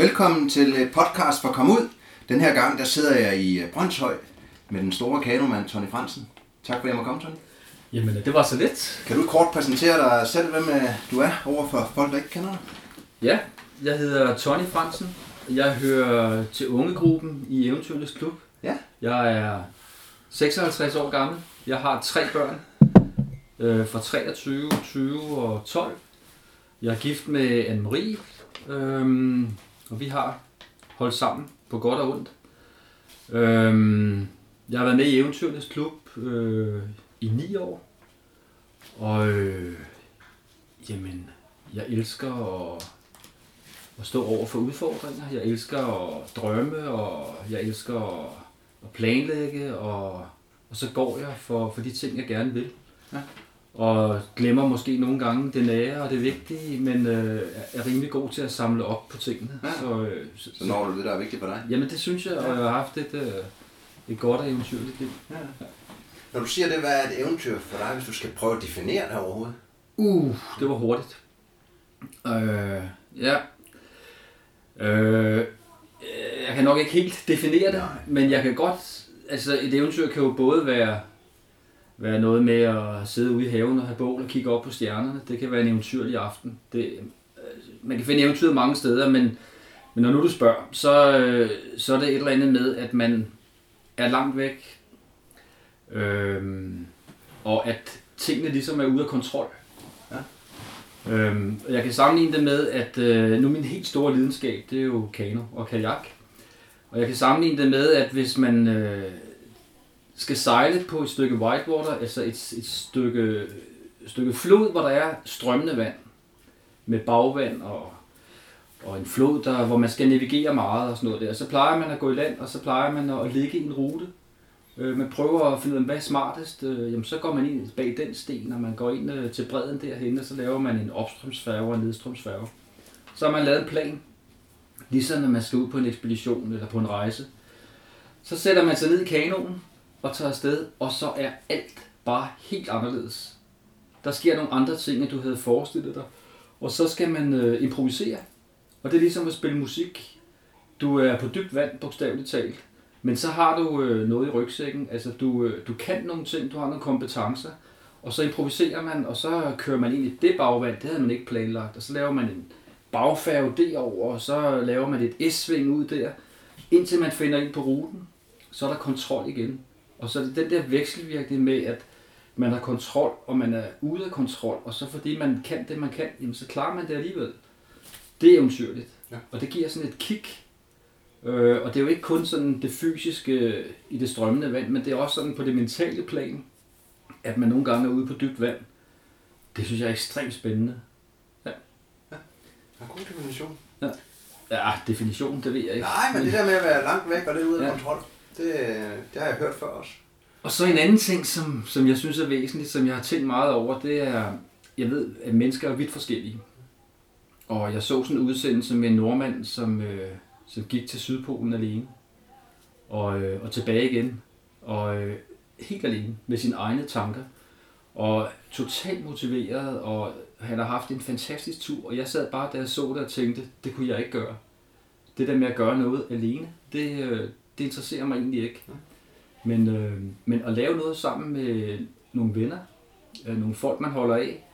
Velkommen til øh, podcast for Kom Ud. Den her gang der sidder jeg i øh, Brøndshøj med den store kanomand Tony Fransen. Tak fordi jeg må komme, Tony. Jamen, det var så let. Kan du kort præsentere dig selv, hvem øh, du er over for folk, der ikke kender dig? Ja, jeg hedder Tony Fransen. Jeg hører til ungegruppen i Eventyrens Klub. Ja. Jeg er 56 år gammel. Jeg har tre børn øh, fra 23, 20 og 12. Jeg er gift med Anne-Marie, øh, og vi har holdt sammen på godt og ondt. Øhm, jeg har været med i Eventyrenes Klub øh, i 9 år. Og øh, jamen, jeg elsker at, at stå over for udfordringer. Jeg elsker at drømme, og jeg elsker at, at planlægge, og, og så går jeg for, for de ting, jeg gerne vil. Ja. Og glemmer måske nogle gange det nære og det vigtige, men øh, er rimelig god til at samle op på tingene. Ja. Så, øh, så, Så når du det, der er vigtigt for dig. Jamen det synes jeg, og jeg har haft et, øh, et godt og eventyrligt liv. Ja. Når du siger det, hvad er et eventyr for dig, hvis du skal prøve at definere det overhovedet? Uh, det var hurtigt. Øh, ja. Øh, jeg kan nok ikke helt definere det, Nej. men jeg kan godt, altså et eventyr kan jo både være, være noget med at sidde ude i haven og have bål og kigge op på stjernerne. Det kan være en eventyrlig aften. Det, øh, man kan finde eventyr mange steder, men, men når nu du spørger, så, øh, så er det et eller andet med, at man er langt væk, øh, og at tingene ligesom er ude af kontrol. Øhm, og jeg kan sammenligne det med, at øh, nu min helt store lidenskab, det er jo kano og kajak. Og jeg kan sammenligne det med, at hvis man øh, skal sejle på et stykke whitewater, altså et, et stykke, stykke flod, hvor der er strømmende vand, med bagvand og, og en flod, der, hvor man skal navigere meget og sådan noget der, så plejer man at gå i land, og så plejer man at ligge i en rute. Øh, man prøver at finde ud af, hvad er smartest. Øh, jamen, så går man ind bag den sten, og man går ind øh, til bredden derhen, og så laver man en opstrømsfærge og en nedstrømsfærge. Så har man lavet en plan, ligesom når man skal ud på en ekspedition eller på en rejse. Så sætter man sig ned i kanonen og tager afsted, og så er alt bare helt anderledes. Der sker nogle andre ting, end du havde forestillet dig. Og så skal man øh, improvisere. Og det er ligesom at spille musik. Du er på dybt vand, bogstaveligt talt. Men så har du øh, noget i rygsækken. Altså, du, øh, du kan nogle ting, du har nogle kompetencer. Og så improviserer man, og så kører man ind i det bagvand. Det havde man ikke planlagt. Og så laver man en bagfærge derover, og så laver man et S-sving ud der. Indtil man finder ind på ruten, så er der kontrol igen. Og så er det den der vekselvirkning med, at man har kontrol, og man er ude af kontrol, og så fordi man kan det, man kan, jamen så klarer man det alligevel. Det er eventyrligt. Ja. Og det giver sådan et kick. Øh, og det er jo ikke kun sådan det fysiske i det strømmende vand, men det er også sådan på det mentale plan, at man nogle gange er ude på dybt vand. Det synes jeg er ekstremt spændende. En god definition. Ja, definition, det ved jeg ikke. Nej, men det der med at være langt væk og det ude af Ja. kontrol, det, det har jeg hørt før også. Og så en anden ting, som, som jeg synes er væsentligt, som jeg har tænkt meget over, det er, jeg ved, at mennesker er vidt forskellige. Og jeg så sådan en udsendelse med en nordmand, som, øh, som gik til Sydpolen alene. Og, øh, og tilbage igen. Og øh, helt alene med sine egne tanker. Og totalt motiveret, og han har haft en fantastisk tur. Og jeg sad bare, da jeg så det og tænkte, det kunne jeg ikke gøre. Det der med at gøre noget alene, det, øh, det interesserer mig egentlig ikke. Men, øh, men at lave noget sammen med nogle venner, øh, nogle folk, man holder af,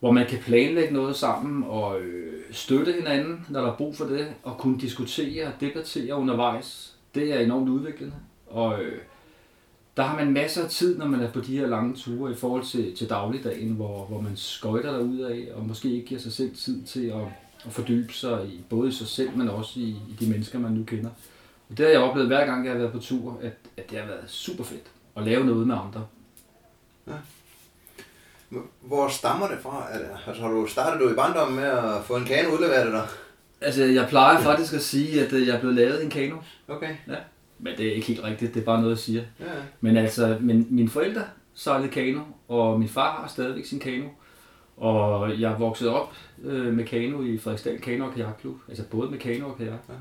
hvor man kan planlægge noget sammen og øh, støtte hinanden, når der er brug for det, og kunne diskutere og debattere undervejs, det er enormt udviklende. Og øh, der har man masser af tid, når man er på de her lange ture i forhold til, til dagligdagen, hvor, hvor man skøjter derud af, og måske ikke giver sig selv tid til at, at fordybe sig i både i sig selv, men også i, i de mennesker, man nu kender. Og det har jeg oplevet hver gang, jeg har været på tur, at, at det har været super fedt at lave noget med andre. Hvor stammer det fra? Altså, har du startet du i barndommen med at få en kano udleveret dig? Altså, jeg plejer faktisk at sige, at øh, jeg er blevet lavet i en kano. Okay. Men det er ikke helt rigtigt, det er bare noget, jeg siger. Ja. Men altså, min, mine forældre sejlede kano, og min far har stadigvæk sin kano. Og jeg er vokset op øh, med kano i Frederiksdal Kano- og Kajakklub. Altså både med kano og kajak. Ja.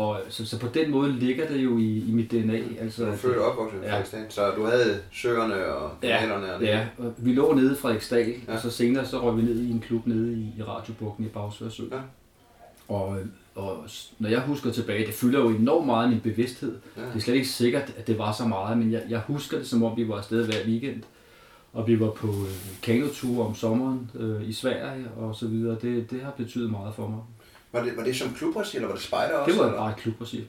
Og så, så på den måde ligger det jo i, i mit DNA. Altså, Du er født og opvokset i Ja. Frederiksdal, så du havde søerne og Ja, kanalerne og det. Ja, og vi lå nede i Frederiksdal, Ja. ja. og så senere så røg vi ned i en klub nede i, i Radiobugten i Bagsvær Sø. Ja. Og, og når jeg husker tilbage, det fylder jo enormt meget i min bevidsthed. Ja. Det er slet ikke sikkert, at det var så meget, men jeg, jeg husker det, som om vi var afsted hver weekend. Og vi var på øh, kanoture om sommeren øh, i Sverige og så videre. Det, det har betydet meget for mig. Var det, var det som klubregi, eller var det spejder også? Det var eller? bare klubregi.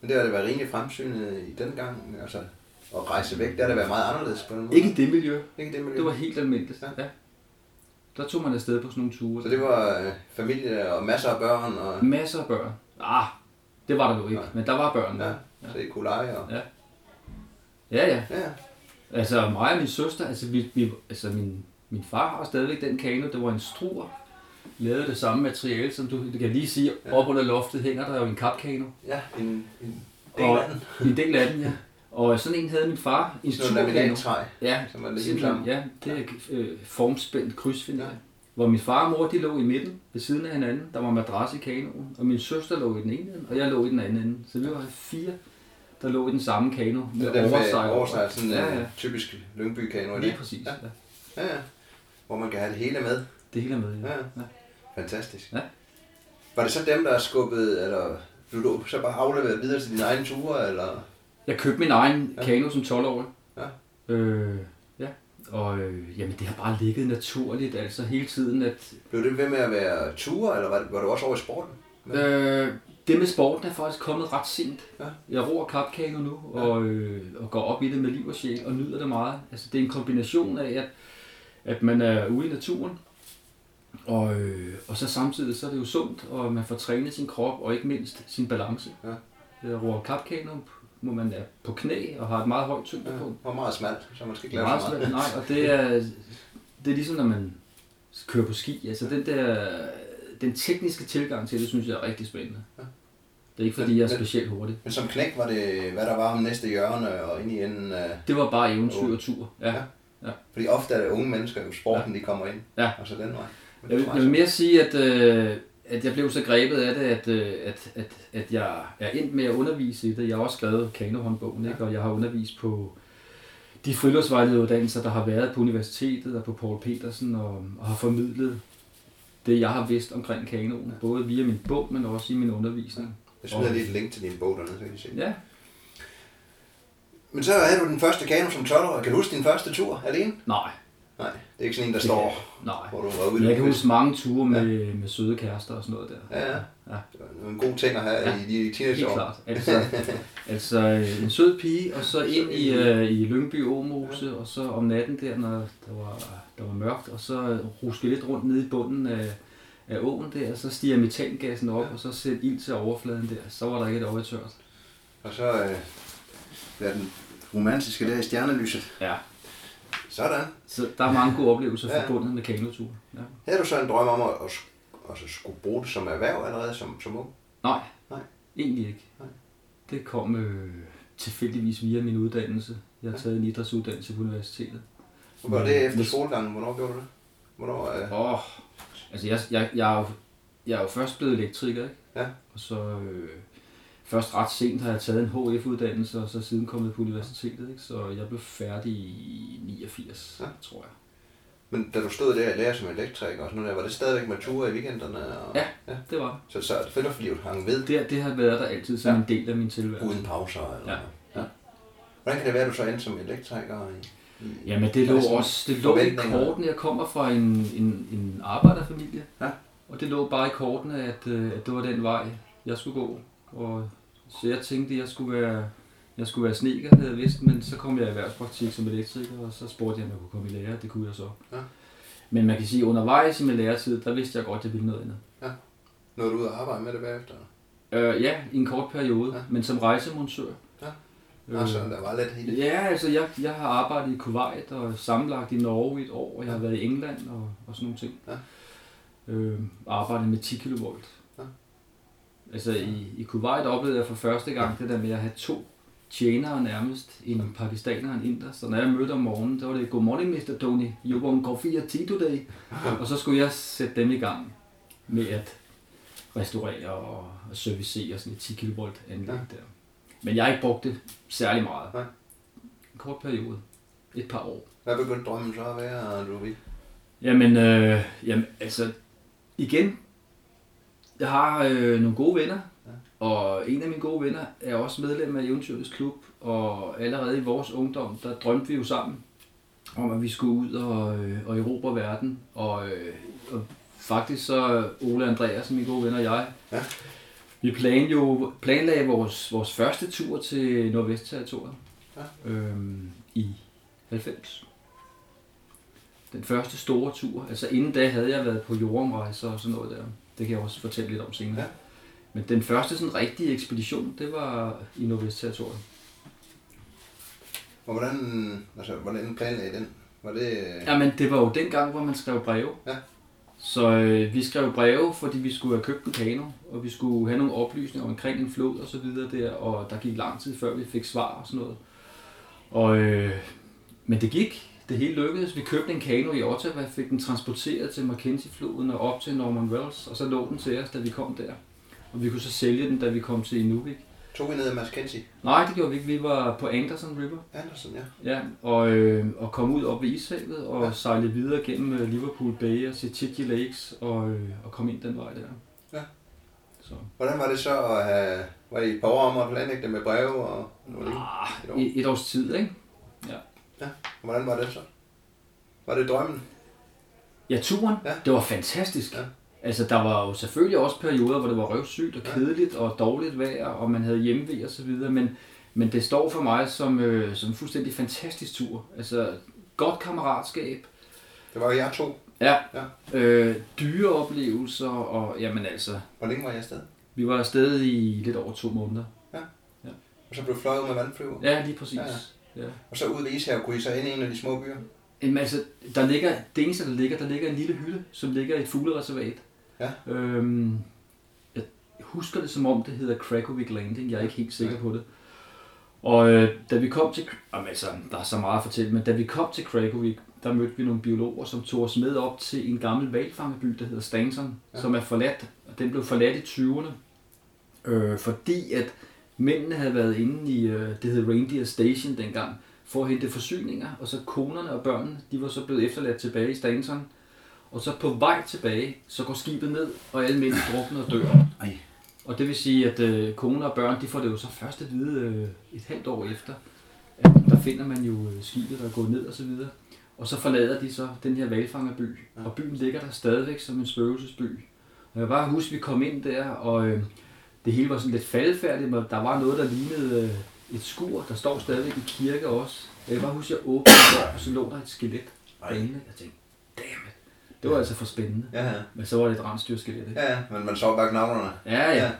Men det har det været rimelig fremsynet i den gang, altså at rejse væk, der har det været meget anderledes på den måde. Ikke i det miljø. Ikke det miljø. Det var helt almindeligt. Ja. Ja. Der tog man afsted på sådan nogle ture. Så det var øh, familie og masser af børn, og Masser af børn. Ah, det var der jo ikke, Nej. men der var børn. ja, Ja. så I kunne lege. Og, Ja. ja, ja. ja. Altså mig og min søster, altså, vi, vi, altså min, min far har stadigvæk den kano, det var en struer. Lavede det samme materiale, som du det kan lige sige, Ja. op under loftet hænger der jo en kapkano. ja, en, en del Og- af den. En del af den, ja. Og sådan en havde min far, en Sådan struerkano. laminattræ, Ja, som var lidt sammen. ja, det er øh, formspændt krydsfiner. Ja. Hvor min far og mor, de lå i midten, ved siden af hinanden. Der var madras i kanoen, og min søster lå i den ene ende, og jeg lå i den anden ende. Så vi var fire, der lå i den samme kano Det med er den med overside. sådan en ja, ja, typisk Lyngby-kano Lige præcis. Ja. Ja. Ja. Hvor man kan have det hele med. Det hele er med. Ja. Ja. ja. Fantastisk. Ja. Var det så dem, der skubbede, eller blev du så bare afleveret videre til dine egne ture, eller? Jeg købte min egen Ja. kano som 12-årig. Ja. Øh, ja. Og øh, jamen, det har bare ligget naturligt, altså hele tiden, at Blev det ved med at være ture, eller var, var du også over i sporten? Ja. Øh, det med sporten er faktisk kommet ret sent. Ja. Jeg roer kapkano nu, Ja. og, øh, og går op i det med liv og sjæl, og nyder det meget. Altså, det er en kombination af, at, at man er ude i naturen, og, øh, og så samtidig så er det jo sundt, og man får trænet sin krop, og ikke mindst sin balance. Ja. Jeg roer kapkano, hvor man er på knæ og har et meget højt Ja, tyngdepunkt. og meget smalt, så man skal Ja, lave meget. Nej, og det er, det er ligesom, når man kører på ski. Altså, den der, den tekniske tilgang til det, synes jeg er rigtig spændende. Ja. Det er ikke, fordi Men- jeg er specielt hurtig. Men som knæk var det, hvad der var om næste hjørne og ind i enden af... Det var bare eventyr og tur. Ja. Ja. Fordi ofte er det unge mennesker, jo sporten, de kommer ind. Ja. Og så den vej. Men Jeg vil, jeg vil mere sige, at, øh, at jeg blev så grebet af det, at, øh, at, at, at jeg er endt med at undervise i det. Jeg har også skrevet kanohåndbogen, ikke? og jeg har undervist på de friluftsvejlederuddannelser, der har været på universitetet og på Paul Petersen, og, og har formidlet det, jeg har vidst omkring kanoen, både via min bog, men også i min undervisning. Jeg smider lige et link til din bog dernede, så kan I se. Ja, Men så havde du den første kano som 12 Kan du huske din første tur alene? nej, Nej, det er ikke sådan en, der står, nej. hvor du var ude. Jeg kan huske mange ture med, med søde kærester og sådan noget der. Ja, ja. Ja. Det var en god ting at have Ja. i de Helt teenageår. klart. Altså, altså øh, en sød pige, og så ind i, øh, i Lyngby Åmose, og så om natten der, når der var, der var mørkt, og så ruske lidt rundt nede i bunden af, af åen der, og så stiger metangassen op, Ja. og så sætte ild til overfladen der. Så var der ikke et øje tørt. Og så øh, er den romantiske der i stjernelyset. Ja. Sådan. Så der er mange gode oplevelser Ja. forbundet med kanotur. Ja. Havde du så en drøm om at, at, at, at skulle bruge det som erhverv allerede som, som ung? Nej, Nej. egentlig ikke. Nej. Det kom øh, tilfældigvis via min uddannelse. Jeg har taget en idrætsuddannelse på universitetet. Var det efter skolegangen? Hvornår gjorde du det? Hvornår, øh, oh, altså jeg, jeg, jeg, er jo, jeg er jo først blevet elektriker, ikke? Ja. Og så øh, først ret sent har jeg taget en HF-uddannelse, og så siden kommet på universitetet, ikke? Så jeg blev færdig i 89, Ja. tror jeg. men da du stod der og lærte som elektriker og sådan noget der, var det stadigvæk med ture i weekenderne? Og, Ja. ja. Det var Så, så friluftslivet hang ved det. Det har været der altid som Ja. en del af min tilværelse. uden pauser? Eller, Ja. Ja. Hvordan kan det være, at du så endte som elektriker? I, Jamen det lå også det lå i kortene. Jeg kommer fra en, en, en arbejderfamilie. Ja. Og det lå bare i kortene, at, øh, at det var den vej, jeg skulle gå. Og, så jeg tænkte, at jeg skulle være, jeg skulle være sneker, havde jeg vidst, men så kom jeg i erhvervspraktik som elektriker, og så spurgte jeg, om jeg kunne komme i lære. Det kunne jeg så. Ja. Men man kan sige, at undervejs i min læretid, der vidste jeg godt, at jeg ville noget andet. Nåede du ud og arbejde med det bagefter? Øh, ja, i en kort periode, Ja. ja. men som rejsemontør. Ja. Øh, Altså, der var lidt det. Ja, altså jeg, jeg har arbejdet i Kuwait og sammenlagt i Norge i et år, og jeg har været i England og, og sådan nogle ting. Ja. Øh, arbejdet med 10 kV. Altså i, i Kuwait oplevede jeg for første gang det der med at have to tjenere nærmest, en pakistaner og en inder. Så når jeg mødte om morgenen, der var det, Good morning Mr. Tony, you want coffee and tea today? og så skulle jeg sætte dem i gang med at restaurere og, servicere sådan et 10 kV anlæg Ja. ja. der. Men jeg har ikke brugt det særlig meget. Nej. En kort periode. Et par år. Hvad begyndte drømmen så at være, Ruby? Jamen, øh, jamen altså, igen, Jeg har øh, nogle gode venner, og en af mine gode venner er også medlem af Eventyrets Klub, og allerede i vores ungdom, der drømte vi jo sammen om, at vi skulle ud og, øh, og erobre verden, og, øh, og faktisk så Ole Andreas, min gode ven og jeg, Ja. vi plan jo, planlagde vores, vores første tur til Nordvestterritoriet Ja. øhm, i 90. Den første store tur. Altså inden da havde jeg været på jordomrejser og sådan noget der. Det kan jeg også fortælle lidt om senere. Ja. Men den første sådan rigtige ekspedition, det var i Nordvestterritoriet. Og hvordan, altså, hvordan planlagde I den? Var det... Jamen, det var jo den gang, hvor man skrev breve. Ja. Så øh, vi skrev breve, fordi vi skulle have købt en kano, og vi skulle have nogle oplysninger omkring en flod og så videre der, og der gik lang tid før vi fik svar og sådan noget. Og, øh, men det gik. Det hele lykkedes. Vi købte en kano i Ottawa, fik den transporteret til Mackenzie-floden og op til Norman Wells, og så lå den til os, da vi kom der. Og vi kunne så sælge den, da vi kom til Inuvik. Tog vi ned af Mackenzie? Nej, det gjorde vi ikke. Vi var på Anderson River. Andersen, ja. Ja, og, øh, og komme ud op ved Ishavet og Ja. ja. sejle videre gennem øh, Liverpool Bay og se Titji Lakes og, øh, og komme ind den vej der. Ja. Så. Hvordan var det så at have... Var I et par år om at planlægge det med breve og... Var det Ah, et et, års tid, ikke? Hvordan var det så? Var det drømmen? Ja, turen, Ja. ja. det var fantastisk. Ja. Ja. Altså, der var jo selvfølgelig også perioder, hvor det var røvsygt og Ja. kedeligt og dårligt vejr, og man havde hjemmevæg og så videre, men, men det står for mig som, øh, som en fuldstændig fantastisk tur. Altså, godt kammeratskab, Det var jer to. ja, Ja. øh, dyre oplevelser, og jamen altså, Hvor længe var jeg afsted? vi var afsted i lidt over to måneder. Og så blev fløjet med vandflyver. Ja, lige præcis. Ja, Ja, ja. Og så ud ved Ishavet kunne I så ind i en af de små byer. Jamen, altså, der ligger, det eneste, der ligger, der ligger en lille hytte, som ligger i et fuglereservat. Ja. Øhm, jeg husker det som om, det hedder Krakowiak Landing. Jeg er ikke helt sikker Ja. på det. Og øh, da vi kom til, jamen, altså, der er så meget at fortælle, men da vi kom til Krakowiak, der mødte vi nogle biologer, som tog os med op til en gammel valfangeby, der hedder Stanson, ja. som er forladt. Og den blev forladt i 20'erne, øh, fordi at mændene havde været inde i, øh, det hed Reindeer Station dengang, for at hente forsyninger, og så konerne og børnene, de var så blevet efterladt tilbage i Stanton. Og så på vej tilbage, så går skibet ned, og alle mænd drukner og dør. Ej. Og det vil sige, at øh, koner og børn, de får det jo så først at vide øh, et halvt år efter, at der finder man jo øh, skibet, der er gået ned og så videre. Og så forlader de så den her valfangerby, Ja. og byen ligger der stadigvæk som en spøgelsesby. Og jeg kan bare huske, at vi kom ind der, og øh, det hele var sådan lidt faldfærdigt, men der var noget, der lignede øh, et skur. Der står stadigvæk en kirke også. Jeg kan bare huske, at jeg åbnede der, og så lå der et skelet derinde. Jeg tænkte, damn it. Det var altså for spændende. Ja, ja. Men så var det et rensdyrskelet, ikke? Ja, ja. Men man så bare knavlerne. Ja, ja.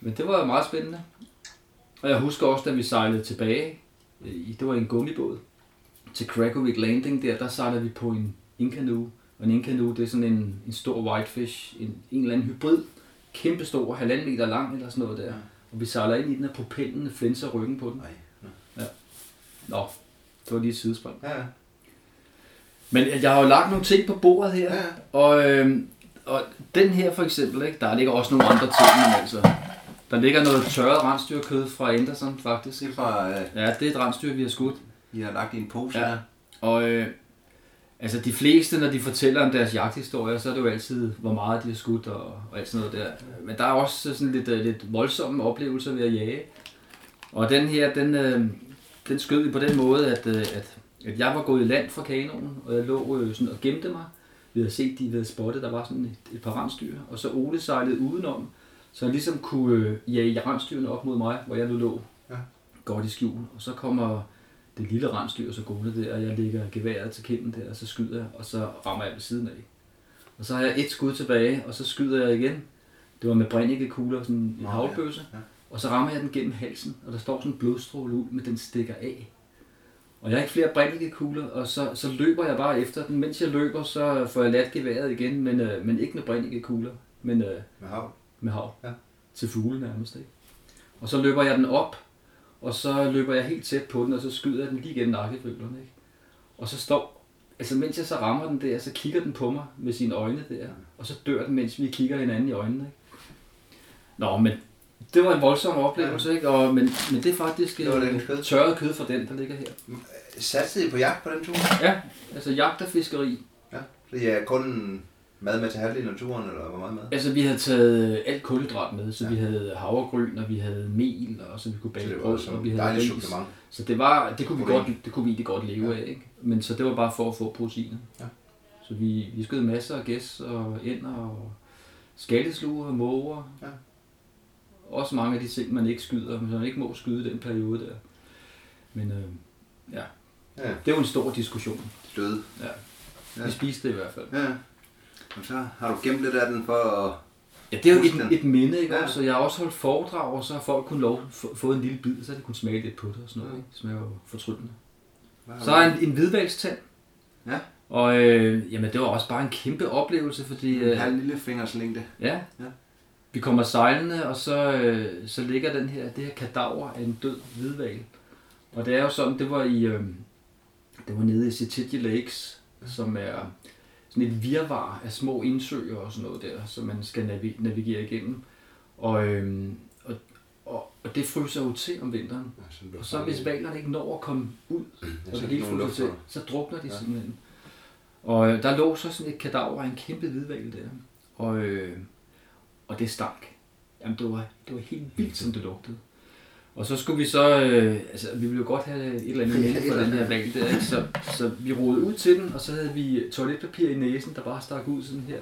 Men det var meget spændende. Og jeg husker også, da vi sejlede tilbage, øh, i- det var i en gummibåd, til Krakowiak Landing der, der sejlede vi på en Incanoe. Og en Incanoe, det er sådan en, en stor whitefish, en, en eller anden hybrid, kæmpe stor, halvanden meter lang eller sådan noget der. Ja. Og vi sejler ind i den, og propellen flænser ryggen på den. Nej. Nå, det var lige et sidespring. Ja, ja. Men jeg har jo lagt nogle ting på bordet her, Ja. og, øhm, og den her for eksempel, ikke, der ligger også nogle andre ting, men altså, der ligger noget tørret rensdyrkød fra Anderson faktisk. Ikke? fra, øh, Ja, det er et rensdyr, vi har skudt. I har lagt i en pose Ja. Og øh, altså de fleste, når de fortæller om deres jagthistorier, så er det jo altid, hvor meget de har skudt og, og alt sådan noget der. Men der er også sådan lidt, øh, lidt voldsomme oplevelser ved at jage. Og den her, den, øh, den skød vi på den måde, at, øh, at, at jeg var gået i land fra kanonen, og jeg lå øh, sådan og gemte mig. Vi havde set, de havde spottet, der var sådan et, et par rensdyr, og så Ole sejlede udenom, så han ligesom kunne øh, jage rensdyrene op mod mig, hvor jeg nu lå Ja. godt i skjul. Og så kommer det lille rensdyr så gående der, og jeg lægger geværet til kinden der, og så skyder jeg, og så rammer jeg ved siden af. Og så har jeg et skud tilbage, og så skyder jeg igen. Det var med brændikekugler, sådan en Nå, havlbøsse. ja, ja. Og så rammer jeg den gennem halsen, og der står sådan en blodstråle ud, men den stikker af. Og jeg har ikke flere brændikekugler, og så, så løber jeg bare efter den. Mens jeg løber, så får jeg ladt geværet igen, men, øh, men ikke med brændikekugler, men øh, Med hav. med hav. Ja. Til fugle nærmest, ikke? Og så løber jeg den op, og så løber jeg helt tæt på den, og så skyder jeg den lige gennem nakkefølerne, ikke? Og så står, altså mens jeg så rammer den der, så kigger den på mig med sine øjne der, og så dør den, mens vi kigger hinanden i øjnene, ikke? Nå, men det var en voldsom oplevelse, ikke? Og, men, men det er faktisk Det var øh, den kød. tørret kød fra den, der ligger her. Satsede I på jagt på den tur? Ja, altså jagt og fiskeri. Ja. Så I er kun mad med til halvdelen af turen, eller hvor meget mad? Altså, vi havde taget alt kulhydrat med, så Ja. vi havde havregryn, og vi havde mel, og så vi kunne bage var brød, og vi havde ris. supplement. Så det var, det kunne vi Protein. godt, det kunne vi egentlig godt leve Ja. af, ikke? Men så det var bare for at få proteiner. Ja. Så vi, vi skød masser af gæs og ænder og skattesluger og måger. Ja. Også mange af de ting, man ikke skyder, men man ikke må skyde den periode der. Men øh, ja, Ja, det er jo en stor diskussion. døde. Ja. Ja. Vi spiste det i hvert fald. Ja. Og så har du gemt lidt af den for at... Ja, det er jo et, et minde, ikke? Ja. Så jeg har også holdt foredrag, og så har folk kun lov få, fået en lille bid, så har de kunne smage lidt på det og sådan noget. Ja. Ikke? Det smager jo fortryllende. Så er en, en hvidvalgstand. Ja. Og øh, jamen, det var også bare en kæmpe oplevelse, fordi En øh, halv lille fingers længde. ja, Ja. vi kommer sejlende, og så, øh, så ligger den her, det her kadaver af en død hvidval. Og det er jo sådan, det var i, øh, det var nede i Setidje Lakes, som er sådan et virvar af små indsøer og sådan noget der, som man skal navi- navigere igennem. Og, øh, og, og, og det fryser jo til om vinteren. Og så hvis valerne ikke når at komme ud, Ja, og så det hele fryser til, så drukner de Ja. ja. simpelthen. Og øh, der lå så sådan et kadaver af en kæmpe hvidval der. Og, øh, og det stank. Jamen det var, det var helt vildt, som det lugtede. Og så skulle vi så, øh, altså vi ville jo godt have et eller andet Ja, for den her valg der, ikke? Så, så vi rodede ud til den, og så havde vi toiletpapir i næsen, der bare stak ud sådan her,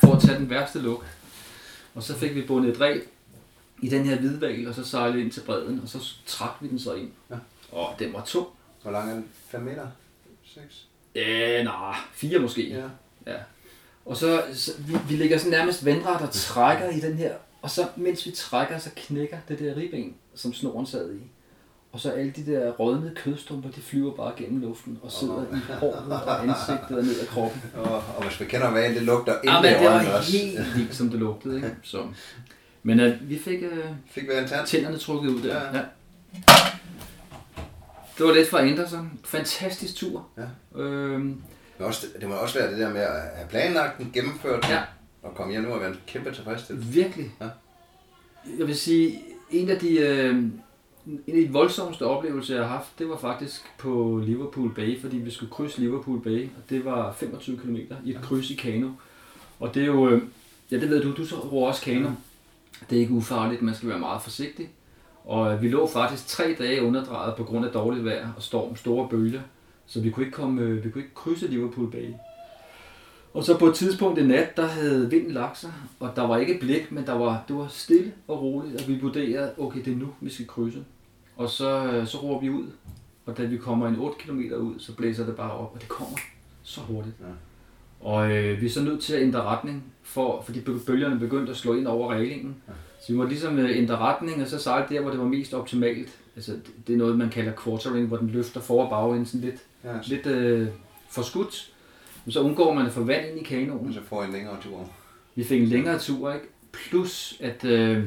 for at tage den værste lugt. Og så fik vi bundet et ræb i den her hvidval, og så sejlede ind til bredden, og så trak vi den så ind. Ja. Og den var tung. Hvor lang er den? 5 meter? 6? Ja, nej, fire måske. Ja. Ja. Og så, så vi, vi ligger sådan nærmest vandret og trækker i den her, og så mens vi trækker, så knækker det der ribben, som snoren sad i. Og så alle de der rådnede kødstumper, de flyver bare gennem luften og sidder i håret og ansigtet og ned ad kroppen. Og, og hvis man kender valen, det lugter ind Ja, men i det var også. helt vildt, som det lugtede. Ikke? Så. Men uh, vi fik uh, Fik vi tænderne trukket ud der. Ja. Ja. Det var lidt fra Anderson. Fantastisk tur. Ja. Øhm, Det, må også, det må også være det der med at have planlagt den, gennemført den, Ja. og komme hjem nu og være en kæmpe tilfredsstillelse. Virkelig. Ja. Jeg vil sige, en af de, øh, en af de voldsomste oplevelser, jeg har haft, det var faktisk på Liverpool Bay, fordi vi skulle krydse Liverpool Bay, og det var 25 km i et kryds i kano. Og det er jo, øh, ja det ved du, du så roer også kano. Det er ikke ufarligt, man skal være meget forsigtig. Og øh, vi lå faktisk tre dage underdrejet på grund af dårligt vejr og storm, store bølger. Så vi kunne ikke, komme, øh, vi kunne ikke krydse Liverpool Bay. Og så på et tidspunkt i nat, der havde vinden lagt sig, og der var ikke blik, men der var, det var stille og roligt, og vi vurderede, okay, det er nu, vi skal krydse. Og så, øh, så roer vi ud, og da vi kommer en 8 km ud, så blæser det bare op, og det kommer så hurtigt. Ja. Og øh, vi er så nødt til at ændre retning, for, fordi bølgerne begyndte at slå ind over reglingen. Ja. Så vi måtte ligesom øh, ændre retning, og så sejle der, hvor det var mest optimalt. Altså, det- er noget, man kalder quartering, hvor den løfter for- og bagenden sådan lidt, Ja, lidt øh, forskudt. Men så undgår man at få vand ind i kanonen. og så får I en længere tur. Vi fik en længere tur, ikke? Plus, at, øh,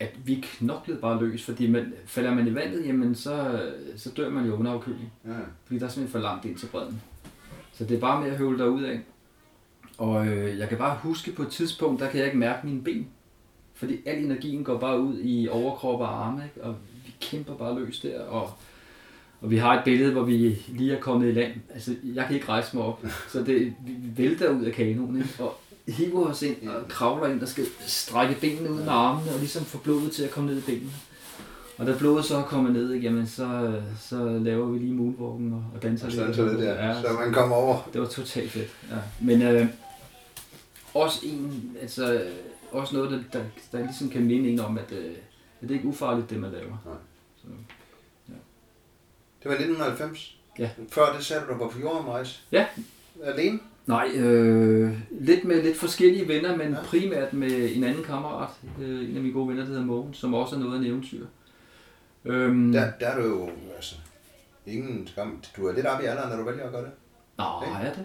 at vi knoklede bare løs, fordi man, falder man i vandet, jamen så, så dør man jo under afkøling. Ja. Fordi der er simpelthen for langt ind til bredden. Så det er bare med at høvle derud af. Og øh, jeg kan bare huske på et tidspunkt, der kan jeg ikke mærke mine ben. Fordi al energien går bare ud i overkrop og arme, ikke? og vi kæmper bare løs der. Og, og vi har et billede, hvor vi lige er kommet i land. Altså, jeg kan ikke rejse mig op, så det, vi vælter ud af kanonen, ikke? og hiver os ind og kravler ind, der skal strække benene ud med armene, og ligesom få blodet til at komme ned i benene. Og da blodet så er kommet ned, jamen så, så laver vi lige moonwalken og, og danser Og så er det der, Ja, så man kommer over. det var totalt fedt. Ja. Men øh, også en, altså, også noget, der, der, der ligesom kan minde en om, at, øh, at det er ikke ufarligt, det man laver. Så, Det var 1990. Ja. Før det sagde du, du var på jordomrejse. Ja. Alene? nej, øh, lidt med lidt forskellige venner, men Ja. primært med en anden kammerat, øh, en af mine gode venner, der hedder Mogen, som også er noget af en eventyr. Øhm, Der, der er du jo, altså, ingen skam. Du er lidt oppe i alderen, når du vælger at gøre det. Nej, er det?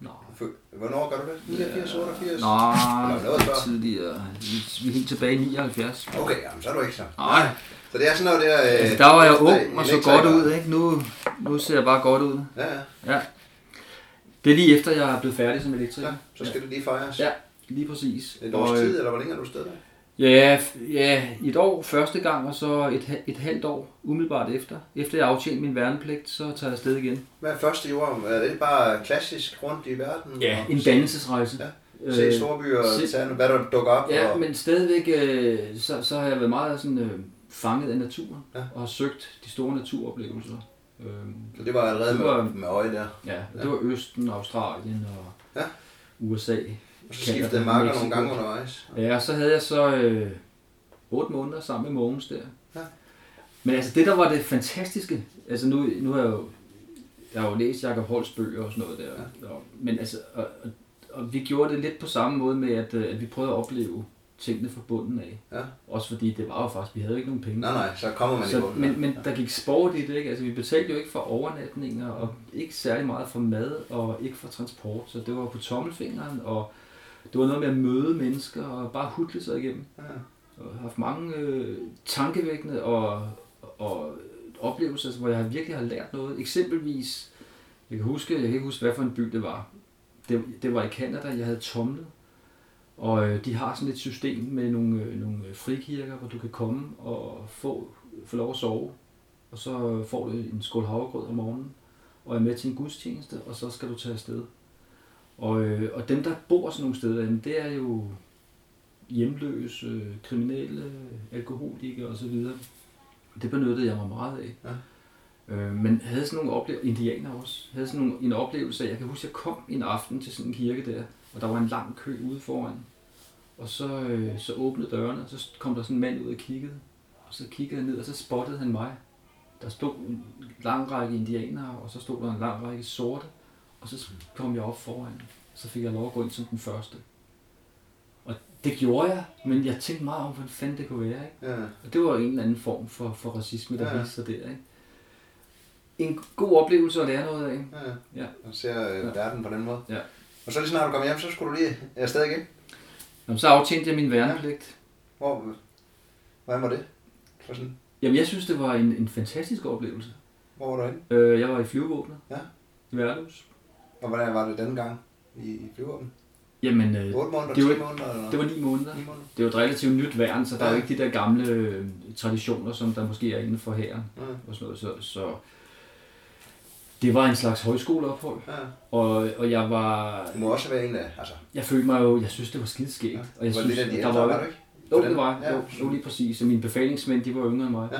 Nej. For- Hvornår gør du det? 89, 88? Nej, Eller noget tidligere. Vi, vi er helt tilbage i 79. Okay, jamen, så er du ikke så. Nej. Så det er sådan noget der... Øh, Altså, der var jeg ung og så godt ud, ikke? Nu, nu ser jeg bare godt ud. Ja, ja. Ja. Det er lige efter, jeg er blevet færdig som elektriker. ja. Så skal det lige fejres. Ja, lige præcis. Et års Og, øh, tid, eller hvor længe er du stedet? Ja, ja, et år første gang, og så et, et halvt år umiddelbart efter. Efter jeg aftjente min værnepligt, så tager jeg afsted igen. Hvad er første jord? Er det bare klassisk rundt i verden? Ja, en dannelsesrejse. Ja, Se Øh, storbyer se- tage, hvad der dukker op. Ja, og, men stadigvæk, øh, så, så har jeg været meget sådan, øh, fanget af naturen, Ja. og har søgt de store naturoplevelser. Øh, Så det var allerede Det med, var- med øje der. ja, og det var Østen, Australien og Ja. USA. Og så skiftede marker nogle gange undervejs. Ja, så havde jeg så øh, 8 måneder sammen med Mogens der. Ja. Men altså det, der var det fantastiske, altså nu, nu har jeg jo, jeg har jo læst Jacob Holts bøger og sådan noget der, ja. og, men altså, og, og, og, vi gjorde det lidt på samme måde med, at, øh, at vi prøvede at opleve tingene fra bunden af. Ja. Også fordi det var jo faktisk, vi havde jo ikke nogen penge. Nej, nej, så kommer man i Så, bunden. men, men der gik sport i det, ikke? Altså, vi betalte jo ikke for overnatninger, og ikke særlig meget for mad, og ikke for transport. Så det var på tommelfingeren, og det var noget med at møde mennesker, og bare hudle sig igennem. Ja. Og haft mange øh, tankevækkende og, og oplevelser, hvor jeg virkelig har lært noget. Eksempelvis, jeg kan huske, jeg kan ikke huske, hvad for en by det var. Det, det var i Canada, jeg havde tumlet. Og øh, de har sådan et system med nogle, øh, nogle frikirker, hvor du kan komme og få, få lov at sove. Og så får du en skål havregrød om morgenen, og er med til en gudstjeneste, og så skal du tage afsted. Og, øh, og dem, der bor sådan nogle steder, jamen, det er jo hjemløse, øh, kriminelle, alkoholikere osv. Det benyttede jeg mig meget af. Ja. Øh, men havde sådan nogle oplevelser, indianer også, havde sådan nogle, en oplevelse af, jeg kan huske, jeg kom en aften til sådan en kirke der, og der var en lang kø ude foran. Og så, øh, så åbnede dørene, og så kom der sådan en mand ud og kiggede. Og så kiggede jeg ned, og så spottede han mig. Der stod en lang række indianere, og så stod der en lang række sorte. Og så kom jeg op foran. Så fik jeg lov at gå ind som den første. Og det gjorde jeg, men jeg tænkte meget om, hvordan fanden det kunne være. Ikke? Ja. Og det var en eller anden form for, for racisme, der Ja. viste sig der. Ikke? En god oplevelse at lære noget af. Ja. Ja. Og ser øh, Ja. verden på den måde. Ja. Og så lige snart du kommer hjem, så skulle du lige afsted igen. Jamen, så aftjente jeg min værnepligt. Hvor, hvordan var det? For sådan, Jamen, jeg synes, det var en, en fantastisk oplevelse. hvor var du henne? Øh, jeg var i flyvevåbnet. Ja. I Værløs. Og hvordan var det denne gang i, i flyvåben? Jamen, øh, 8 måneder, det 10 var- måneder? Eller det var ni måneder. 9 måneder? Det jo et relativt nyt værn, så der er jo Ja. ikke de der gamle øh, traditioner, som der måske er inden for hæren Ja. og sådan noget. Så, så det var en slags højskoleophold, ja. og, og jeg var... Du må også være en af, altså, Jeg følte mig jo, jeg synes, det var skideskægt. ja. Og jeg var synes, lidt af de der var, var du ikke? Jo, det var Ja. jo, jo lige præcis. Og mine befalingsmænd, de var yngre end mig. Ja.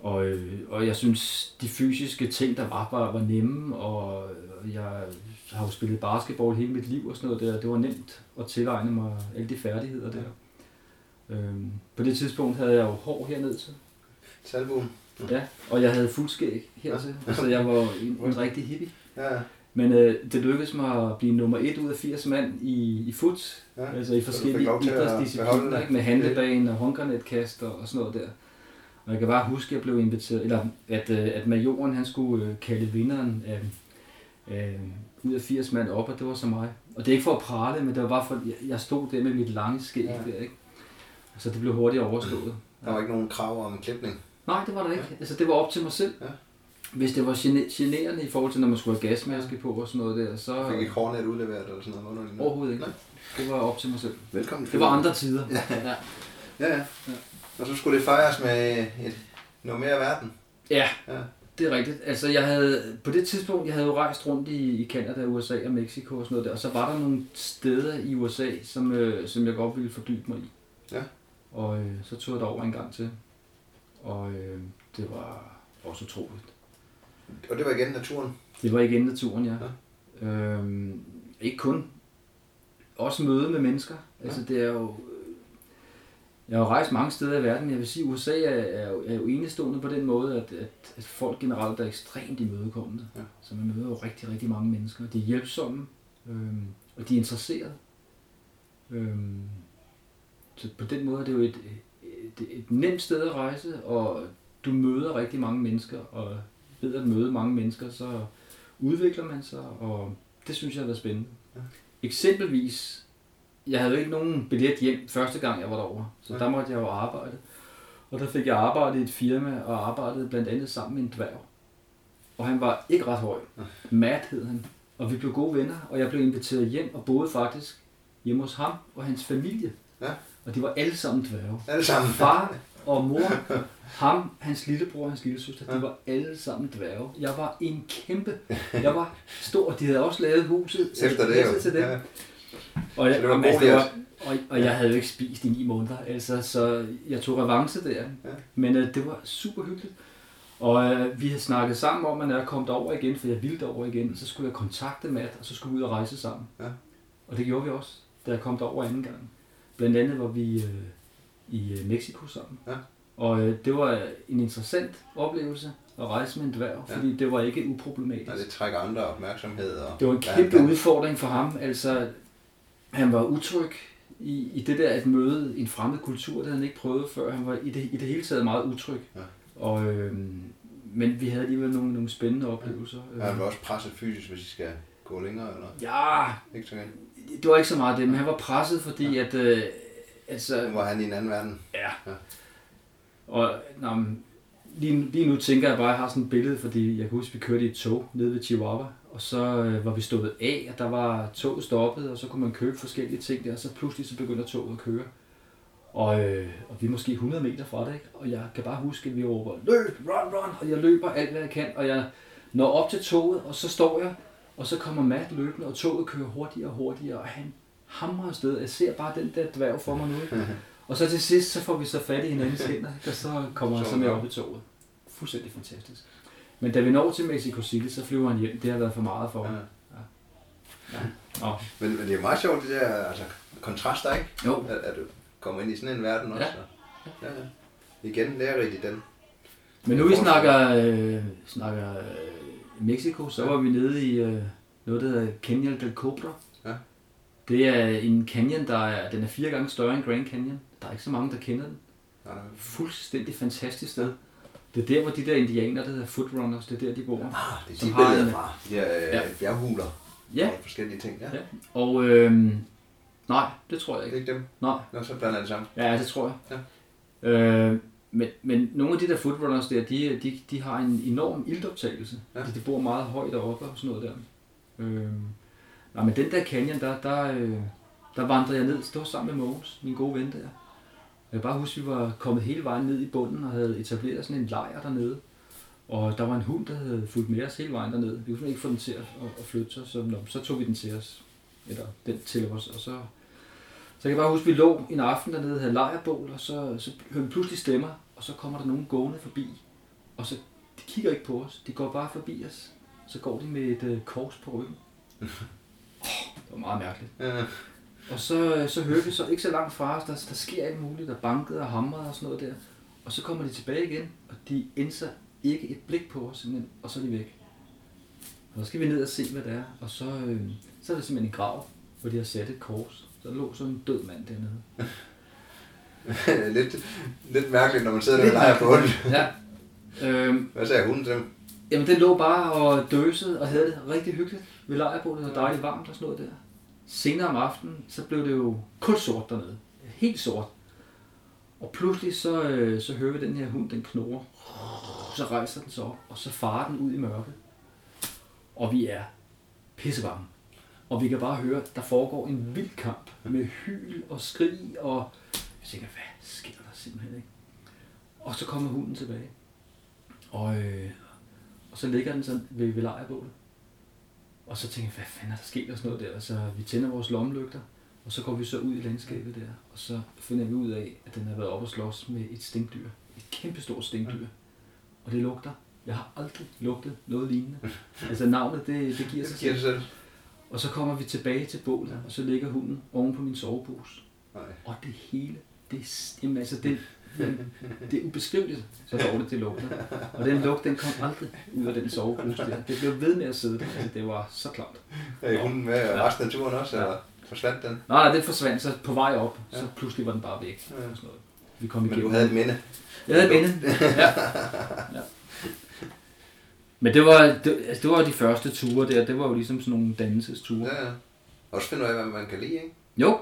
Og, og jeg synes, de fysiske ting, der var, var, var nemme, og jeg har jo spillet basketball hele mit liv og sådan noget der. Det var nemt at tilegne mig alle de færdigheder der. Øhm, på det tidspunkt havde jeg jo hår herned til. Salbuen? Ja, og jeg havde fuldskæg hertil. Så jeg var en, en rigtig hippie. Ja. Men øh, det lykkedes mig at blive nummer et ud af 80 mand i, i foot, ja. Altså i forskellige idrætsdiscipliner, ikke? med handlebane og håndgranatkast og, og sådan noget der. Og jeg kan bare huske, at jeg blev inviteret, eller at, øh, at majoren han skulle øh, kalde vinderen af, øh, ud af 80 mand op, og det var så mig. Og det er ikke for at prale, men det var bare for, at jeg- jeg stod der med mit lange skæg ja. der, ikke? Så det blev hurtigt overstået. Der var ikke nogen krav om klipning. Nej, det var der ikke. Altså, det var op til mig selv. Ja. Hvis det var gene- generende i forhold til, når man skulle have gasmaske på og sådan noget der, så fik ikke hårnet udleveret eller sådan noget underligt. overhovedet ikke. Nej. Det var op til mig selv. Velkommen. Det var andre tider. Ja. ja. Ja, ja. Og så skulle det fejres med et, noget mere verden. ja. Ja. Det er rigtigt. Altså, jeg havde, på det tidspunkt, jeg havde jo rejst rundt i, i Canada, USA og Mexico og sådan noget der, og så var der nogle steder i USA, som, øh, som jeg godt ville fordybe mig i. Ja. Og øh, så tog jeg det over en gang til. Og øh, det var også utroligt. Og det var igen naturen. Det var igen naturen, ja. ja. Øhm, ikke kun. Også møde med mennesker. Altså, det er jo... Jeg har jo rejst mange steder i verden. Jeg vil sige, at USA er, er, jo, er jo enestående på den måde, at, at, at folk generelt er ekstremt imødekommende. Ja. Så man møder jo rigtig, rigtig mange mennesker. De er hjælpsomme, øhm, og de er interesserede. Øhm, så på den måde er det jo et, et, et nemt sted at rejse, og du møder rigtig mange mennesker, og ved at møde mange mennesker, så udvikler man sig, og det synes jeg har været spændende. Ja. Eksempelvis, jeg havde jo ikke nogen billet hjem første gang, jeg var derovre, så Ja. der måtte jeg jo arbejde. Og der fik jeg arbejde i et firma, og arbejdede blandt andet sammen med en dværg. Og han var ikke ret høj. Matt hed han. Og vi blev gode venner, og jeg blev inviteret hjem og boede faktisk hjemme hos ham og hans familie. Ja. Og de var alle sammen dværge. Alle sammen. Far og mor, ham, hans lillebror og hans lillesøster, Ja. de var alle sammen dværge. Jeg var en kæmpe. Jeg var stor, de havde også lavet huset. Efter det jo. Til dem. Ja. Og, jeg, det var og, god altså, og, og jeg havde jo ikke spist i ni måneder, altså, så jeg tog revanche der. Ja. Men øh, det var super hyggeligt. Og øh, vi havde snakket sammen om, at når jeg kom derover igen, for jeg ville derover igen, så skulle jeg kontakte Matt, og så skulle vi ud og rejse sammen. Ja. Og det gjorde vi også, da jeg kom derover anden gang. Blandt andet var vi øh, i øh, Mexico sammen. Ja. Og øh, det var en interessant oplevelse at rejse med en dværg, Ja. fordi det var ikke uproblematisk. Og det trækker andre opmærksomhed. Og Det var en kæmpe kan. udfordring for ham. Altså, han var utryg i, i det der at møde en fremmed kultur, det han ikke prøvet før. Han var i det, i det hele taget meget utryg. Ja. Og, øh, men vi havde alligevel nogle, nogle spændende oplevelser. Ja, han var også presset fysisk, hvis I skal gå længere, eller? Ja, Ikke så. Det var ikke så meget det, men han var presset, fordi at... Øh, altså, Nu var han i en anden verden. Ja. Ja. Og nå, men lige, lige nu tænker jeg bare, at jeg har sådan et billede, fordi jeg kan huske, at vi kørte i et tog nede ved Chihuahua, og så øh, var vi stået af, og der var toget stoppet, og så kunne man købe forskellige ting der, og så pludselig så begynder toget at køre. Og, øh, og vi er måske 100 meter fra det, ikke? og jeg kan bare huske, at vi råber, løb, run, run, og jeg løber alt, hvad jeg kan, og jeg når op til toget, og så står jeg, og så kommer Matt løbende, og toget kører hurtigere og hurtigere, og han hamrer afsted. Jeg ser bare den der dværg for mig nu. Og så til sidst, så får vi så fat i hinandens hænder, og så kommer han så med op i toget. Fuldstændig fantastisk. Men da vi når til Mexico City, så flyver han hjem. Det har været for meget for ham. Ja. Nå, Men, men det er meget sjovt, det der altså, kontraster, ikke? jo. At, at du kommer ind i sådan en verden også. Ja. og- Ja, ja. Igen lærerigt i den. Men nu vi snakker, øh, snakker øh, Mexico, så var vi nede i øh, noget, der hedder Canyon del Cobra. Ja. Det er en canyon, der er, den er fire gange større end Grand Canyon. Der er ikke så mange, der kender den. Nej, nej. Fuldstændig fantastisk sted. Det er der, hvor de der indianere, der hedder footrunners, det er der, de bor. Ah, det er de har en- fra. De her Ja. ja. bjerghuler. Ja, Og forskellige ting. Ja. Ja. og øh, nej, det tror jeg Det er ikke. ikke dem. Nej, Nå, så blander det sammen. ja, det tror jeg. Ja. Øh, men, men nogle af de der footrunners der, de, de, de har en enorm ildoptagelse. Ja. De, de bor meget højt oppe og sådan noget der. Øh, nej, men den der canyon, der, der, øh, der vandrede jeg ned. Det var sammen med Mogens, min gode ven der. Jeg kan bare huske, at vi var kommet hele vejen ned i bunden og havde etableret sådan en lejr dernede. Og der var en hund, der havde fulgt med os hele vejen dernede. Vi kunne simpelthen ikke få den til at, at, flytte sig, så, så tog vi den til os. Eller den til os, og så så jeg kan bare huske, at vi lå en aften dernede og havde lejrbål, og så, så hører vi pludselig stemmer, og så kommer der nogen gående forbi. Og så, de kigger ikke på os, de går bare forbi os. Så går de med et øh, kors på ryggen. Oh, det var meget mærkeligt. Ja. Og så, så hører vi så ikke så langt fra os, der, der sker alt muligt, der bankede og hamrede og sådan noget der. Og så kommer de tilbage igen, og de indser ikke et blik på os, simpelthen, og så er de væk. Og så skal vi ned og se, hvad det er. Og så, øh, så er det simpelthen en grav, hvor de har sat et kors. Så lå sådan en død mand dernede. lidt, lidt mærkeligt, når man sidder der og leger på hunden. Ja. Øhm, Hvad sagde hunden til dem? jamen, den lå bare og døsede og havde det rigtig hyggeligt ved lejrbålet og dejligt varmt og sådan noget der. Senere om aftenen, så blev det jo kun sort dernede. Helt sort. Og pludselig så, øh, så hører vi den her hund, den knurrer. Så rejser den sig op, og så farer den ud i mørket. Og vi er pissebange. Og vi kan bare høre, at der foregår en vild kamp med hyl og skrig, og jeg tænker, hvad sker der simpelthen ikke? Og så kommer hunden tilbage. Og, øh, og så ligger den sådan ved, ved lejrbålet. Og så tænker jeg, hvad fanden er der sket og sådan noget der? Så vi tænder vores lommelygter, og så går vi så ud i landskabet der, og så finder vi ud af, at den har været oppe og slås med et stinkdyr. Et kæmpestort stinkdyr. Og det lugter. Jeg har aldrig lugtet noget lignende. Altså navnet, det, det giver sig selv. Og så kommer vi tilbage til bålet, og så ligger hunden oven på min sovepose. Nej. Og det hele, det, jamen, altså, det, det er ubeskriveligt, så dårligt det lugter. Og den lugt, den kom aldrig ud af den sovepose der. Det blev ved med at sidde der. Altså, det var så klart. Er hunden med Ja. resten af turen også, Ja. eller forsvandt den? Nej, nej, det forsvandt så på vej op, så Ja. pludselig var den bare væk. Ja. Sådan noget. Vi kom Men du igennem. havde et minde. Jeg havde et minde. Ja. ja. Men det var, det, altså, det var de første ture der. Det var jo ligesom sådan nogle dannelsesture. Ja, ja. Også finde ud af, hvad man kan lide, ikke? Jo,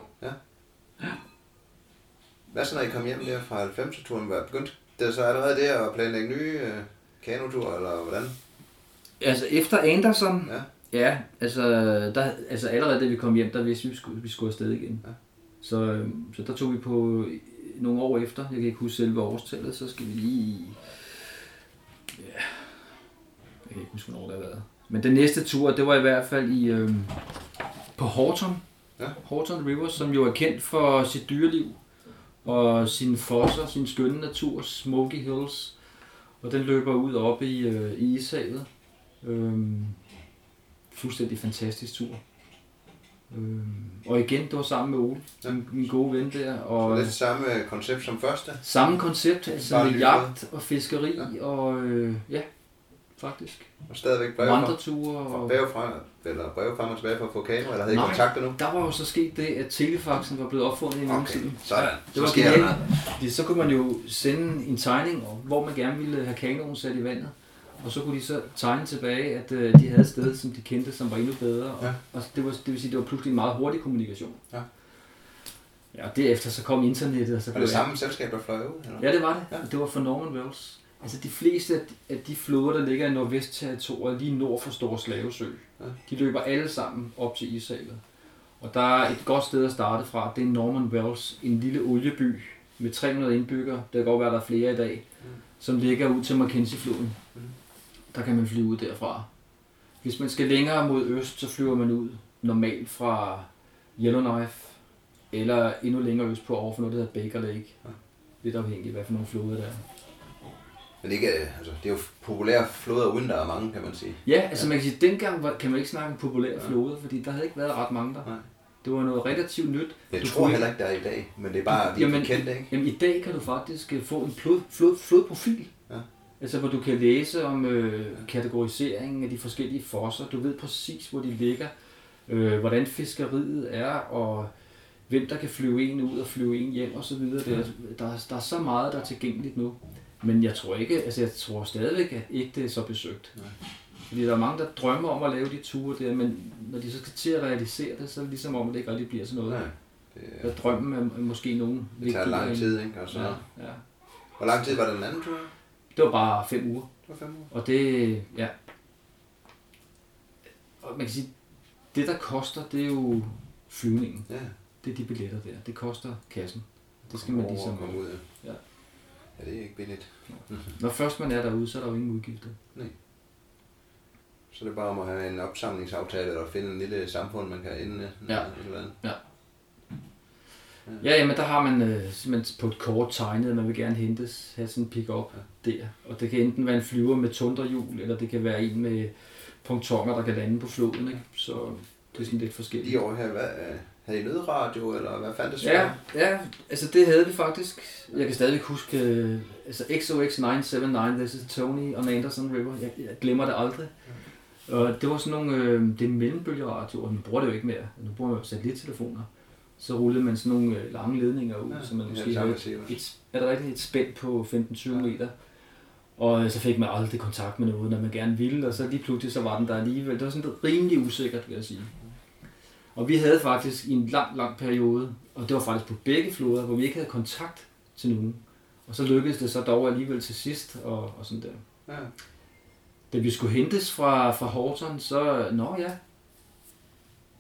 Hvad så, når I kom hjem der fra 90'er-turen? Var begyndt det er så allerede der at planlægge nye øh, kanotur, eller hvordan? altså efter Anderson, Ja. Ja, altså, der, altså allerede da vi kom hjem, der vidste vi, at vi skulle, vi skulle afsted igen. Ja. Så, øhm, så der tog vi på nogle år efter, jeg kan ikke huske selve årstallet, så skal vi lige... Ja, jeg kan ikke huske, hvornår det har været. Men den næste tur, det var i hvert fald i, øhm, på Horton, Ja. Horton River, som jo er kendt for sit dyreliv og sine fosser, sin skønne natur, Smoky Hills. Og den løber ud op i, øh, i Ishavet. Øhm, fuldstændig fantastisk tur. Øhm, og igen, det var sammen med Ole, Ja. min, min gode ven der. Og Det er det samme koncept som første. samme koncept, altså med jagt og fiskeri Ja. og øh, ja, faktisk. Og stadigvæk breve Vandreture og... breve fra, eller breve frem og tilbage fra Fokano, eller havde I Nej. kontakt endnu? Der var jo så sket det, at telefaxen var blevet opfundet i Okay, mellemtiden. sådan. Det Så var sker der så kunne man jo sende en tegning, hvor man gerne ville have kanonen sat i vandet. Og så kunne de så tegne tilbage, at øh, de havde et sted, som de kendte, som var endnu bedre. Og, Ja. og det, var, det vil sige, det var pludselig en meget hurtig kommunikation. Ja. Ja, og derefter så kom internettet, og så Var det samme selskab, der fløj ud? Eller? Ja, det var det. Ja. Det var for Norman Wells. Altså de fleste af de, floder, der ligger i Nordvest-territoriet, lige nord for Store Slavesø, Ja. de løber alle sammen op til Ishavet. Og der er et godt sted at starte fra. Det er Norman Wells, en lille olieby med 300 indbyggere. Det kan godt være, der er flere i dag, som ligger ud til Mackenzie-floden. Mm. Der kan man flyve ud derfra. Hvis man skal længere mod øst, så flyver man ud normalt fra Yellowknife, eller endnu længere øst på over for noget, der hedder Baker Lake. Ja. Lidt afhængigt af, hvad for nogle floder der er. Men ikke, øh, altså, det er jo populære floder, uden der er mange, kan man sige. Ja, altså man kan sige, dengang var, kan man ikke snakke om populære Ja. floder, fordi der havde ikke været ret mange der. Nej. Det var noget relativt nyt. Jeg Du tror kunne heller ikke, der er i dag, men det er bare, vi Jamen- kendte, ikke? Jamen i dag kan du faktisk øh, få en flod, flod, flodprofil. Ja. Altså hvor du kan læse om øh, kategoriseringen af de forskellige fosser. Du ved præcis, hvor de ligger, øh, hvordan fiskeriet er, og hvem der kan flyve en ud og flyve en hjem osv. Der, der, er- der er så meget, der er tilgængeligt nu. Men jeg tror ikke, altså jeg tror stadigvæk, at ikke det er så besøgt. Nej. Fordi der er mange, der drømmer om at lave de ture der, men når de så skal til at realisere det, så er det ligesom om, at det ikke rigtig bliver sådan noget. Nej. Det, er- drømmen er måske nogen det tager lang tid, ikke? Og så, Ja, ja. Hvor lang tid var den anden tur? Det var bare fem uger. Det var fem uger. Og det, ja. Og man kan sige, det der koster, det er jo flyvningen. Ja. Det er de billetter der. Det koster kassen. Det skal man ligesom... komme ud. Ja. Ja, det er ikke billigt. Når først man er derude, så er der jo ingen udgifter. Så det er bare om at have en opsamlingsaftale og finde en lille samfund, man kan ende Ja. eller andet. Ja, jamen der har man øh, simpelthen på et kort tegnet, at man vil gerne hentes, have sådan en pick-up der. Og det kan enten være en flyver med tundrehjul, eller det kan være en med pontoner, der kan lande på floden. Ikke? Så det er sådan lidt forskelligt. De år her, hvad, havde I nødradio, eller hvad fandtes Ja, ja, altså det havde vi faktisk. Jeg kan stadigvæk huske, øh, altså XOX 979, This is Tony on Anderson River. Jeg, jeg glemmer det aldrig. Og det var sådan nogle, øh, det er mellembølgeradioer, man bruger det jo ikke mere. Nu bruger man jo satellittelefoner. Så rullede man sådan nogle øh, lange ledninger ud, Ja, ja, så man det måske det samme, havde et, er der rigtig et spænd på 15-20 meter. Og øh, så fik man aldrig kontakt med noget, når man gerne ville, og så lige pludselig så var den der alligevel. Det var sådan lidt rimelig usikkert, vil jeg sige. Og vi havde faktisk i en lang, lang periode, og det var faktisk på begge floder, hvor vi ikke havde kontakt til nogen. Og så lykkedes det så dog alligevel til sidst, og, og sådan der. Ja. Da vi skulle hentes fra, fra Horton, så, nå ja,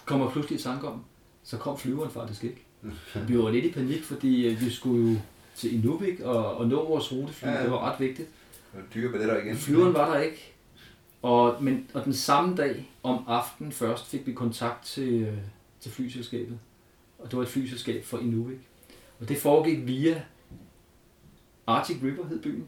kommer pludselig i tanke om, så kom flyveren faktisk ikke. Vi var lidt i panik, fordi øh, vi skulle jo til Inuvik og, og nå vores rutefly. Ja, Ja, ja. Det var ret vigtigt. Og dyre billetter igen. Flyveren var der ikke. Og, men, og den samme dag om aftenen først fik vi kontakt til, øh, til flyselskabet. Og det var et flyselskab for Inuvik. Og det foregik via Arctic River hed byen.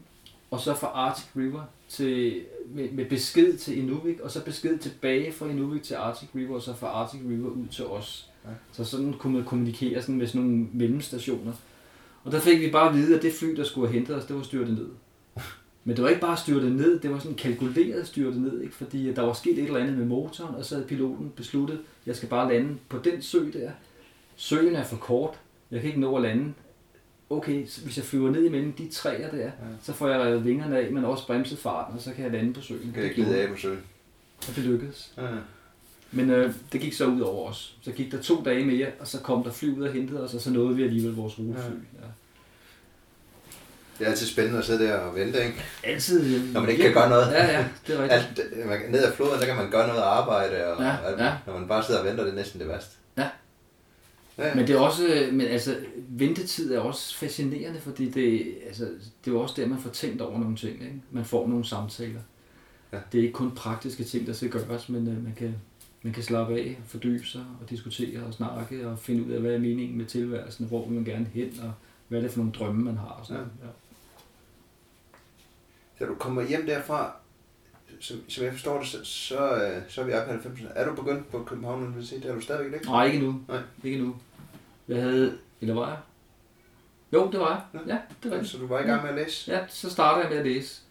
Og så fra Arctic River til, med, med besked til Inuvik, og så besked tilbage fra Inuvik til Arctic River, og så fra Arctic River ud til os. Ja. Så sådan kunne man kommunikere sådan med sådan nogle mellemstationer. Og der fik vi bare at vide, at det fly, der skulle have hentet os, det var styrtet ned. Men det var ikke bare styrtet ned, det var sådan kalkuleret styrtet ned, ikke? fordi der var sket et eller andet med motoren, og så havde piloten besluttet, at jeg skal bare lande på den sø der. Søen er for kort, jeg kan ikke nå at lande. Okay, hvis jeg flyver ned imellem de træer der, ja. så får jeg revet vingerne af, men også bremset farten, og så kan jeg lande på søen. Kan Det jeg glide af på søen? Og det lykkedes. Ja. Men øh, det gik så ud over os. Så gik der to dage mere, og så kom der fly ud og hentede os, og så nåede vi alligevel vores rutefly. Ja. Det er altid spændende at sidde der og vente, ikke? Altid. øh, Når man ikke kan gøre noget. Ja, ja, det er rigtigt. Alt, øh, man ned ad floden, der kan man gøre noget arbejde, og Ja, alt, ja. når man bare sidder og venter, det er næsten det værste. Ja. Ja, Men det er også, men altså, ventetid er også fascinerende, fordi det, altså, det er jo også der, man får tænkt over nogle ting. Ikke? Man får nogle samtaler. Ja. Det er ikke kun praktiske ting, der skal gøres, men uh, man kan man kan slappe af, fordybe sig og diskutere og snakke og finde ud af, hvad er meningen med tilværelsen, hvor vil man gerne hen, og hvad er det for nogle drømme, man har. Og sådan. Ja. Ja. Da du kommer hjem derfra, som, som jeg forstår det, så, så, øh, så er vi oppe i 90'erne. Er du begyndt på København Universitet? Er du stadigvæk ikke? Nej, ikke nu. Nej. Ikke nu. Jeg havde, eller var jeg? Jo, det var jeg. Ja. Ja, det var jeg. Så du var i gang med at læse? Ja, så starter jeg med at læse.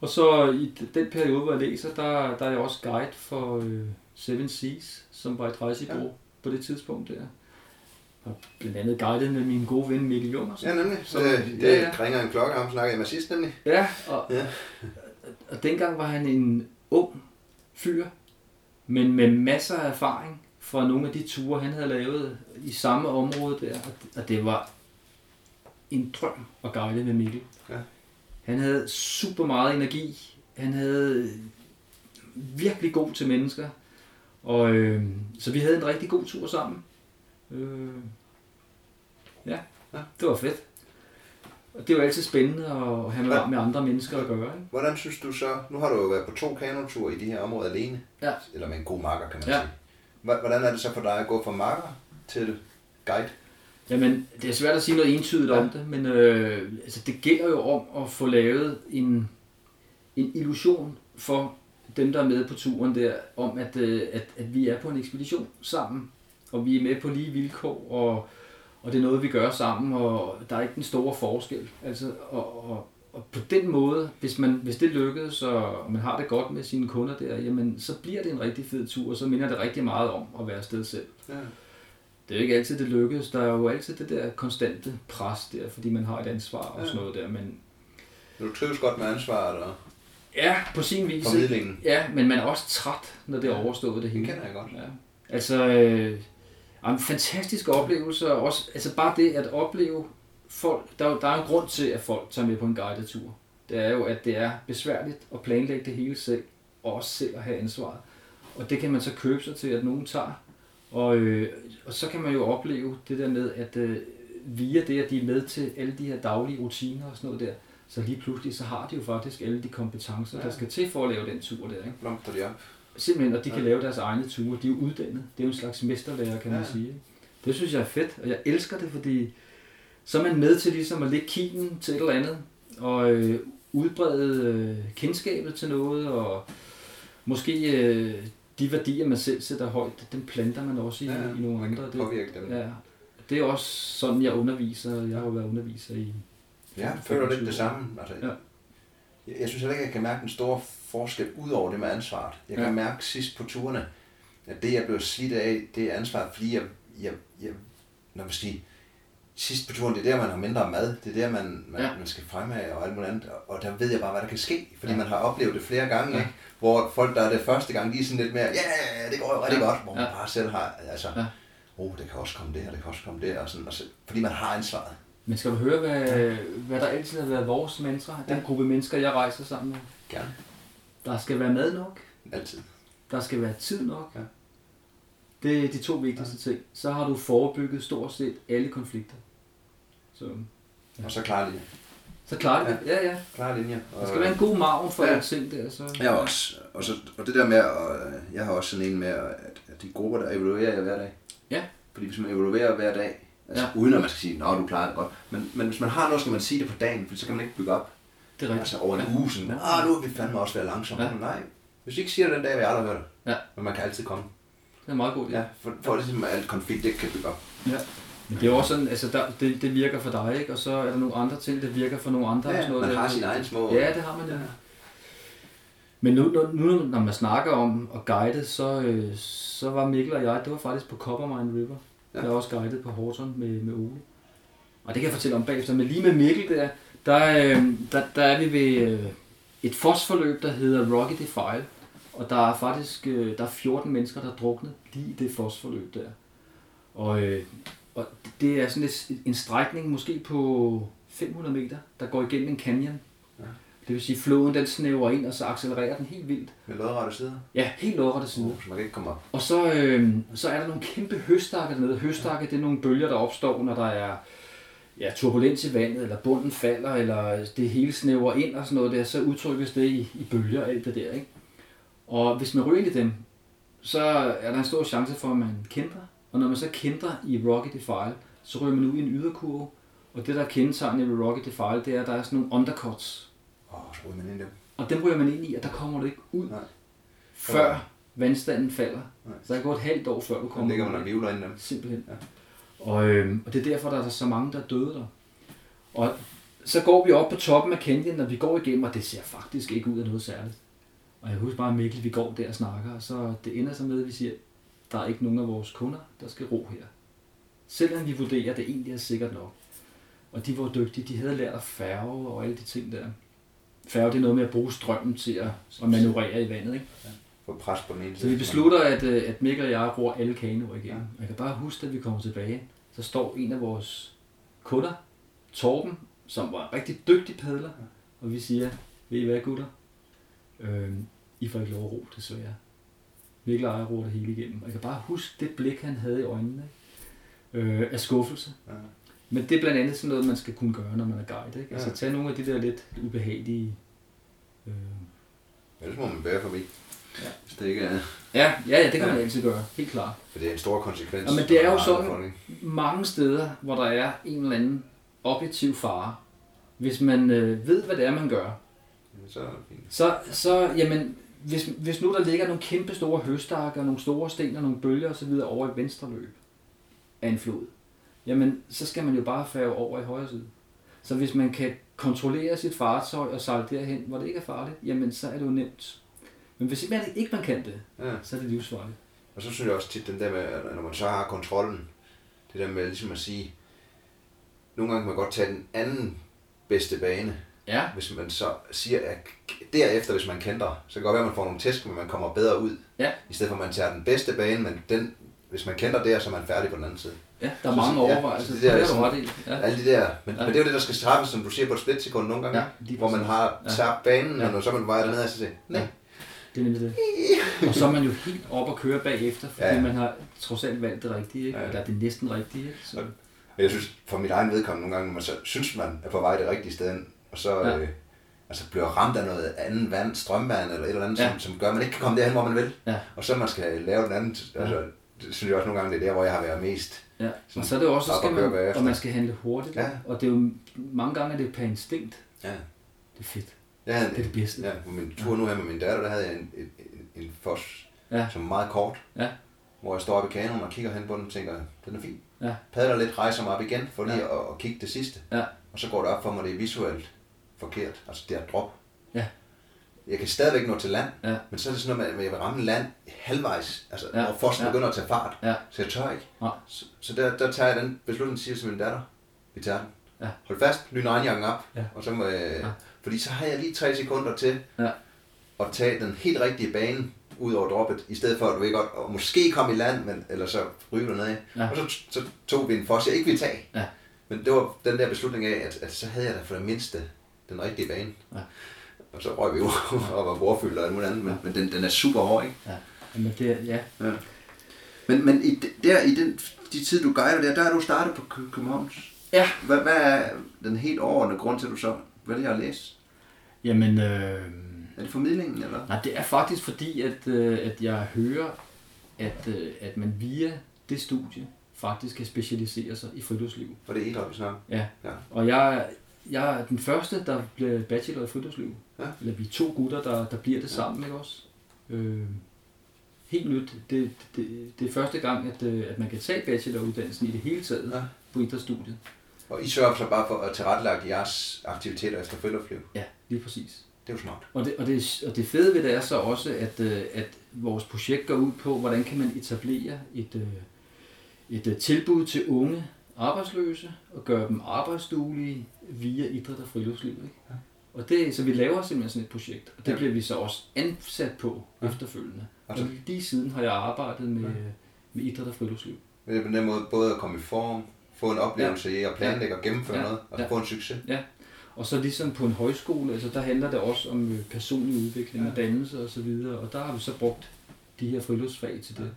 Og så i den periode, hvor jeg læser, der, der er jeg også guide for øh, Seven Seas, som var et rejsebureau ja. på det tidspunkt der. Og blandt andet guidet med min gode ven Mikkel Jungersen. Ja, nemlig. Så Så- det, ja, ja. ringer en klokke, ham snakkede jeg med sidst nemlig. Ja, og, Ja. og dengang var han en ung fyr, men med masser af erfaring fra nogle af de ture, han havde lavet i samme område der. Og det- Og det var en drøm at guide med Mikkel. Ja. Han havde super meget energi. Han havde virkelig god til mennesker. Og øh, så vi havde en rigtig god tur sammen. Øh, ja, Ja. det var fedt. Og det er jo altid spændende at have med, med andre mennesker at gøre. Ikke? Hvordan synes du så, nu har du jo været på to kanoture i de her områder alene, Ja. eller med en god marker, kan man Ja. sige. Hvordan er det så for dig at gå fra marker til guide? Jamen, det er svært at sige noget entydigt Ja. om det, men øh, altså, det gælder jo om at få lavet en, en illusion for dem, der er med på turen der, om at, øh, at, at vi er på en ekspedition sammen, og vi er med på lige vilkår, og, og det er noget, vi gør sammen, og der er ikke den store forskel. Altså, og, og, og på den måde, hvis, man, hvis det lykkes, og man har det godt med sine kunder der, jamen, så bliver det en rigtig fed tur, og så minder det rigtig meget om at være afsted selv. Ja. Det er jo ikke altid, det lykkes. Der er jo altid det der konstante pres der, fordi man har et ansvar og sådan noget der. Men Du trives godt med ansvaret og ja, på sin vis. formidlingen. Ja, men man er også træt, når det er overstået det Det hele. kender jeg godt. Ja. Altså, øh, en fantastisk oplevelse. og Også, altså bare det at opleve folk. Der, er der er en grund til, at folk tager med på en guided tur. Det er jo, at det er besværligt at planlægge det hele selv, og også selv at have ansvaret. Og det kan man så købe sig til, at nogen tager. Og, øh, og så kan man jo opleve det der med, at øh, via det, at de er med til alle de her daglige rutiner og sådan noget der, så lige pludselig, så har de jo faktisk alle de kompetencer, Ja. der skal til for at lave den tur der. Ikke? Blomster de op. Simpelthen, og de kan Ja. lave deres egne ture. De er jo uddannet. Det er jo en slags mesterlærer, kan man Ja. sige. ikke? Det synes jeg er fedt, og jeg elsker det, fordi så er man med til ligesom at lægge kigen til et eller andet, og øh, udbrede øh, kendskabet til noget, og måske øh, de værdier, man selv sætter højt, dem planter man også i, Ja, i nogle man andre. Det, Påvirke dem. ja, det er også sådan, jeg underviser. Jeg har jo været underviser i... Ja, jeg føler lidt det samme. Altså, Ja. jeg, jeg synes heller ikke, jeg kan mærke den store forskel ud over det med ansvaret. Jeg kan Ja. mærke sidst på turene, at det, jeg blev slidt af, det er ansvaret, fordi jeg, jeg, jeg når man sige, sidst på turen, det er der, man har mindre mad, det er der, man, man, ja. Ja. man skal fremad og alt muligt andet, og, der ved jeg bare, hvad der kan ske, fordi ja. Ja. man har oplevet det flere gange, ja. Ja. ikke? hvor folk, der er det første gang, de er sådan lidt mere, ja, yeah, det går jo rigtig Ja. godt, hvor man Ja. bare selv har, altså, Ja. oh, det kan også komme der, det kan også komme der, og sådan, og så, fordi man har ansvaret. Men skal du høre, hvad, hvad der altid har været vores mantra? Den Ja. gruppe mennesker, jeg rejser sammen med. Gerne. Der skal være mad nok. Altid. Der skal være tid nok. Ja. Det er de to vigtigste ting. Så har du forebygget stort set alle konflikter. Så, Og så klar linje. så klarer det. Ja, ja. Klar linje. Der skal være en god margen for Ja. ja. ting der. Så. Jeg også. Og, så, og det der med, at, jeg har også sådan en med, at, at de grupper, der evaluerer jeg hver dag. Ja. Fordi hvis man evaluerer hver dag, altså ja. Ja. uden at man skal sige, at du klarer det godt, men, men hvis man har noget, skal man sige det på dagen, for så kan man ikke bygge op. Det er rigtigt. Altså over en ja. uge, sådan, ah, nu er vi fandme også være langsomme. Ja. Ja. Nej, hvis du ikke siger det den dag, vil jeg aldrig høre det. Ja. Men man kan altid komme. Det er meget god idé. Ja, for, for ligesom at alt konflikt ikke kan bygge op. ja. Men det er jo også sådan, altså der, det, det virker for dig, ikke? Og så er der nogle andre ting, der virker for nogle andre. og Ja, sådan noget man der. har sine egne små... Ja, det har man jo. Ja. Men nu, nu, nu, når man snakker om at guide, så, øh, så var Mikkel og jeg, det var faktisk på Coppermine River. Ja. Ja. Jeg har også guidet på Horton med, med Ole. Og det kan jeg fortælle om bagefter. Men lige med Mikkel der, der, øh, der, der er vi ved øh, et fosforløb, der hedder Rocky Defile. Og der er faktisk øh, der er 14 mennesker, der er druknet lige i det fosforløb der. Og, øh, og det er sådan et, en strækning måske på 500 meter, der går igennem en canyon. Ja. Det vil sige, at floden den snæver ind, og så accelererer den helt vildt. Med lodrette sider, Ja, helt lodrette side. så man kan ikke komme op. Og så, øh, så er der nogle kæmpe høstakker dernede. Høstakke, det er nogle bølger, der opstår, når der er ja, turbulens i vandet, eller bunden falder, eller det hele snæver ind og sådan noget der, så udtrykkes det i, i bølger og alt det der, ikke? Og hvis man ryger ind i dem, så er der en stor chance for, at man kender. Og når man så kender i Rocky Defile, så ryger man ud i en yderkurve. Og det, der er kendetegnet ved Rocky Defile, det er, at der er sådan nogle undercuts. Åh, oh, så ryger man ind i dem. Og dem ryger man ind i, og der kommer du ikke ud, Nej. før vandstanden falder. Nej. Så der går et halvt år, før du kommer ligger ud. man og vivler ind i dem. Simpelthen. Ja. Og, øh, og det er derfor, der er så mange, der er døde der. Og så går vi op på toppen af canyon, og vi går igennem, og det ser faktisk ikke ud af noget særligt. Og jeg husker bare, Mikkel, vi går der og snakker, og så det ender så med, at vi siger, der er ikke nogen af vores kunder, der skal ro her. Selvom vi vurderer, at det egentlig er sikkert nok. Og de var dygtige, de havde lært at færge og alle de ting der. Færge, det er noget med at bruge strømmen til at, at manøvrere i vandet, ikke? Få pres på den ene Så vi beslutter, at, øh, at Mikkel og jeg bruger alle kanoer igennem. Jeg kan bare huske, at vi kommer tilbage, så står en af vores kunder, Torben, som var en rigtig dygtig padler, og vi siger, ved I hvad gutter? Øhm, I får ikke lov at ro, desværre. Mikkel og jeg roer det hele igennem. Og jeg kan bare huske det blik, han havde i øjnene? Øh, af skuffelse. Ja. Men det er blandt andet sådan noget, man skal kunne gøre, når man er guide. Ikke? Altså Ja. tage nogle af de der lidt ubehagelige... Øh, Ellers må man bære forbi. Ja. Hvis det ikke er... ja, ja, ja, det kan Ja. man altid gøre. Helt klart. For det er en stor konsekvens. Ja, men det er jo sådan- ikke? mange steder, hvor der er en eller anden objektiv fare, hvis man øh, ved, hvad det er, man gør, Så er det fint. så, så jamen, hvis, hvis nu der ligger nogle kæmpe store høstakker, nogle store sten og nogle bølger osv. over i venstre løb af en flod, jamen, så skal man jo bare færge over i højre side. Så hvis man kan kontrollere sit fartøj og sejle derhen, hvor det ikke er farligt, jamen, så er det jo nemt. Men hvis man ikke man kan det, Ja. så er det livsfarligt. Og så synes jeg også tit, den der med, at når man så har kontrollen, det der med ligesom at sige, nogle gange kan man godt tage den anden bedste bane, Ja, hvis man så siger, at derefter, hvis man kender, så kan det godt være, at man får nogle tæsk, men man kommer bedre ud, ja, i stedet for at man tager den bedste bane, men den, hvis man kender der, så er man færdig på den anden side. ja, der er Så- mange ja, overvejelser. så Det, der det er er sådan- ret i. Ja. Alle de der, men, Ja. ja. men det er jo det, der skal træffes, som du siger, på et splitsekund nogle gange, Ja, hvor man har Ja. tabt banen, Ja. ja. og når så man vejer derned, og så siger, nej, Det er nemlig det. Og så er man jo helt op og køre bagefter, fordi ja. Man har trods alt valgt det rigtige, ikke? Ja. eller det næsten rigtige. Ikke? Så, Og jeg synes, for mit egen vedkommende nogle gange, man så synes man er på vej det rigtige sted, og så Ja. øh, altså bliver ramt af noget andet vand, strømvand eller et eller andet, Ja. som, som gør, at man ikke kan komme derhen, hvor man vil. ja, Og så man skal lave den anden, Ja. altså, det synes jeg også nogle gange, det er der, hvor jeg har været mest. ja. Og så er det også, skal man, og man skal handle hurtigt. Ja. Og det er jo, mange gange er det per instinkt. Ja. Det er fedt. Jeg havde Det er det bedste. Ja, på min tur nu her med min datter, der havde jeg en, en, en, en fos, Ja. som er meget kort, Ja. hvor jeg står oppe i kanonen og kigger hen på den og tænker, den er fin. Ja. Padler lidt, rejser mig op igen for lige Ja. ja. at, at kigge det sidste. Ja. Og så går det op for mig, det er visuelt forkert. Altså det er drop. Ja. Jeg kan stadigvæk nå til land, Ja. men så er det sådan noget med, at jeg vil ramme land halvvejs, altså Ja. ja. hvor fossen Ja. ja. begynder at tage fart. Ja. Så jeg tør ikke. Nej. Så, så der, der tager jeg den beslutning, siger til min datter, vi tager den. Ja. Hold fast, ly regnjakken op, Ja. og så jeg, Ja. fordi så har jeg lige tre sekunder til Ja. at tage den helt rigtige bane ud over droppet, i stedet for at du ikke godt, og måske komme i land, men, eller så ryge dernede. Ja. Og så, så tog vi en foss, jeg ikke ville tage. Ja. Men det var den der beslutning af, at, at så havde jeg da for det mindste den rigtige bane. Ja. Og så røg vi jo og var bordfyldt og alt muligt andet, men, men den, den er super hård, ikke? Ja. Jamen, det ja. Ja. Men, men i, de- der, i den, de tid, du guider der, der er du startet på Kø- Københavns. Ja. Hvad, hvad er den helt overordnede grund til, at du så vælger at læse? Jamen, øh, Er det formidlingen, eller? nej, det er faktisk fordi, at, øh, at jeg hører, at, øh, at man via det studie faktisk kan specialisere sig i friluftsliv. For det er idræt, vi snakker. Ja. Ja. Og jeg, jeg er den første, der bliver bachelor i friluftsliv. Ja. Eller vi er to gutter, der, der bliver det sammen, ikke også? Øh, helt nyt. Det, det, det er første gang, at, øh, at man kan tage bacheloruddannelsen i det hele taget Ja. på idrætsstudiet. Og I sørger så bare for at tilrettelægge jeres aktiviteter efter friluftsliv. Ja, lige præcis. Det er jo smart. Og det, og, det, og det fede ved det er så også, at, øh, at vores projekt går ud på, hvordan kan man etablere et, øh, et øh, tilbud til unge arbejdsløse og gøre dem arbejdsduelige via idræt og friluftsliv. Ikke? Ja. Og det, så vi laver simpelthen sådan et projekt, og det Ja. bliver vi så også ansat på Ja. efterfølgende. Altså- Og lige siden har jeg arbejdet med, Ja. med idræt og friluftsliv. Men det er på den måde både at komme i form, få en oplevelse ja. i at planlægge og gennemføre Ja. noget, og så Ja. få en succes. Og så ligesom på en højskole, altså der handler det også om øh, personlig udvikling Ja. og dannelse og så videre, og der har vi så brugt de her friluftsfag til det.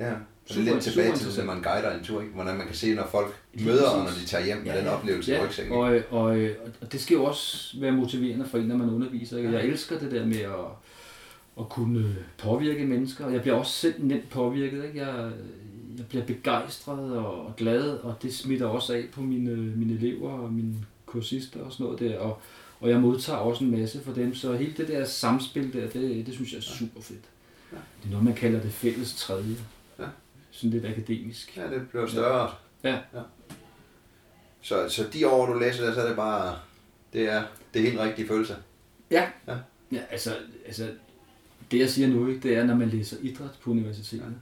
Ja. Det Super- er lidt tilbage til, når man guider en tur, ikke? hvordan man kan se, når folk møder, og når de tager hjem med den oplevelse i rygsækken. og, og, og, og det skal jo også være motiverende for en, når man underviser. Ikke? Jeg elsker det der med at, at kunne påvirke mennesker. Og jeg bliver også selv nemt påvirket. Ikke? Jeg, jeg bliver begejstret og glad, og det smitter også af på mine, mine elever og mine kursister og sådan noget der. Og, og jeg modtager også en masse for dem, så hele det der samspil der, det, det synes jeg er super fedt. Ja. Det er noget, man kalder det fælles tredje. Ja. Sådan lidt akademisk. Ja, det bliver større. Ja. ja. Så, så de år, du læser der, så er det bare, det er det er helt rigtige følelse. Ja. Ja. ja altså, altså, det jeg siger nu, ikke, det er, når man læser idræt på universitetet,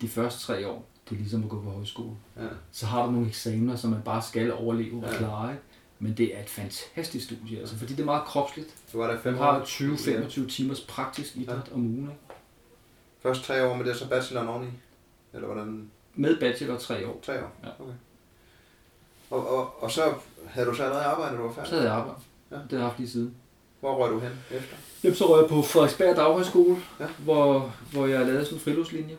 de første tre år, det er ligesom at gå på højskole. Ja. Så har du nogle eksamener, som man bare skal overleve og Ja. klare. Ikke? Men det er et fantastisk studie, altså, fordi det er meget kropsligt. Du var der Du fem har år. 20-25 timers praktisk idræt Ja. om ugen. Ikke? Først tre år med det, så bacheloren oveni? Eller hvordan? Med bachelor tre år. Tre år? Ja. Okay. Og, og, og så havde du så allerede arbejdet, da du var færdig? Så havde jeg arbejdet. Ja. Det har jeg haft lige siden. Hvor røg du hen efter? Jamen, så røg jeg på Frederiksberg Daghøjskole, Ja. hvor, hvor jeg lavede sådan en friluftslinje.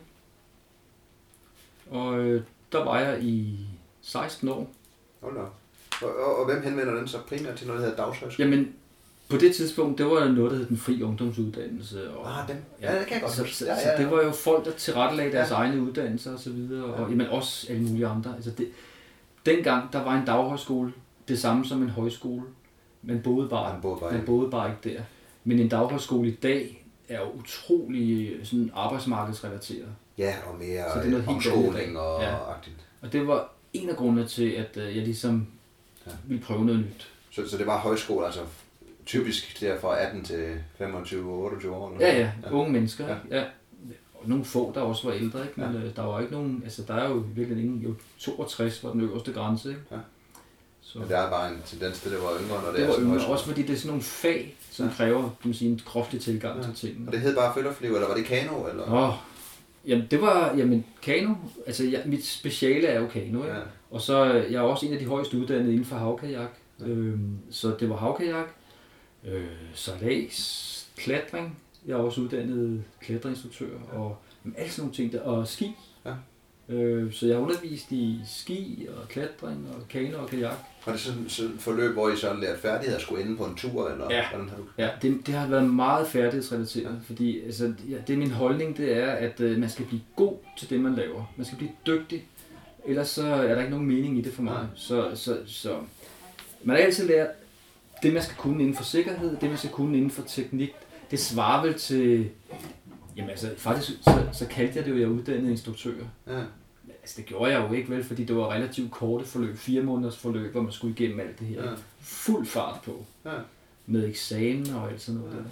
Og øh, der var jeg i 16 år. Hold da. Og, og, og, hvem henvender den så primært til noget, der hedder dagshøjskole? Jamen, på det tidspunkt, det var noget, der hed den fri ungdomsuddannelse. Og, Ah, dem. Ja, det kan jeg godt så, Ja, ja, ja, så det var jo folk, der tilrettelagde deres Ja. egne uddannelser og så videre, og Ja. jamen også alle mulige andre. Altså det, dengang, der var en daghøjskole det samme som en højskole. Man boede bare, Man boede bare man boede bare ikke der. Men en daghøjskole i dag er jo utrolig sådan arbejdsmarkedsrelateret. Ja, og mere Så det er noget omskoling og Ja. agtigt. Og det var en af grundene til, at øh, jeg ligesom Ja. ville prøve noget nyt. Så, så det var højskole, altså typisk der fra 18 til 25, 28 år? eller Ja, ja, noget? unge mennesker. Ja. Ja. ja. Og nogle få, der også var ældre, ikke? men ja. der var ikke nogen, altså der er jo virkelig ingen, jo 62 var den øverste grænse. Ikke? Ja. Så Men der er bare en tendens til, at det var yngre, når det, det er var som yngre, også fordi det er sådan nogle fag, som Ja. ja. kræver kan man sige, en kropslig tilgang Ja. ja. til tingene. Og det hed bare friluftsliv, eller var det kano? Eller? Åh, jamen det var, jamen kano, altså jeg, mit speciale er jo kano? Ja. Og så øh, jeg er også en af de højeste uddannede inden for havkajak. Ja. Øhm, så det var havkajak, øh, sejlads, klatring. Jeg er også uddannet klatreinstruktør og jamen, alle sådan nogle ting der. Og ski. Ja. Øh, så jeg har undervist i ski og klatring og kano og kajak. Var det sådan sådan et forløb, hvor I så lærte færdigheder skulle ende på en tur? Eller Ja. hvordan har du? Ja, det, det har været meget færdighedsrelateret, Ja. ja. fordi altså, ja, det er min holdning, det er, at øh, man skal blive god til det, man laver. Man skal blive dygtig, ellers så er der ikke nogen mening i det for mig. Nej. Så, så, så man har altid lært, det man skal kunne inden for sikkerhed, det man skal kunne inden for teknik, det svarer vel til, jamen altså faktisk så, så kaldte jeg det jo, at jeg er uddannet instruktør. Ja. Altså det gjorde jeg jo ikke vel, fordi det var relativt korte forløb, fire måneders forløb, hvor man skulle igennem alt det her. Ja. Fuld fart på, ja. med eksamen og alt sådan noget Ja. der.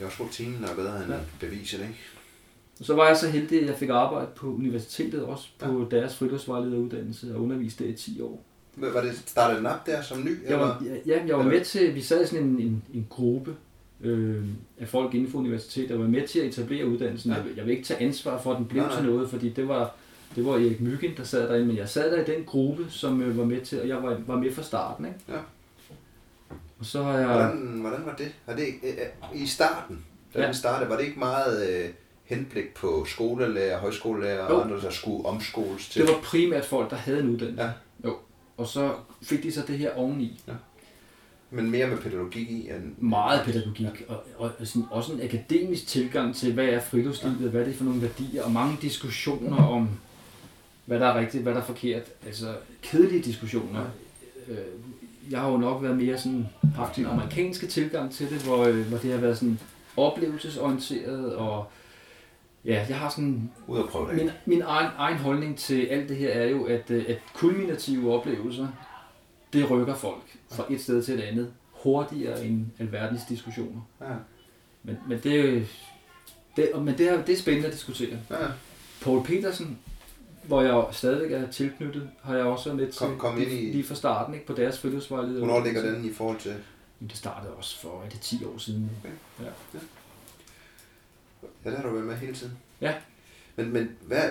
Jeg også rutinen er bedre end Ja. ja. beviset, ikke? Og så var jeg så heldig, at jeg fik arbejde på universitetet også, på deres friluftsvejlederuddannelse og underviste der i 10 år. Var det startet den op der som ny? Jeg var, eller? ja, jeg var Eller- med til, vi sad i sådan en, en, en gruppe øh, af folk inden for universitetet, og var med til at etablere uddannelsen. Ja. Ja. Jeg, jeg vil ikke tage ansvar for, at den blev Nej, nej. til noget, fordi det var, det var Erik Myggen, der sad derinde, men jeg sad der i den gruppe, som øh, var med til, og jeg var, var med fra starten. Ikke? Ja. Og så har jeg... Hvordan, hvordan var det? Var det øh, øh, I starten, da Ja. den startede, var det ikke meget øh, henblik på skolelærer, højskolelærer og andre, der skulle omskoles til? Det var primært folk, der havde en uddannelse. Ja. Jo. Og så fik de så det her oveni. Men mere med pædagogik i end... meget pædagogik, og, og sådan, også en akademisk tilgang til, hvad er friluftslivet, hvad er det for nogle værdier, og mange diskussioner om, hvad der er rigtigt, hvad der er forkert. Altså kedelige diskussioner. Øh, Jeg har jo nok været mere sådan, haft den amerikanske tilgang til det, hvor, øh, hvor det har været sådan oplevelsesorienteret, og ja, jeg har sådan Ud og prøve det. min, min egen, egen holdning til alt det her er jo, at, øh, at kulminative oplevelser, det rykker folk fra et sted til et andet hurtigere end alverdens diskussioner. Ja. Men, men det, er det, men det, er, det er spændende at diskutere. Ja. Paul Petersen, hvor jeg stadigvæk er tilknyttet, har jeg også til Kom- kom ind i- lige fra starten ikke, på deres friluftsvejleder. Hvornår ligger den i forhold til... Det startede også for, er det 10 år siden? Ja, det har du været med hele tiden. Ja. Men, men hvad...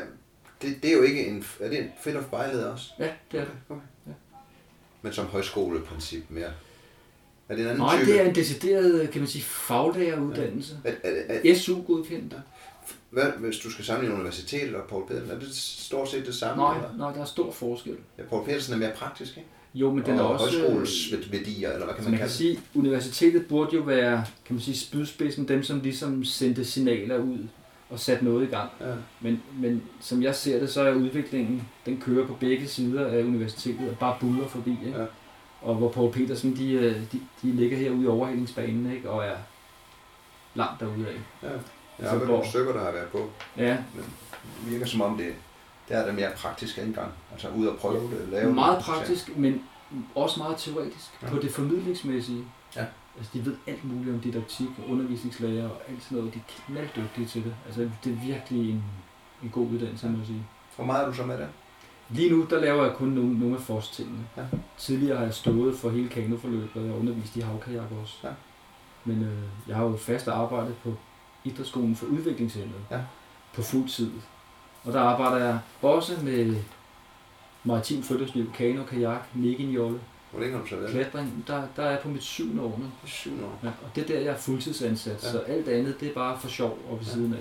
Det, det er jo ikke en... Er det en fedt of vejleder også? Ja, det er det. Okay. Ja. Men som højskoleprincip mere. Er det en anden Nej, type? det er en decideret, kan man sige, faglæreruddannelse. Er, er, er, SU-godkendt. Hvad, hvis du skal sammenligne universitetet og Paul Pedersen, er det stort set det samme? Nej, Eller? nej, der er stor forskel. Ja, Paul Pedersen er mere praktisk, ikke? Jo, men den er og også... højskolesværdier, eller hvad kan man man kan kalde det? sige, universitetet burde jo være, kan man sige, spydspidsen, dem som ligesom sendte signaler ud og satte noget i gang. Ja. Men, men som jeg ser det, så er udviklingen, den kører på begge sider af universitetet og bare buller forbi. Ikke? Ja. Og hvor Paul Petersen, de, øh, de, de ligger herude i overhældingsbanen ikke? og er langt derude af. Ja. Jeg Så har været nogle stykker, der har været på. Ja, Det virker som om, det, det er det mere praktisk indgang. Altså ud og prøve det, lave meget det. praktisk, men også meget teoretisk Ja. på det formidlingsmæssige. Ja. Altså, de ved alt muligt om didaktik og undervisningslærer og alt sådan noget. De er knalddygtige til det. Altså, det er virkelig en, en god uddannelse, må jeg sige. Hvor meget er du så med det? Lige nu, der laver jeg kun nogle, nogle af forstingene. Ja. Tidligere har jeg stået for hele kanoforløbet, og undervist i havkajak også. Ja. Men øh, jeg har jo fast arbejdet på Idrætsskolen for Udviklingshemmede Ja. på fuld tid. Og der arbejder jeg også med maritim friluftsliv, kano, kajak, neginjolle, Hvor længe har du så været? klatring. Der, der er jeg på mit syvende år nu. Syv år. Ja, og det er der, jeg er fuldtidsansat, Ja. så alt andet, det er bare for sjov og ved Ja. siden af.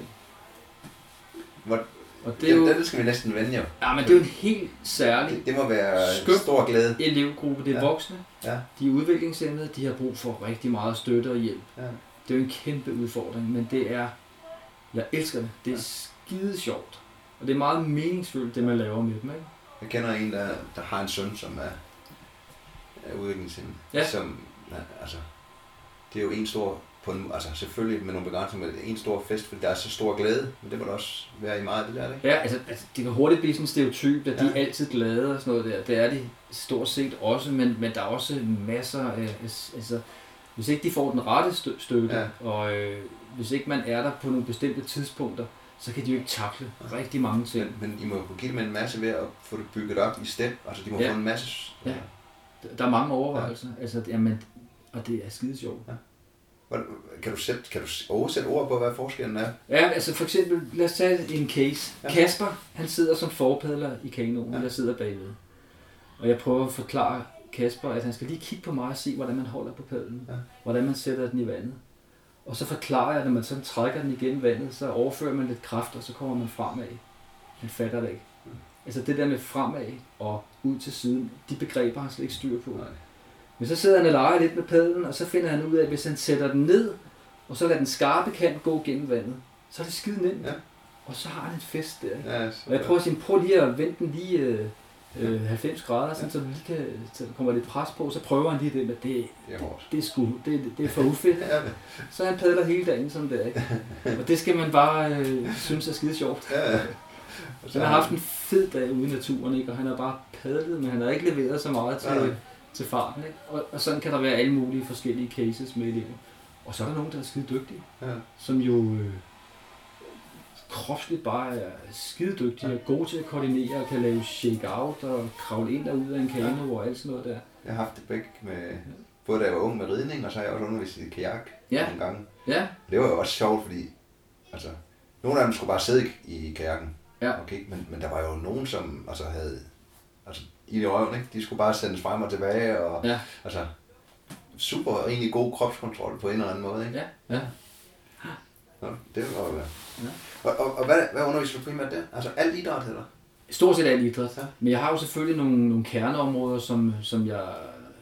Hvor, Og det er jo, det, skal vi næsten vende jo. ja, men det er jo en helt særlig Det, det må være en Skønt. stor glæde. elevgruppe. Det er Ja. voksne, Ja. de er udviklingshemmede, de har brug for rigtig meget støtte og hjælp. Ja. Det er jo en kæmpe udfordring, men det er, jeg elsker det. Det er Ja. skide sjovt. Og det er meget meningsfuldt, det man laver med dem. Ikke? Jeg kender en, der, der har en søn, som er, er udviklingshemmet. Ja. Som, altså, det er jo en stor, på en, altså selvfølgelig med nogle begrænsninger, men er en stor fest, fordi der er så stor glæde. Men det må der også være i meget af det der, ikke? Ja, altså, altså det kan hurtigt blive sådan en stereotyp, at de Ja. er altid glade og sådan noget der. Det er de stort set også, men, men der er også masser af, altså, hvis ikke de får den rette stø- støtte, Ja. og øh, hvis ikke man er der på nogle bestemte tidspunkter, så kan de jo ikke takle rigtig mange ting. Men, men I må jo give dem en masse ved at få det bygget op i step. Altså de må Ja. få en masse... Ja. Der er mange overvejelser, ja. altså, jamen, og det er skide sjovt. Hvor- Kan du, sætte, kan du oversætte ord på, hvad forskellen er? Ja, altså for eksempel, lad os tage en case. Ja. Ja. Kasper, han sidder som forpadler i kanonen, Ja. ja. jeg sidder bagved. Og jeg prøver at forklare Kasper, at han skal lige kigge på mig og se, hvordan man holder på padlen. Ja. Hvordan man sætter den i vandet. Og så forklarer jeg, at når man sådan trækker den igennem vandet, så overfører man lidt kraft, og så kommer man fremad. Han fatter det ikke. Mm. Altså det der med fremad og ud til siden, de begreber har han slet ikke styr på. Nej. Men så sidder han og leger lidt med padlen, og så finder han ud af, at hvis han sætter den ned, og så lader den skarpe kant gå gennem vandet, så er det skide nemt. Ja. Og så har han en fest der. Ja, Og jeg prøver at sige, prøv lige at vende den lige øh, øh, 90 grader, sådan, så, lige kan, så kommer lidt pres på, så prøver han lige det, men det, Det er det, er, sgu, det, det er for ufedt. Ja, Så han padler hele dagen som det er. Ikke? Og det skal man bare øh, synes er skide sjovt. ja. ja. Og Så han har haft en fed dag ude i naturen, ikke? og han har bare padlet, men han har ikke leveret så meget til, Nej. til farten. Ikke? Og, og sådan kan der være alle mulige forskellige cases med elever. Og så er der nogen, der er skide dygtige, Ja. som jo øh, kropsligt bare er skide dygtige og gode til at koordinere og kan lave shake-out og kravle ind og ud af en kano og alt sådan noget der. Jeg har haft det begge med, både da jeg var ung med ridning, og så har jeg også undervist i kajak Ja. nogle gange. Ja, Det var jo også sjovt, fordi altså, nogle af dem skulle bare sidde i i kajakken. Ja. Okay, men, men der var jo nogen, som altså, havde altså, i røven, ikke? De skulle bare sendes frem og tilbage, og ja, altså, super egentlig god kropskontrol på en eller anden måde, ikke? ja. ja. Nå, det var jo... Ja. Og, og, og hvad, hvad underviser du primært der? Altså alt idræt, eller? Stort set alt idræt. Ja. Men jeg har jo selvfølgelig nogle, nogle kerneområder, som, som jeg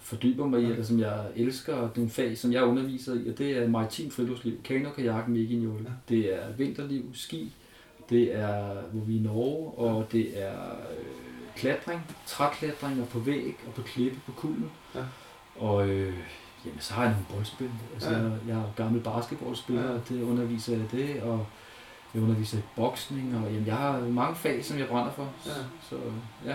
fordyber mig i, eller som jeg elsker, og nogle fag, som jeg underviser i, og det er maritim friluftsliv, kano, kajak, meginjol. Ja. Det er vinterliv, ski, det er, hvor vi er i Norge, og det er øh, klatring, træklatring og på væg og på klippe på kulden. Ja. Og øh, jamen, så har jeg nogle boldspil. Altså, Ja. jeg, jeg er gammel basketballspiller, Ja. det underviser jeg det, og jeg underviser i boksning, og jamen, jeg har mange fag, som jeg brænder for. Ja. Så ja.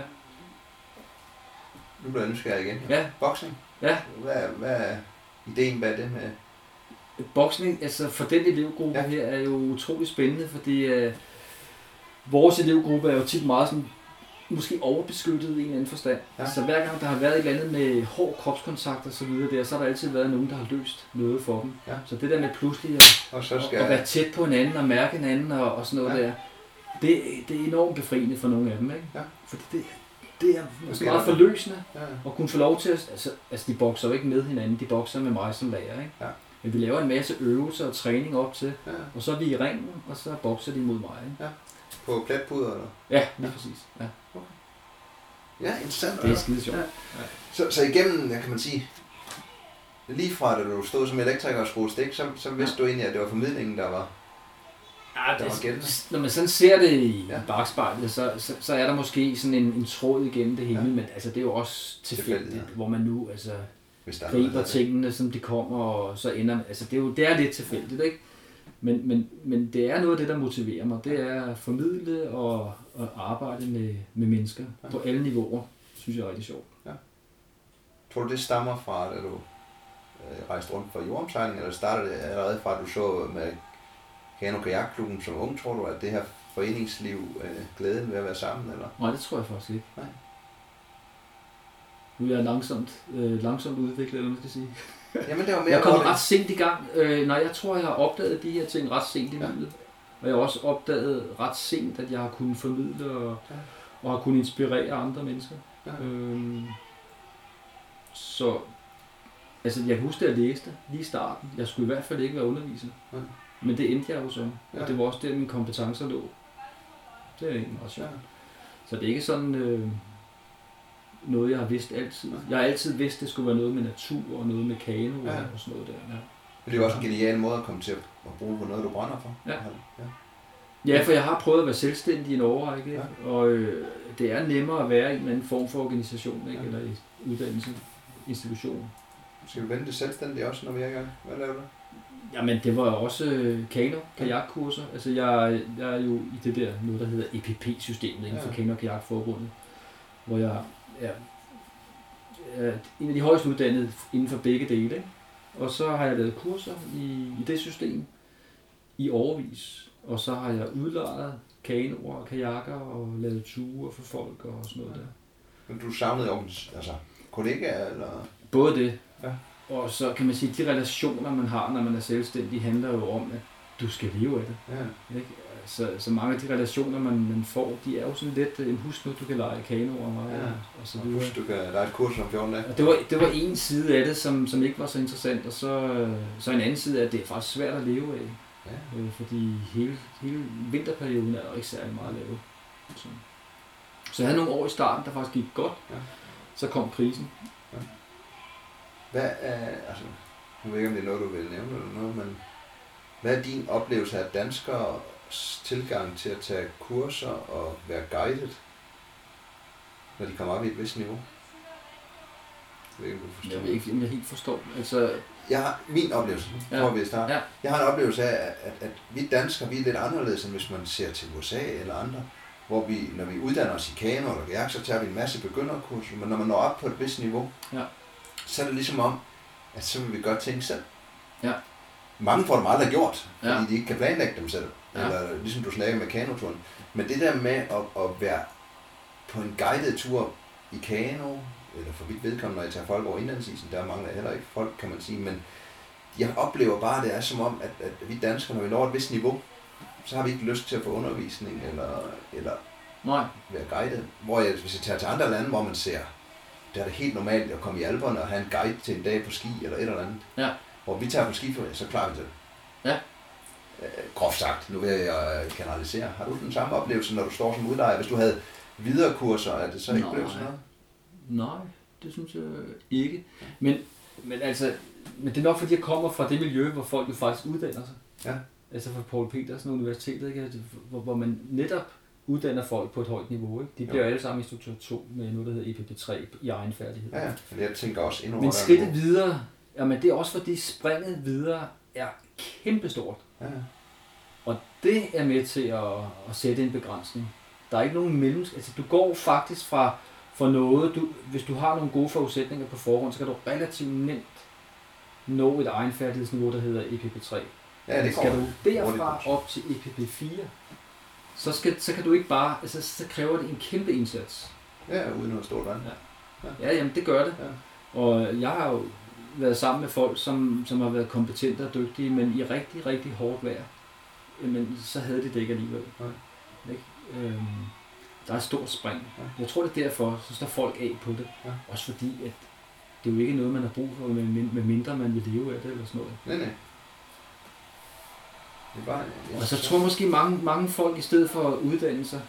Nu bliver jeg nysgerrig igen. Ja, Boksning? Ja. Hvad, hvad er ideen bag det med... boksning, altså for den elevgruppe Ja. ja. her, er jo utrolig spændende, fordi øh, vores elevgruppe er jo tit meget sådan, måske overbeskyttet i en eller anden forstand. Ja. Ja. Så hver gang der har været et eller andet med hård kropskontakt og så videre der, så har der altid været nogen, der har løst noget for dem. Ja. Så det der med pludselig at, Og så skal at være tæt på hinanden og mærke hinanden og, og sådan noget Ja. ja. der, det, det er enormt befriende for nogle af dem, ikke? Ja. Fordi det, det er måske meget forløsende Ja. at kunne få lov til at... Altså, altså de bokser jo ikke med hinanden, de bokser med mig som lærer, ikke? Ja. Men vi laver en masse øvelser og træning op til, ja. og så er vi i ringen, og så bokser de mod mig, ikke? På pletpuder, eller? Ja, lige præcis. Ja. Ja, interessant. Det er skide sjovt. Ja. Så, så igennem, kan man sige, lige fra da du stod som elektriker og skruede stik, så, så vidste du egentlig, at det var formidlingen, der var... Ja, Der var det, gældende. når man sådan ser det i Ja. ja. bagspejlet, så, så, så er der måske sådan en, en tråd igennem det hele, Ja. ja. men altså, det er jo også tilfældigt, Tilfældigt, ja. hvor man nu altså, Hvis der er noget, griber tingene, som de kommer, og så ender altså det er jo det er lidt tilfældigt, ikke? Men, men, men det er noget af det, der motiverer mig. Det er at formidle og, og arbejde med, med mennesker Ja. på alle niveauer. synes jeg er rigtig sjovt. Tror du, det stammer fra, da du øh, rejste rundt for jordomsejling, eller startede det allerede fra, at du så med Kano Kajakklubben som ung, tror du, at det her foreningsliv, øh, glæden ved at være sammen, eller? Nej, det tror jeg faktisk ikke. Nej. Nu er jeg langsomt, øh, langsomt udviklet, eller man skal sige. Jamen, det var mere Jeg over ret sent i gang. Øh, nej, jeg tror, jeg har opdaget de her ting ret sent i Ja. livet. Og jeg har også opdaget ret sent, at jeg har kunnet formidle og, Ja. og har kunnet inspirere andre mennesker. Ja. Øhm, så altså, jeg kan huske, at jeg læste lige i starten. Jeg skulle i hvert fald ikke være underviser. Ja. Men det endte jeg jo som. Ja. Og det var også der, mine kompetencer lå. Det er egentlig også Ja. sjovt. Så det er ikke sådan øh, noget, jeg har vidst altid. Jeg har altid vidst, at det skulle være noget med natur og noget med kano Ja. og sådan noget der. Ja. Det er jo også en genial måde at komme til at bruge på noget, du brænder for. Ja. ja. Ja, for jeg har prøvet at være selvstændig i en årrække, Ja. og øh, det er nemmere at være i en eller anden form for organisation, ikke? Ja. eller i uddannelse, institution. Skal vi vende det selvstændigt også, når vi er i gang? Hvad laver du? Jamen, det var også øh, kano, kajakkurser. Altså, jeg, jeg er jo i det der, noget der hedder EPP-systemet inden for Ja. Kano- og Kajakforbundet, hvor jeg er, er en af de højst uddannede inden for begge dele. Ikke? Og så har jeg lavet kurser i, i det system i overvis. Og så har jeg udlejet kanoer og kajakker og lavet ture for folk og sådan noget der. Men du savnede jo altså, kollegaer, eller? Både det, Ja. og så kan man sige, at de relationer, man har, når man er selvstændig, handler jo om, at du skal leve af det. Ja. Ikke? Så, så mange af de relationer, man, man får, de er jo sådan lidt, øh, husk nu, du kan lege kano og mig, Ja. og så videre. husk, du kan, der er et kurs om 14 dage. Og det var, det var en side af det, som, som ikke var så interessant, og så, så en anden side af, at det er faktisk svært at leve af. Ja. Øh, fordi hele, hele vinterperioden er der ikke særlig meget lavet. Så. så jeg havde nogle år i starten, der faktisk gik godt. Ja. Så kom krisen. Hvad er, altså, nu ved ikke, om det er noget, du vil nævne eller noget, men hvad er din oplevelse af danskers tilgang til at tage kurser og være guided, når de kommer op i et vist niveau? Jeg ved ikke, om du. Jeg ved ikke, om jeg helt forstår. Altså, Jeg har min oplevelse, Ja. tror vi starte. Ja. Jeg har en oplevelse af, at, at, vi danskere, vi er lidt anderledes, end hvis man ser til USA eller andre, hvor vi, når vi uddanner os i kano eller kajak, så tager vi en masse begynderkurser, men når man når op på et vist niveau, Ja. så er det ligesom om, at så vil vi godt tænke selv. Ja. Mange får dem aldrig gjort, fordi Ja. de ikke kan planlægge dem selv. Ja. Eller ligesom du snakker med kanoturen. Men det der med at, at være på en guided tur i kano, eller for vidt vedkommende, når jeg tager folk over indlandsisen, der mangler jeg heller ikke folk, kan man sige, men jeg oplever bare, at det er som om, at, at vi danskere, når vi når et vist niveau, så har vi ikke lyst til at få undervisning eller, eller nej. være guidet. Hvor jeg, hvis jeg tager til andre lande, hvor man ser, der er det helt normalt at komme i alberne og have en guide til en dag på ski eller et eller andet. Ja. Hvor vi tager på skiferie, så klarer vi det. Ja. Øh, groft sagt, nu vil jeg øh, kanalisere. Har du den samme oplevelse, når du står som udlejer? Hvis du havde videre kurser, er det så ikke blevet sådan noget? Nej, det synes jeg ikke. Men, men altså, men det er nok fordi, jeg kommer fra det miljø, hvor folk jo faktisk uddanner sig. Ja. Altså fra Paul Petersen Universitetet, ikke? Altså, Hvor, hvor man netop uddanner folk på et højt niveau. Ikke? De bliver Jo. alle sammen instruktør 2 med noget, der hedder EPP3 i egen færdighed. Ja, ja. Men jeg tænker også endnu Men skridtet videre, jamen det er også fordi springet videre er kæmpestort. Ja, ja. Og det er med til at, at sætte en begrænsning. Der er ikke nogen mellem... Altså, du går faktisk fra, fra noget... Du, hvis du har nogle gode forudsætninger på forhånd, så kan du relativt nemt nå et egenfærdighedsniveau, der hedder EPP3. ja det skal du derfra op til EPP4, så, skal, så kan du ikke bare... Altså, så kræver det en kæmpe indsats. Ja, uden noget stort vand. Ja, jamen det gør det. Ja. Og jeg har jo været sammen med folk, som, som har været kompetente og dygtige, men i rigtig, rigtig hårdt vejr. Men så havde de det ikke alligevel. Nej. Ikke? Øhm, der er et stort spring. Ja. Jeg tror, det er derfor, så står folk af på det. Ja. Også fordi, at det er jo ikke noget, man har brug for, med, mindre man vil leve af det eller sådan noget. Nej, nej. Det er bare, Og så tror jeg måske mange, mange folk i stedet for at uddanne sig,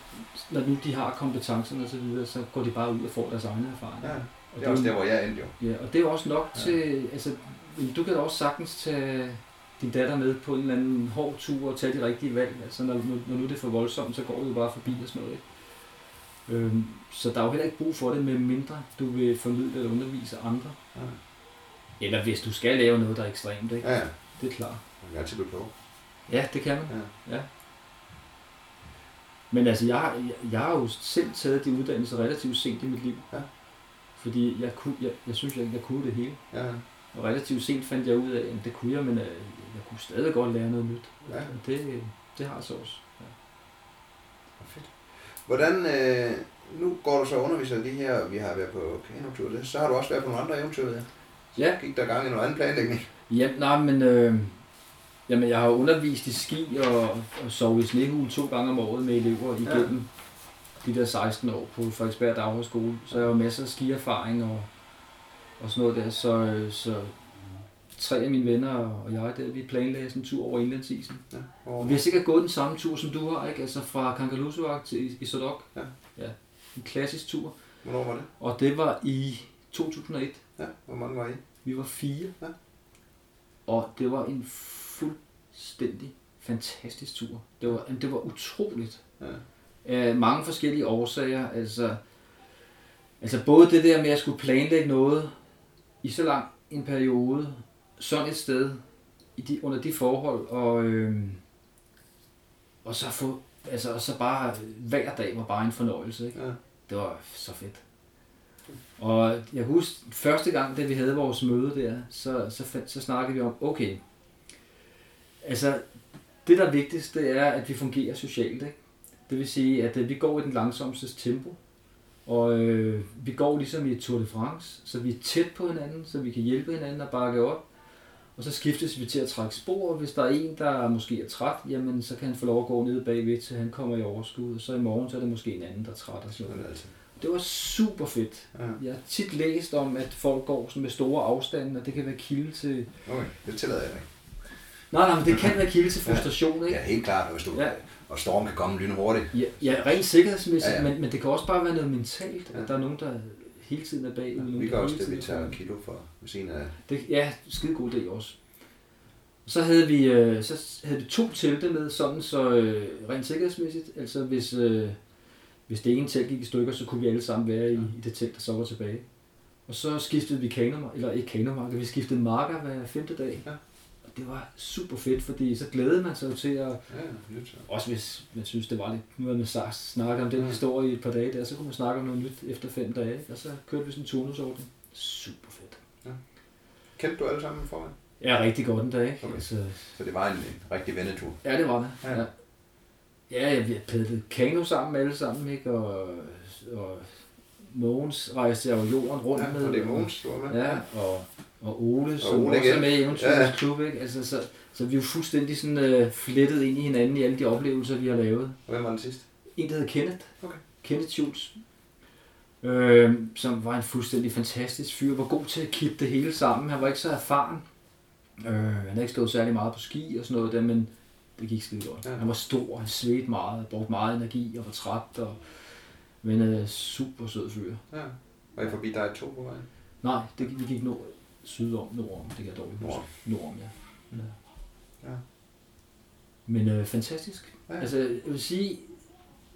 når nu de har kompetencerne og så videre, så går de bare ud og får deres egne erfaringer. Ja, og det er også der, hvor jeg endte jo. Ja, og det er også nok Ja. til, altså, du kan da også sagtens tage din datter med på en eller anden hård tur og tage de rigtige valg. Altså, når, når, nu det er for voldsomt, så går du jo bare forbi og sådan noget. Ikke? Øhm, så der er jo heller ikke brug for det, med mindre du vil formidle eller undervise andre. Ja. Eller hvis du skal lave noget, der er ekstremt, ikke? Ja, ja. det er klart. Man kan altid blive klog. Ja, det kan man. Ja. Ja. Men altså, jeg, har- jeg, jeg har jo selv taget de uddannelser relativt sent i mit liv. Ja. Fordi jeg, kunne, jeg, jeg synes, jeg, jeg kunne det hele. Ja, Og relativt sent fandt jeg ud af, at det kunne jeg, men øh, jeg kunne stadig godt lære noget nyt. Ja. Og det, det har jeg så også. Ja. Fedt. Hvordan, øh, nu går du så og underviser de her, vi har været på kanotur, det- så har du også været på nogle andre eventyr, ja? Ja, Gik der gang i noget anden planlægning? ja nej, men øh, jamen, jeg har undervist i ski og, og sovet i snehul to gange om året med elever igennem de der 16 år på Frederiksberg Daghøjskole. Så jeg har masser af skierfaring og, og sådan noget der. Så, øh, så tre af mine venner og jeg, der, vi planlagde sådan en tur over indlandsisen. Ja. Og Og, vi har sikkert gået den samme tur, som du har, ikke? Altså fra Kangerlussuaq til Isodok. Ja. ja. En klassisk tur. hvornår var det? Og det var i 2001. Ja, hvor mange var I? Vi var fire. Ja. Og det var en fuldstændig fantastisk tur. Det var, det var utroligt. Ja. Af mange forskellige årsager. Altså, altså både det der med at skulle planlægge noget i så lang en periode, sådan et sted, i de, under de forhold, og, øhm, og så få, altså, og så bare hver dag var bare en fornøjelse. Ikke? Ja. Det var så fedt. Og jeg kan huske, første gang, da vi havde vores møde der, så, så, fandt- så snakkede vi om, okay, altså det der er vigtigst, det er, at vi fungerer socialt. Ikke? Det vil sige, at øh, vi går i den langsomste tempo, og øh, vi går ligesom i et Tour de France, så vi er tæt på hinanden, så vi kan hjælpe hinanden og bakke op. Og så skiftes vi til at trække spor, og hvis der er en, der måske er træt, jamen så kan han få lov at gå ned bagved, til han kommer i overskud, og så i morgen så er det måske en anden, der er træt og sådan noget. det altid. Det var super fedt. Ja. Jeg har tit læst om, at folk går sådan med store afstande, og det kan være kilde til... Okay, det tillader jeg ikke. Nej, nej, men det kan være kilde til frustration, ikke? Ja, helt klart, hvis du... Ja. Og storm kan komme lynhurtigt. Ja, ja rent sikkerhedsmæssigt, Ja, ja, ja. ja. Men, men det kan også bare være noget mentalt, at Ja. der er nogen, der hele tiden er bagud. nogen, Vi gør også det, vi er tager kilo for ved siden af... Det, ja, skide god idé også. Så havde vi, øh, så havde vi to telte med, sådan så øh, rent sikkerhedsmæssigt, altså hvis, øh, hvis det ene telt gik i stykker, så kunne vi alle sammen være i, i det telt, der så var tilbage. Og så skiftede vi kanomarker, eller ikke kanomarker, vi skiftede marker hver femte dag. Ja. Det var super fedt, fordi så glædede man sig jo til at, Ja, nyt. også hvis man synes, det var lidt, nu har man sa- snakket om den Ja. historie i et par dage der, så kunne man snakke om noget nyt efter fem dage, og så kørte vi sådan en turnusordning. Super fedt. Kendte du alle sammen foran? Ja, rigtig godt en dag, ikke? Okay. Altså, Så det var en, en rigtig vendetur. Ja, det var det. Ja. Ja, ja. ja vi padlet kano sammen alle sammen, ikke? Og, og Mogens rejste jeg jo jorden rundt Ja, med. og det er og- Mogens, du var med. Ja, og, og Ole, som Ole også igen. er med i Eventyrets Ja, klub, ikke? Altså, så, så vi er jo fuldstændig sådan øh, flettet ind i hinanden i alle de oplevelser, vi har lavet. Og hvem var den sidste? En, der hedder Kenneth. Okay. Kenneth Schultz. Øh, som var en fuldstændig fantastisk fyr. Var god til at kippe det hele sammen. Han var ikke så erfaren. Øh, han havde ikke stået særlig meget på ski og sådan noget der, men det gik skide godt. Ja. Han var stor, han svedte meget, brugte meget energi og var træt. Og, men øh, super sød fyr. Ja. Var I forbi dig to på vejen? Nej, det, vi gik nord, sydom, nordom. Det kan jeg dårligt huske. Nord. Nordom, ja. ja. Ja. Men øh, fantastisk. Ja. Altså, jeg vil sige,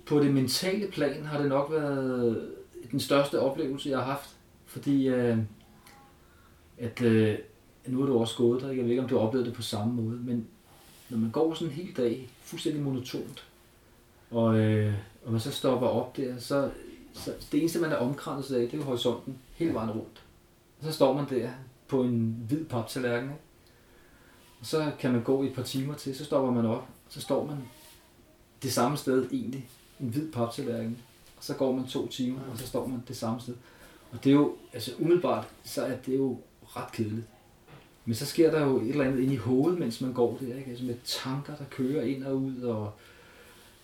på det mentale plan har det nok været den største oplevelse, jeg har haft. Fordi øh, at øh, nu er du også gået der, jeg ved ikke, om du har oplevet det på samme måde, men når man går sådan en hel dag, fuldstændig monotont, og, øh, og man så stopper op der, så, så det eneste, man er omkranset af, det er jo horisonten hele vejen rundt. Og så står man der på en hvid paptallerken, ikke? og så kan man gå i et par timer til, så stopper man op, så står man det samme sted egentlig, en hvid paptallerken, og så går man to timer, og så står man det samme sted. Og det er jo, altså umiddelbart, så er det jo ret kedeligt. Men så sker der jo et eller andet ind i hovedet, mens man går der, ikke? Altså med tanker, der kører ind og ud, og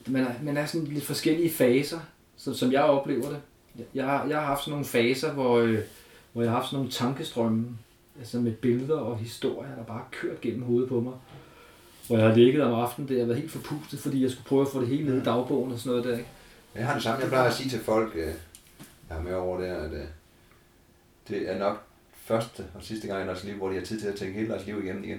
man er, man er sådan lidt forskellige faser, så, som jeg oplever det. Jeg har, jeg har haft sådan nogle faser, hvor, øh, hvor jeg har haft sådan nogle tankestrømme, altså med billeder og historier, der bare har kørt gennem hovedet på mig. hvor jeg har ligget om aftenen der og været helt forpustet, fordi jeg skulle prøve at få det hele ned i dagbogen og sådan noget der. Ikke? Jeg har det samme. Jeg plejer at sige til folk, øh, jeg har med over der, at øh, det er nok første og sidste gang i deres liv, hvor de har tid til at tænke hele deres liv igennem igen.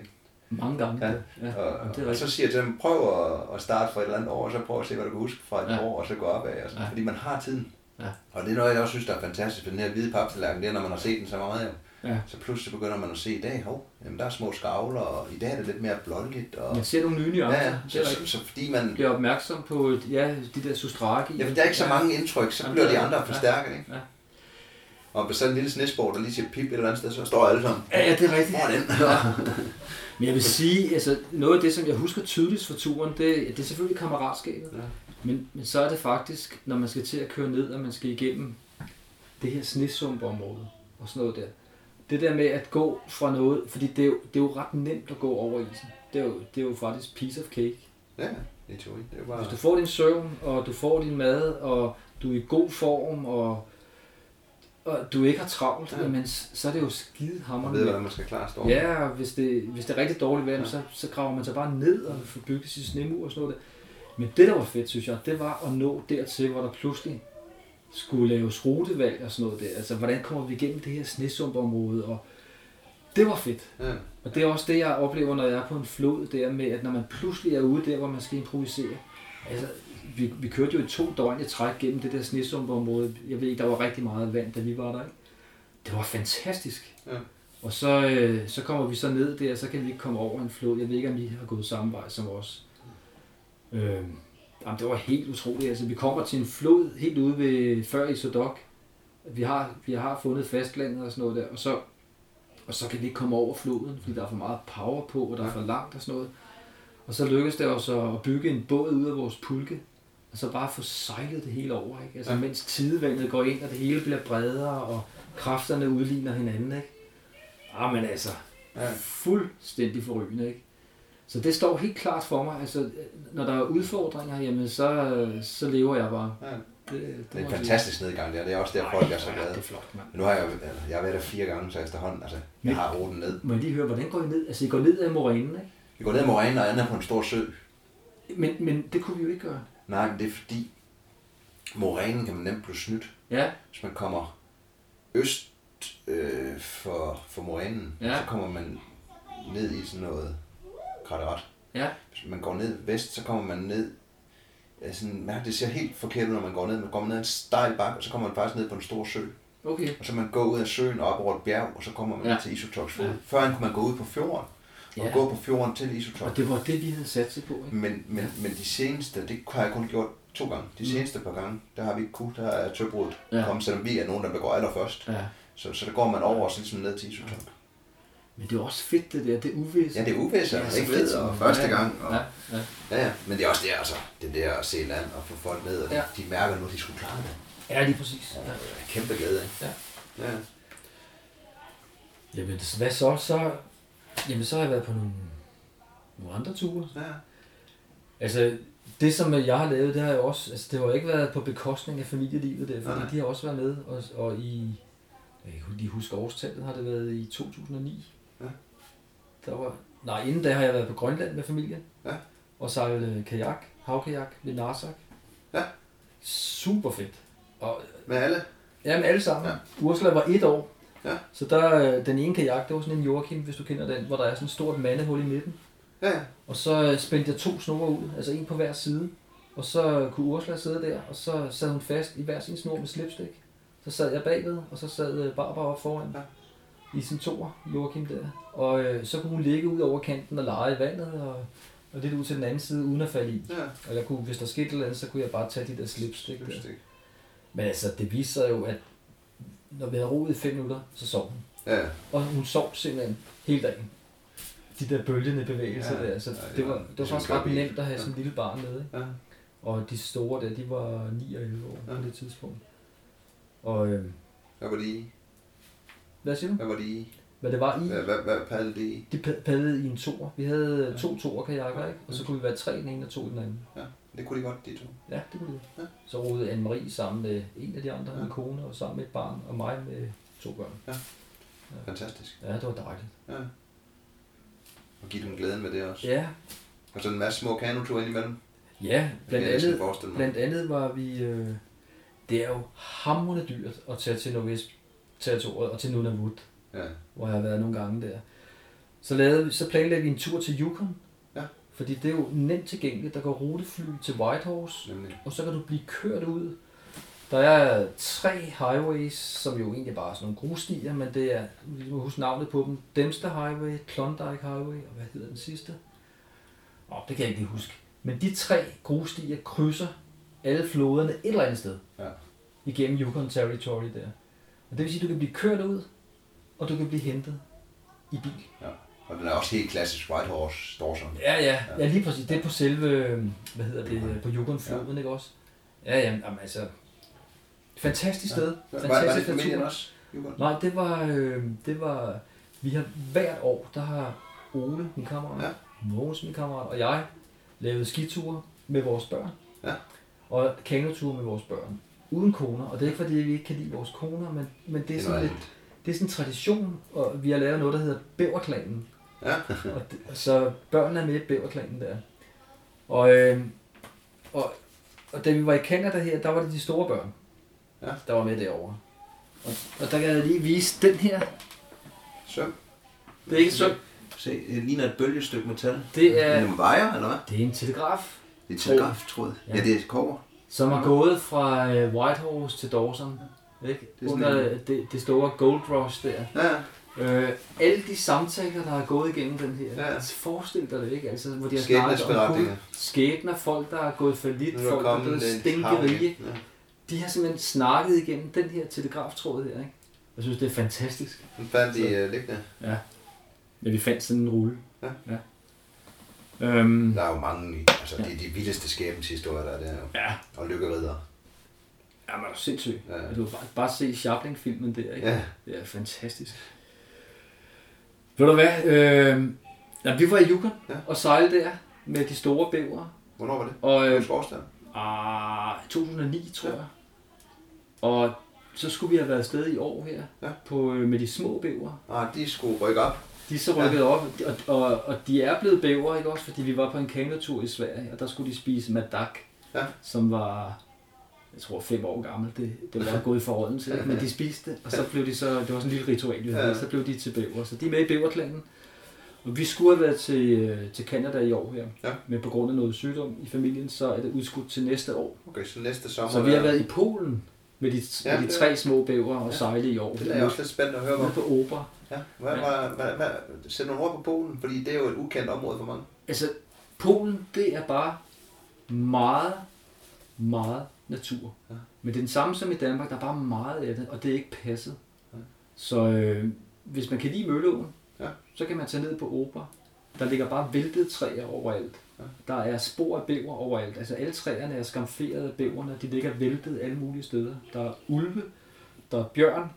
Mange gange. Ja. ja. Og, Jamen, det og så siger jeg til dem, prøv at, at starte fra et eller andet år, og så prøv at se, hvad du kan huske fra et Ja. ja. år, og så gå op af. Og sådan, Ja. ja. Fordi man har tiden. Ja. Og det er noget, jeg også synes, der er fantastisk ved den her hvide paptallerken, det er, når man har set den så meget. Ja. så pludselig begynder man at se i dag, hov, jamen der er små skavler, og i dag er det lidt mere blåligt. Og, Man ser nogle nye nuancer. ja, ja, så, så, så, fordi man, Bliver opmærksom på ja, de der sustraki. ja, for der er ikke så mange indtryk, så Jamen, bliver de andre ja. forstærket, ikke? Ja. Og hvis så en lille snesborg, der lige siger pip et eller andet sted, så står alle sammen. Ja, ja, det er rigtigt. Hvor den? Men jeg vil sige, altså noget af det, som jeg husker tydeligst fra turen, det, det er selvfølgelig kammeratskabet. Ja. Men, men så er det faktisk, når man skal til at køre ned, og man skal igennem det her snesumpområde og sådan noget der. Det der med at gå fra noget, fordi det er jo, det er jo ret nemt at gå over isen. Det er jo, det er jo faktisk piece of cake. Ja, det er teori. Det bare... Hvis du får din søvn, og du får din mad, og du er i god form, og, og du ikke har travlt, Ja. jamen, så er det jo skide Man hammerende. ved, hvordan man skal klare stormen. Ja, og hvis det, hvis det er rigtig dårligt vejr, Ja. så, så graver man sig bare ned og får bygget sit snemur og sådan noget der. Men det, der var fedt, synes jeg, det var at nå dertil, hvor der pludselig skulle laves rutevalg og sådan noget der. Altså, hvordan kommer vi igennem det her snesumpområde? Og det var fedt. Ja. Og det er også det, jeg oplever, når jeg er på en flod der med, at når man pludselig er ude der, hvor man skal improvisere. Altså, vi, vi kørte jo i to døgn i træk gennem det der snesumpområde. Jeg ved ikke, der var rigtig meget vand, da vi var der. Ikke? Det var fantastisk. Ja. Og så, øh, så kommer vi så ned der, og så kan vi ikke komme over en flod. Jeg ved ikke, om I har gået samme vej som os. Øh, jamen, det var helt utroligt. Altså, vi kommer til en flod helt ude ved før Isodok. Vi har, vi har fundet fastlandet og sådan noget der, og så, og så kan vi ikke komme over floden, fordi der er for meget power på, og der er for langt og sådan noget. Og så lykkedes det os at bygge en båd ud af vores pulke, og så bare få sejlet det hele over, ikke? Altså, Ja. mens tidevandet går ind, og det hele bliver bredere, og kræfterne udligner hinanden, ikke? Ah, men altså, Ja. fuldstændig forrygende, ikke? Så det står helt klart for mig. Altså, når der er udfordringer, jamen, så, så lever jeg bare. Ja. Det, det, Det er en jeg sige. fantastisk nedgang der. Det er også der, Ej, folk er så glade. Det er flot, mand. Men nu har jeg, altså, jeg har været der fire gange så efterhånden. Altså, jeg Men- har ruten ned. Jeg lige høre, hvordan går I ned? Altså, I går ned ad morænen, ikke? Vi går ned ad morænen og ender på en stor sø. Men, men det kunne vi jo ikke gøre. Nej, det er fordi, morænen kan man nemt blive snydt. Ja, Hvis man kommer øst øh, for, for morænen, Ja. så kommer man ned i sådan noget kratteret. ja, Hvis man går ned vest, så kommer man ned sådan, mærke, det ser helt forkert ud, når man går ned. Man går ned ad en stejl bakke, og så kommer man faktisk ned på en stor sø. okay. Og så man går ud af søen og op over et bjerg, og så kommer man Ja. til Isotoksfod. Ja. Ja. Førhen kunne man gå ud på fjorden, og Ja. gå på fjorden til Isotok. Og det var det, vi havde sat sig på, ikke? Men, men, men de seneste, det har jeg kun gjort to gange. De Mm. seneste par gange, der har vi ikke kunnet, der er tøbruddet Ja. ja. kommet, selvom vi er nogen, der begår allerførst. Ja. Så, så der går man over og så ligesom ned til Isotok. Men det er også fedt, det der. Det er uvist. Ja, det er uvist, Ja, ja, ikke fedt, og første ja, gang. Og, Ja, ja. ja, ja, men det er også det, altså, det der at se land og få folk ned, og de, Ja. de mærker nu, de skulle klare det. Ja, lige præcis. Ja. Kæmpe glæde, ikke? Ja. ja. Jamen, hvad så? så? Jamen, så har jeg været på nogle, nogle andre ture. ja. Altså, det som jeg har lavet, det har jeg også, altså det har ikke været på bekostning af familielivet der, fordi Nej. de har også været med, og, og i, jeg kan lige huske årstallet, har det været i 2009. Ja. Der var, nej, inden da har jeg været på Grønland med familien, Ja. og sejlet øh, kajak, havkajak ved Narsak. Ja. Super fedt. Og Med alle? Ja, med alle sammen. Ja. Ursula var et år. Ja. Så der, øh, den ene kajak, det var sådan en Joachim, hvis du kender den, hvor der er sådan et stort mandehul i midten. Ja, ja. Og så øh, spændte jeg to snore ud, altså en på hver side. Og så kunne Ursula sidde der, og så sad hun fast i hver sin snor med slipstik. Så sad jeg bagved, og så sad øh, Barbara op foran. Ja. I sin toer, Joachim der. Og øh, så kunne hun ligge ud over kanten og lege i vandet, og, og lidt ud til den anden side, uden at falde i. Ja, Og jeg kunne, hvis der skete et eller andet, så kunne jeg bare tage de der slipstik der. Slipstick. Men altså, det viste sig jo, at når vi havde roet i fem minutter, så sov hun. Ja, ja. Og hun sov simpelthen hele dagen. De der bølgende bevægelser Ja, ja, der. Så ja, det, var, det var faktisk ret nemt at have Ja. sådan en lille barn med. Ikke? ja. Og de store der, de var 9 og 11 år Ja. på det tidspunkt. Og øh, Hvad var de i? hvad siger du? Hvad var de i? Hvad det var i? Hvad, hvad, hvad padlede de i? De pa- padlede i en toer. Vi havde Ja. to toer kajakker, ikke? Og så kunne vi være tre i den ene og to i den anden. Det kunne de godt, de to. Ja, det kunne vi. Ja. Så rodede Anne-Marie sammen med en af de andre, Ja. min kone, og sammen med et barn, og mig med to børn. Fantastisk. Ja, det var dejligt. Ja. Og give dem glæden med det også. Ja, Og så en masse små kanoture indimellem. Ja, blandt andet, blandt andet var vi... Øh, det er jo hamrende dyrt at tage til Nordvest territoriet og til Nunavut, Ja. hvor jeg har været nogle gange der. Så, lavede, så planlagde vi en tur til Yukon. Fordi det er jo nemt tilgængeligt. Der går rutefly til Whitehorse, Nemlig. og så kan du blive kørt ud. Der er tre highways, som jo egentlig bare er sådan nogle grusstier, men det er, vi må huske navnet på dem, Dempster Highway, Klondike Highway, og hvad hedder den sidste? Åh, det kan jeg ikke lige huske. Men de tre grusstier krydser alle floderne et eller andet sted Ja. igennem Yukon Territory der. Og det vil sige, at du kan blive kørt ud, og du kan blive hentet i bil. Ja. Og den er også helt klassisk Whitehorse Dawson. Ja, ja, ja, lige præcis. Det er på selve, hvad hedder det, på Yukon-floden, ikke også? Ja, ja, jamen, altså, fantastisk sted. Var, var det Fantastisk familien natur. også? Yukon? Nej, det var, øh, det var, vi har hvert år, der har Ole, min kammerat, Ja. ja. Mogens, min kammerat, og jeg lavet skiture med vores børn. Ja. Og kanoture med vores børn. Uden koner, og det er ikke fordi, vi ikke kan lide vores koner, men, men det er Det er sådan lidt, det er sådan en tradition, og vi har lavet noget, der hedder Bæverklanen. Ja. og det, så børnene er med i Bæverklanen der. Og, øh, og, og da vi var i Canada her, der var det de store børn, Ja. der var med derovre. Og, og der kan jeg lige vise den her. Søm. Det er ikke så. Se, det ligner et bølgestykke metal. Det er, En vejer, eller hvad? det er en telegraf, Det er telegraftråd. Ja. Ja, det er kover. som har gået fra øh, Whitehorse til Dawson. Ikke? Det er sådan Under en- det, det store Gold Rush der. Ja, Øh, alle de samtaler, der har gået igennem den her, Ja. ja. forestil dig det, ikke? Altså, hvor de har snakket om guld, skæbner, folk, der har gået for lidt, er folk, der er blevet stinkerige. Ja. De har simpelthen snakket igennem den her telegraftråd her, ikke? Jeg synes, det er fantastisk. Den fandt de uh, liggende. Ja. Ja, vi fandt sådan en rulle. Ja. ja. Øhm, Der er jo mange, altså det er de vildeste skæbenshistorier, der er der ja. Og lykkerider. Ja, man er jo sindssyg. Ja. Ja. Du kan bare, bare se Chaplin-filmen der, ikke? Ja. Det er fantastisk. Ved du hvad? Øh, ja, vi var i Yukon Ja. og sejlede der med de store bævere. Hvornår var det? Og Øh, ah, 2009, tror Ja. jeg. Og så skulle vi have været afsted i år her Ja. på, øh, med de små bævere. Nej, de skulle rykke op. De er så rykket ja. op, og, og, og de er blevet bæver, ikke også? Fordi vi var på en kanotur i Sverige, og der skulle de spise madak, Ja. som var, jeg tror, fem år gammel. Det, det var gået i forråden til, ikke? men de spiste det, og så blev de så, det var sådan en lille ritual, Ja. så blev de til bæver. Så de er med i bæverklanen. Og vi skulle have været til, øh, til Canada i år her, Ja. men på grund af noget sygdom i familien, så er det udskudt til næste år. Okay, så næste sommer... Så vi har været i Polen med de, Ja, ja, med de tre små bæver og Ja. sejle i år. Det er jeg også lidt spændt at høre om. på Opera. Ja. Hvad, hvad, hvad, hvad, sæt nogle ord på Polen, fordi det er jo et ukendt område for mange. Altså, Polen, det er bare meget, meget natur. Ja. Men det er den samme som i Danmark, der er bare meget af det, og det er ikke passet. Ja. Så øh, hvis man kan lide Mølleåen, Ja. så kan man tage ned på Opera. Der ligger bare væltede træer overalt. Ja. Der er spor af bæver overalt. Altså alle træerne er skamferet af bæverne. De ligger væltet alle mulige steder. Der er ulve, der er bjørn,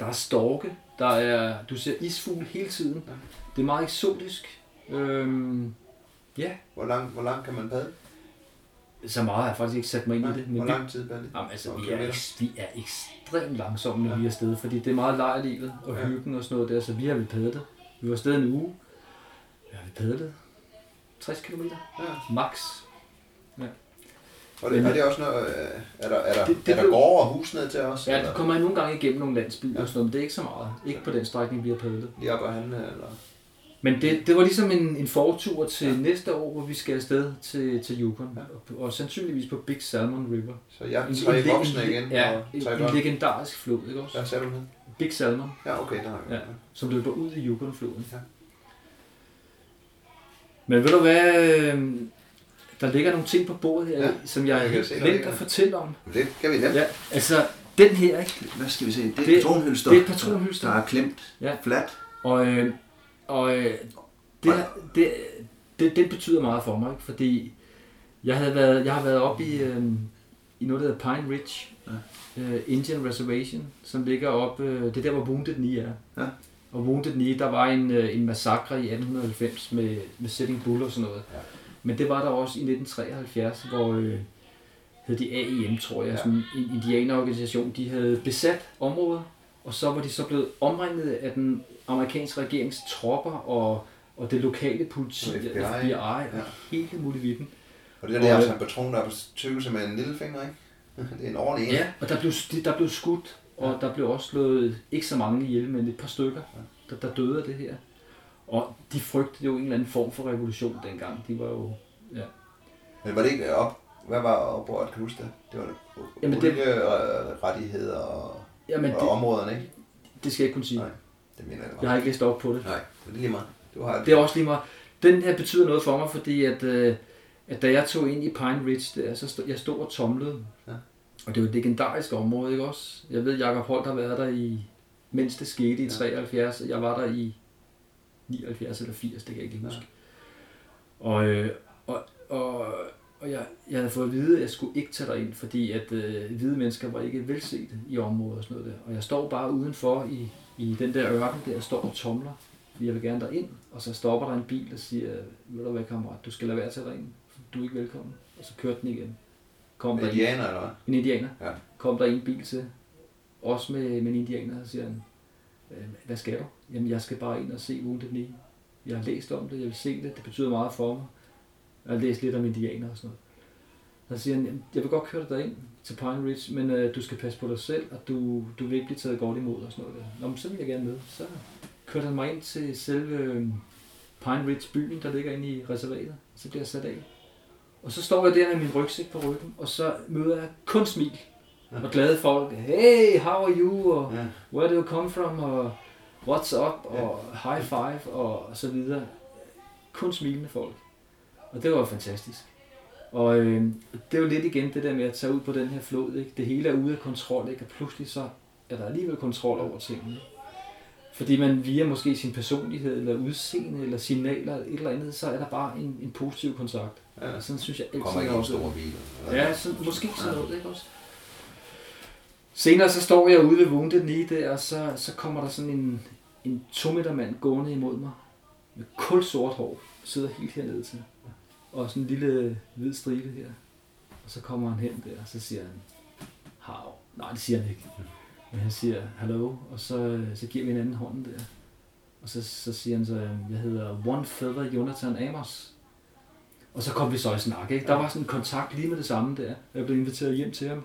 der er storke, der er, du ser isfugl hele tiden. Ja. Det er meget eksotisk. Øhm, ja, Hvor lang, hvor lang kan man padle? Så meget har jeg faktisk ikke sat mig ind i det. Hvor Men vi, lang tid padle? jamen, altså, Hvor vi, er, vi er ekstremt langsomme, når Ja. ja. vi er afsted, fordi det er meget lejrlivet og Ja. ja. hyggen og sådan noget der, så vi har vi padlet. Vi var afsted en uge. Ja, vi padlet 60 km Ja. max. Og det, Men- er det også noget, øh, er der, er der, Det- det er der blev- gårde og hus ned til os? Ja, du kommer nogle gange igennem nogle landsbyer Ja. og sådan noget, men det er ikke så meget. Ikke på den strækning, vi har padlet. Lige op ad handle, eller? Men det, det var ligesom en, en fortur til Ja. næste år, hvor vi skal afsted til, til Yukon. Ja. Og, og sandsynligvis på Big Salmon River. Så jeg En- tre en- voksne en- igen, Ja, og en, en legendarisk flod, ikke også? Hvad sagde du med? Big Salmon, Ja, okay, der har vi. Ja. som løber ud i Yukon-floden. Ja. Men ved du hvad, øh, der ligger nogle ting på bordet her, Ja, som jeg jeg har glemt at fortælle om. Det kan vi nemt. Ja, altså, den her, ikke? Hvad skal vi se? Det er Det- et patronhylster. det er et patronhylster. Der er klemt Ja. fladt. Og, øh, og øh, det, det, det, det betyder meget for mig, ikke? fordi jeg, havde været, jeg har været oppe i, øh, i noget, der hedder Pine Ridge, Ja. øh, Indian Reservation, som ligger op, øh, det er der, hvor Wounded Knee er. Ja. Og Wounded Knee, der var en, øh, en massakre i 1890 med, med Sitting Bull og sådan noget. Ja. Men det var der også i 1973, hvor øh, hed de AIM, tror jeg, Ja. ja. sådan en indianerorganisation, de havde besat området, og så var de så blevet omringet af den amerikanske regerings tropper og, og det lokale politi, Og FBI, FBI, ja. og hele muligheden. Og det der, det er altså en patron, der er på tykkelse med en lille finger, ikke? Det er en ordentlig en. Ja, og der blev, der blev skudt, og der blev også slået ikke så mange ihjel, men et par stykker, der, der døde af det her. Og de frygtede jo en eller anden form for revolution dengang. De var jo... Ja. Men var det ikke op? Hvad var oprøret, kan du huske det? Det var Jamen, det- og rettigheder og, Jamen, og det, områderne, ikke? det skal jeg ikke kunne sige. Nej, det mener jeg. var. Jeg har ikke læst op på det. Nej, men det er lige meget. Du har Det er også lige meget. Den her betyder noget for mig, fordi at, øh, at da jeg tog ind i Pine Ridge, der, så stod, jeg stod og tomlede. Ja. Og det er jo et legendarisk område, ikke også? Jeg ved, Jacob Holt har været der i, mens det skete i Ja. 73. Jeg var der i 79 eller 80, det kan jeg ikke huske. Og, øh, og, og, og jeg, jeg havde fået at vide, at jeg skulle ikke tage derind, fordi at øh, hvide mennesker var ikke velset i området og sådan noget der. Og jeg står bare udenfor i, i den der ørken der, og står og tomler, fordi jeg vil gerne derind. Og så stopper der en bil og siger, ved du hvad kammerat, du skal lade være at tage derind, for du er ikke velkommen. Og så kørte den igen. Kom der en, Indianer, eller hvad? en indianer. Ja. Kom der en bil til, også med, med en indianer, og siger han, "Øh, hvad skal du? Jamen, jeg skal bare ind og se Wounded Knee. Jeg har læst om det, jeg vil se det, det betyder meget for mig. Jeg har læst lidt om indianer og sådan noget. Så siger han, "Jamen, jeg vil godt køre dig derind til Pine Ridge, men øh, du skal passe på dig selv, og du, du vil ikke blive taget godt imod og sådan noget. Der. Nå, men så vil jeg gerne med. Så kørte han mig ind til selve øh, Pine Ridge byen, der ligger inde i reservatet. Så bliver jeg sat af. Og så står jeg der med min rygsæk på ryggen, og så møder jeg kun smil. Og glade folk. Hey, how are you? Og Ja. where do you come from? Og what's up? Og high five og så videre. Kun smilende folk. Og det var fantastisk. Og øh, det er jo lidt igen det der med at tage ud på den her flod. Ikke? Det hele er ude af kontrol, ikke? og pludselig så er der alligevel kontrol over tingene. Fordi man via måske sin personlighed, eller udseende, eller signaler, et eller andet, så er der bare en, en positiv kontakt. Ja. Og sådan synes jeg altid, Kommer ikke jeg en oplever. stor bil. Ja, så, måske sådan noget, ikke også? Senere så står jeg ude ved Wounded Knee der, og så, så kommer der sådan en, en to meter mand gående imod mig. Med kulsort hår. Sidder helt hernede til. Og sådan en lille hvid stribe her. Og så kommer han hen der, og så siger han, Hav. Nej, det siger han ikke. Men han siger, hallo, og så, så giver vi en anden hånd der. Og så, så siger han så, jeg hedder One Feather Jonathan Amos. Og så kom vi så i snak, ikke? Der var sådan en kontakt lige med det samme der. Jeg blev inviteret hjem til ham.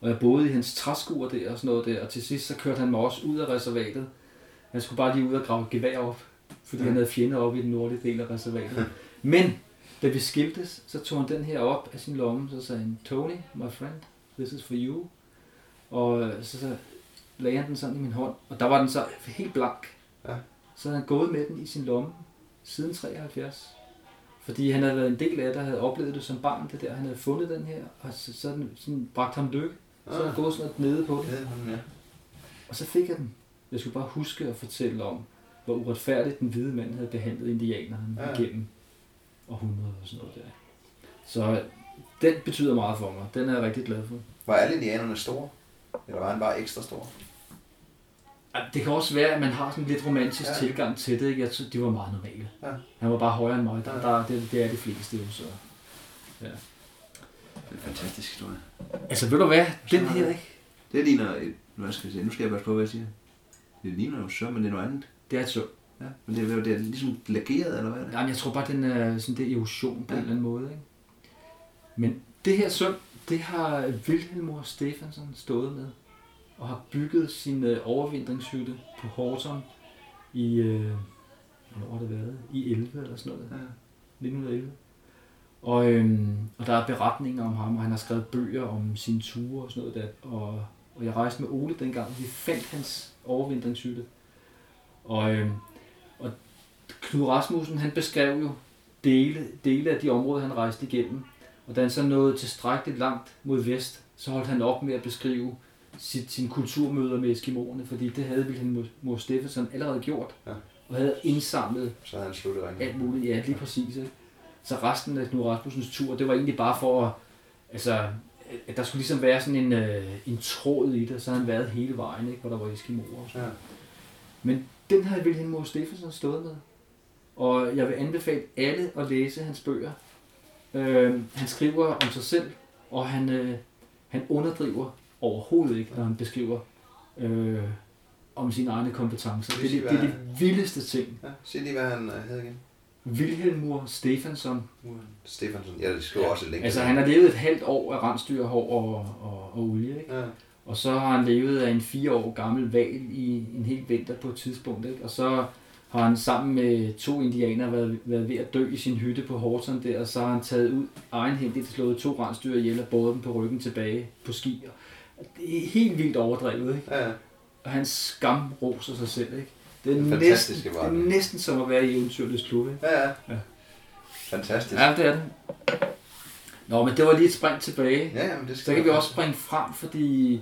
Og jeg boede i hans træskuer der og sådan noget der. Og til sidst så kørte han mig også ud af reservatet. Han skulle bare lige ud og grave gevær op. Fordi Ja. han havde fjender op i den nordlige del af reservatet. Men da vi skiltes, så tog han den her op af sin lomme. Så sagde han, Tony, my friend, this is for you. Og så, så lagde han den sådan i min hånd. Og der var den så helt blank. Ja. Så havde han gået med den i sin lomme siden 73. Fordi han havde været en del af det, og havde oplevet det som barn, det der. Han havde fundet den her, og så, så den sådan bragt ham lykke. Så havde han gået sådan nede på det. Ja, ja. Og så fik jeg den. Jeg skulle bare huske at fortælle om, hvor uretfærdigt den hvide mand havde behandlet indianerne ja. igennem århundreder og sådan noget der. Så den betyder meget for mig. Den er jeg rigtig glad for. Var alle indianerne store? Eller var han bare ekstra stor? Det kan også være, at man har sådan en lidt romantisk Ja. tilgang til det. Ikke? Jeg tror, de var meget normale. Ja. Han var bare højere end mig. Der, Ja. der, det, det er de fleste jo så. Ja. Det er en fantastisk historie. Altså ved du hvad? Den her, ikke? Det ligner et... Nu skal, jeg se, nu skal jeg passe på, hvad jeg siger. Det ligner jo så, men det er noget andet. Det er et søm. Ja, men det er, det er ligesom lageret, eller hvad er det? Jamen, jeg tror bare, den er sådan det erosion på Ja. en eller anden måde. Ikke? Men det her søm, det har Wilhelmor Stefansson stået med. Og har bygget sin øh, overvintringshytte på Horton i, øh, hvornår har det været? I 11 eller sådan noget. Ja. 1911. Og, øhm, og der er beretninger om ham, og han har skrevet bøger om sine ture og sådan noget der. Og, og jeg rejste med Ole dengang, vi fandt hans overvintringshytte. Og, øhm, og Knud Rasmussen, han beskrev jo dele, dele af de områder, han rejste igennem. Og da han så nåede tilstrækkeligt langt mod vest, så holdt han op med at beskrive sit, sine kulturmøder med Eskimoerne, fordi det havde Wilhelm Mor Steffensen allerede gjort, Ja. og havde indsamlet Så havde han sluttet alt muligt. Ja, lige præcis. Ikke? Så resten af Knud Rasmussens tur, det var egentlig bare for at, altså, at der skulle ligesom være sådan en, øh, en tråd i det, så havde han været hele vejen, ikke? hvor der var Eskimoer. Og sådan. Ja. Men den havde Wilhelm Moe Steffensen stået med. Og jeg vil anbefale alle at læse hans bøger. Øh, han skriver om sig selv, og han, øh, han underdriver overhovedet ikke, når han beskriver øh, om sine egne kompetencer. Det, er- det er det vildeste ting. Ja, sig lige, hvad han øh, hed igen. Wilhelmur Stefansson. Stefansson. Ja, det skriver også længe. Altså han har levet et halvt år af rensdyrhår og, og, og olie, ikke? Ja. Og så har han levet af en fire år gammel val i en hel vinter på et tidspunkt, ikke? Og så har han sammen med to indianere været, været ved at dø i sin hytte på Horton der, og så har han taget ud egenhændigt, slået to rensdyr ihjel og båret dem på ryggen tilbage på ski. Og Det er helt vildt overdrevet, ikke? Ja. Og han skamroser sig selv, ikke? Det er, Det er næsten, det er næsten som at være i eventyrets klub, ikke? Ja, ja. Ja. Fantastisk. Ja, det er det. Nå, men det var lige et spring tilbage. Ja, ja, men det skal Så kan vi også springe frem, fordi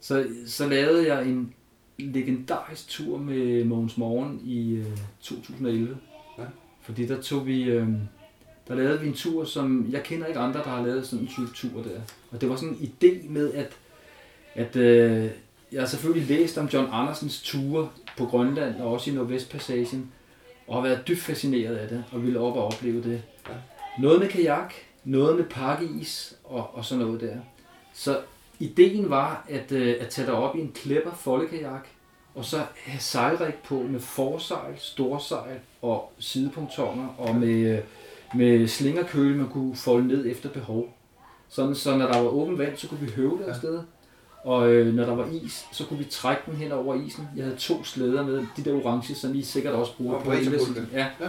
så, så lavede jeg en legendarisk tur med Mogens Morgen i øh, 2011. Ja. Fordi der tog vi, øh, der lavede vi en tur, som jeg kender ikke andre, der har lavet sådan en type tur der. Og det var sådan en idé med, at, at øh, jeg har selvfølgelig læst om John Andersens ture på Grønland og også i Nordvestpassagen, og har været dybt fascineret af det, og ville op og opleve det. Ja. Noget med kajak, noget med pakkeis og, og sådan noget der. Så ideen var at, øh, at tage dig op i en klæpper foldekajak, og så have sejlrig på med forsejl, storsejl og sidepunktonger, og med, øh, med slingerkøle, man kunne folde ned efter behov. Sådan, så når der var åben vand, så kunne vi høvle afsted. Og øh, når der var is, så kunne vi trække den hen over isen. Jeg havde to slæder med, de der orange, som I sikkert også bruger Og på indersiden. Ja. Ja.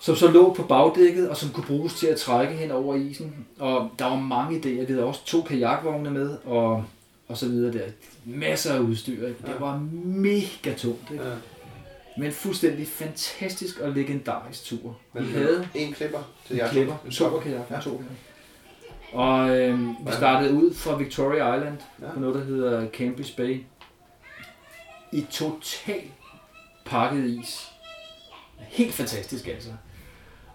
Som så lå på bagdækket, og som kunne bruges til at trække hen over isen. Og der var mange idéer. Vi havde også to kajakvogne med, og, og så videre der. Masser af udstyr. Ikke? Det var mega tungt. Ikke? Ja. Men fuldstændig fantastisk og legendarisk tur. Men vi havde en klipper til en jer. klipper, En to sokkel. kajak, Ja. to kajak. Og øh, vi startede ud fra Victoria Island Ja. på noget, der hedder Cambridge Bay. I total pakket is. Helt fantastisk altså.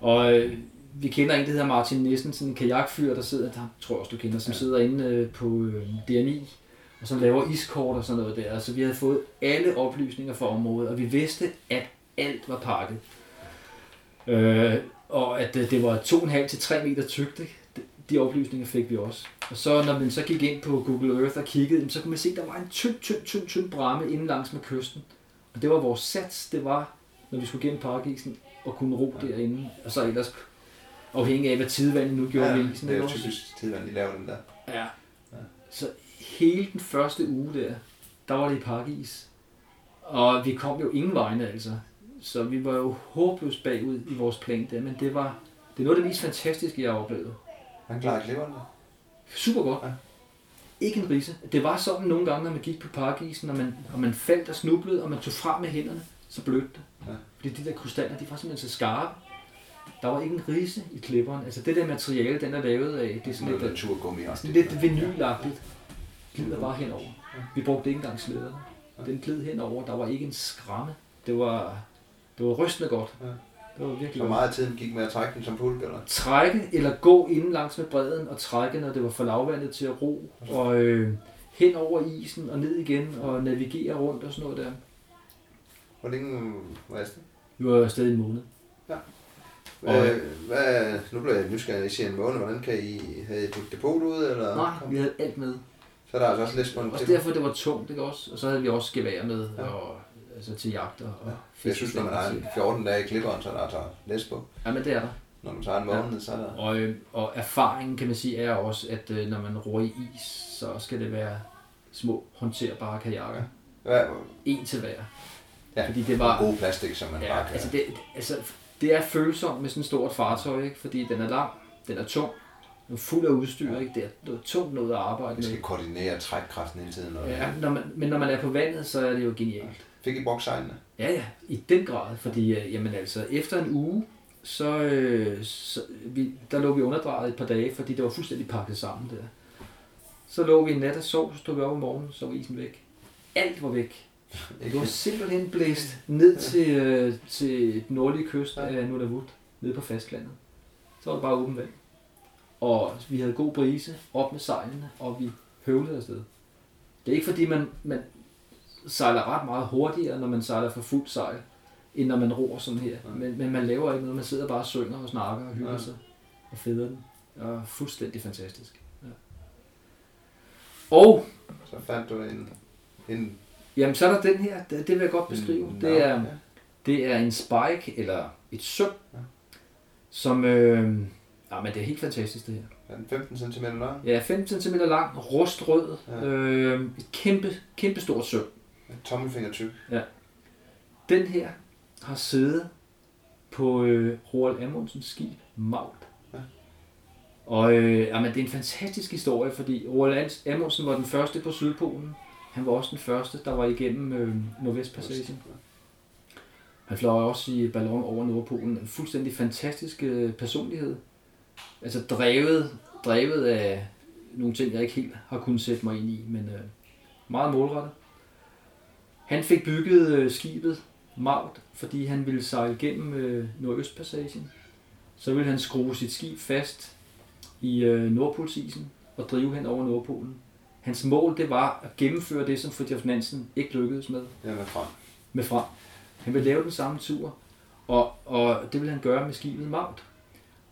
Og øh, vi kender en, der hedder Martin Nissen, sådan en kajakfyr, der sidder, der tror jeg også du kender, som Ja. sidder inde øh, på øh, DNI, og som laver iskort og sådan noget der. Altså vi havde fået alle oplysninger fra området, og vi vidste, at alt var pakket. Øh, og at øh, det var 2,5 til 3 meter tykt, ikke? De- oplysninger fik vi også. Og så når man så gik ind på Google Earth og kiggede, så kunne man se, at der var en tynd, tynd, tynd, tynd bramme inden langs med kysten. Og det var vores sats, det var, når vi skulle gennem parkisen og kunne ro derinde. Og så ellers afhængig af, hvad tidevandet nu gjorde Ja, ved isen. det er jo typisk tidligere, de laver den der. Ja. Så hele den første uge der, der var det i pakkis. Og vi kom jo ingen vegne altså. Så vi var jo håbløst bagud i vores plan der, men det var det er noget af det mest fantastiske, jeg har oplevet. Han klarer klipperen der. Super godt. Ja. Ikke en rise. Det var sådan nogle gange, når man gik på parkisen, og man, og man faldt og snublede, og man tog frem med hænderne, så blødte det. Ja. Fordi de der krystaller, de var simpelthen så skarpe. Der var ikke en rise i klipperen. Altså det der materiale, den er lavet af, det er sådan lidt, naturgummi også. sådan lidt vinylagtigt. Glider bare henover. Vi brugte ikke engang slæderne. Den gled henover. Der var ikke en skramme. Det var, det var rystende godt. Ja. Det var virkelig godt. meget af tiden gik med at trække den som pulk, eller? Trække eller gå inden langs med bredden og trække, når det var for lavvandet til at ro. Og øh, hen over isen og ned igen og navigere rundt og sådan noget der. Hvor længe var jeg afsted? Vi var afsted i en måned. Hvad, hvad, nu bliver jeg nysgerrig, I siger en måned. Hvordan kan I have et depot ude, eller? Nej, vi havde alt med. Så er der altså også lidt på en Også derfor det var tungt, ikke også? Og så havde vi også gevær med, Ja. og, altså til jagt og, og Ja. Jeg synes, når man har en 14 dage i klipperen, så er der altså læs på. Ja, men det er der. Når man tager en måned, så er der... Og, øh, og erfaringen kan man sige er også, at øh, når man ror i is, så skal det være små håndterbare kajakker. Hvad, En til hver. Ja, Fordi det var... god plastik, som man Ja, bare kan... altså det, altså det er følsomt med sådan et stort fartøj, ikke? fordi den er lang, den er tung, den er fuld af udstyr, ikke? det er noget tungt noget at arbejde Vi skal med. koordinere trækkraften hele tiden. Og... Ja, når man, men når man er på vandet, så er det jo genialt. Fik I brugt sejlene? Ja, ja, i den grad, fordi øh, jamen altså, efter en uge, så, øh, så vi, der lå vi underdrejet et par dage, fordi det var fuldstændig pakket sammen der. Så lå vi en nat og sov, så stod vi op om morgenen, så var isen væk. Alt var væk. Det var simpelthen blæst ned til, øh, til den nordlige kyst af Nunavut, nede på fastlandet. Så var det bare åben vand. Og vi havde god brise, op med sejlene, og vi høvlede afsted. Det er ikke fordi, man, man sejler ret meget hurtigere, når man sejler for fuld sejl, end når man roer sådan her. Men, men man laver ikke noget, man sidder bare og synger og snakker og hygger Ja. sig og feder den. Og fuldstændig fantastisk. Ja. Og Så fandt du en, en Jamen, så er der den her, det, det vil jeg godt beskrive. Mm, Det er, ja. det er en spike, eller et søm, Ja. som, øh, ja, men det er helt fantastisk det her. Er den 15 cm lang? Ja, 15 cm lang, rustrød, Ja. øh, et kæmpe, kæmpe stort søm. En tommelfinger tyk. Den her har siddet på øh, Roald Amundsens skib Maut. Ja. Og øh, jamen, det er en fantastisk historie, fordi Roald Amundsen var den første på Sydpolen. Han var også den første, der var igennem øh, Nordvestpassagen. Han fløj også i ballon over Nordpolen. En fuldstændig fantastisk øh, personlighed. Altså drevet, drevet af nogle ting, jeg ikke helt har kunnet sætte mig ind i, men øh, meget målrettet. Han fik bygget øh, skibet Maut, fordi han ville sejle gennem øh, Nordøstpassagen. Så ville han skrue sit skib fast i øh, Nordpolsisen og drive hen over Nordpolen. Hans mål det var at gennemføre det, som Fridtjof Nansen ikke lykkedes med Ja, med frem. med frem. Han vil lave den samme tur, og, og det vil han gøre med skibet Maut.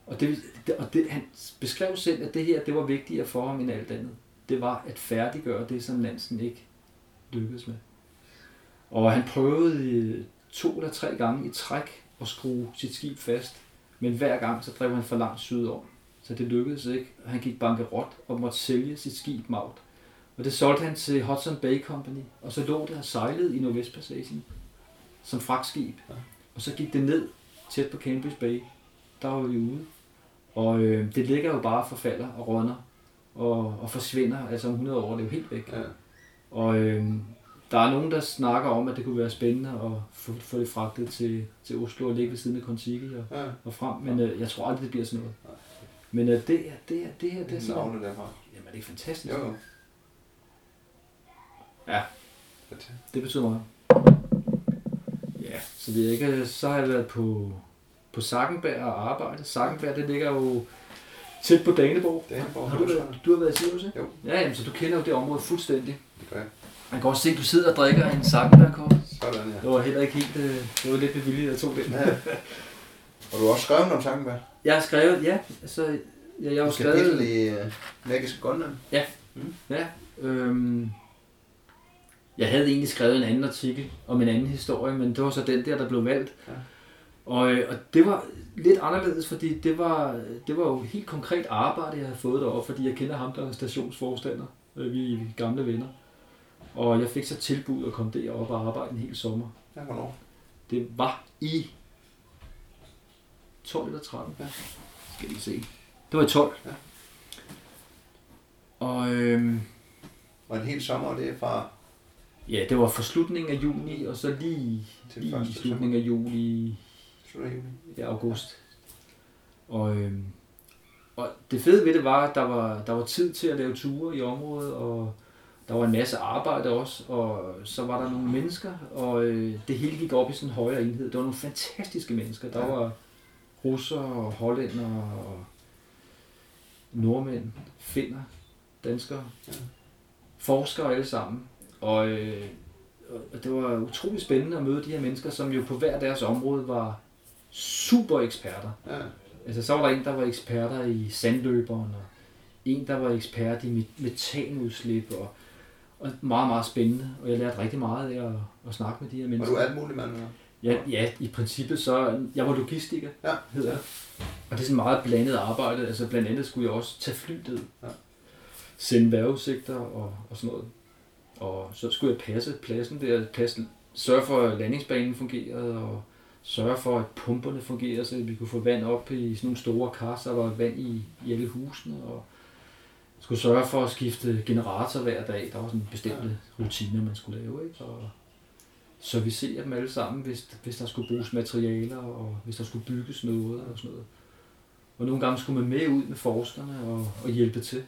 Og, det, og det, han beskrev selv, at det her det var vigtigere for ham end alt andet. Det var at færdiggøre det, som Nansen ikke lykkedes med. Og han prøvede øh, to eller tre gange i træk at skrue sit skib fast, men hver gang så drev han for langt sydom. Så det lykkedes ikke, og han gik bankerot og måtte sælge sit skib Maut. Og det solgte han til Hudson Bay Company, og så lå det og sejlede i Nordvestpassagen som fragtskib. Ja. Og så gik det ned tæt på Cambridge Bay. Der var vi ude. Og øh, det ligger jo bare forfalder og rådner og, og forsvinder. Altså om 100 år, det er jo helt væk. Ja. Og øh, der er nogen, der snakker om, at det kunne være spændende at få, få det fragtet til, til Oslo og ligge ved siden af Kontiki og, Ja. og frem. Men øh, jeg tror aldrig, det bliver sådan noget. Men øh, det, er- det, er- det her, det er sådan... navne derfra. Jamen, det er fantastisk. Jo, jo. Ja. Det betyder meget. Ja, så det er ikke, så har jeg været på, på Sakkenberg og arbejdet. Sakkenberg, det ligger jo tæt på Daneborg. Det Daneborg, Har du, været, du har været i Sirius, ikke? Jo. Ja, jamen, så du kender jo det område fuldstændig. Det gør jeg. Man kan også se, at du sidder og drikker en Sakkenberg-kop. Sådan, ja. Det var heller ikke helt, øh, det var lidt bevilligt, jeg tog den. ja. Og du har også skrevet om Tankenberg. Jeg har skrevet, ja, altså, ja, jeg har kapitel skrevet, i uh, Magisk Grønland. ja, øhm, jeg havde egentlig skrevet en anden artikel om en anden historie, men det var så den der, der blev valgt. Ja. Og, øh, og det var lidt anderledes, fordi det var, det var jo helt konkret arbejde, jeg havde fået deroppe, fordi jeg kender ham, der er stationsforstander. Øh, Vi er gamle venner. Og jeg fik så tilbud at komme derop og arbejde en hel sommer. Ja, hvornår? Det var i 12 eller 13. Ja. Skal lige se. Det var i 12. Ja. Og øhm, Og en hel sommer, det er fra ja, det var for slutningen af juni, og så lige, til lige i første slutningen af juli, Slut af juni. ja, august. Og, øhm, og det fede ved det var, at der var, der var tid til at lave ture i området, og der var en masse arbejde også, og så var der nogle mennesker, og øh, det hele gik op i sådan en højere enhed. Der var nogle fantastiske mennesker. Der Ja. var russer og hollænder og nordmænd, finner, danskere, Ja. forskere alle sammen. Og, øh, og det var utrolig spændende at møde de her mennesker, som jo på hver deres område var super eksperter. Ja. Altså, så var der en, der var eksperter i sandløberen, og en, der var ekspert i met- metanudslip, og, og meget, meget spændende. Og jeg lærte rigtig meget af at, at snakke med de her Var mennesker. du alt muligt mand? Ja, ja, i princippet så... Jeg var logistiker, Ja. hedder jeg. Og det er sådan meget blandet arbejde. Altså blandt andet skulle jeg også tage flyet. Ja. Sende vejrudsigter og, og sådan noget. Og så skulle jeg passe pladsen der. Passe, sørge for, at landingsbanen fungerede, og sørge for, at pumperne fungerede, så vi kunne få vand op i sådan nogle store kar, så der var vand i, i alle husene. Og skulle sørge for at skifte generator hver dag. Der var sådan bestemte rutiner, man skulle lave. Ikke? Og servicere dem alle sammen, hvis, hvis der skulle bruges materialer, og hvis der skulle bygges noget og sådan noget. Og nogle gange skulle man med ud med forskerne og, og hjælpe til.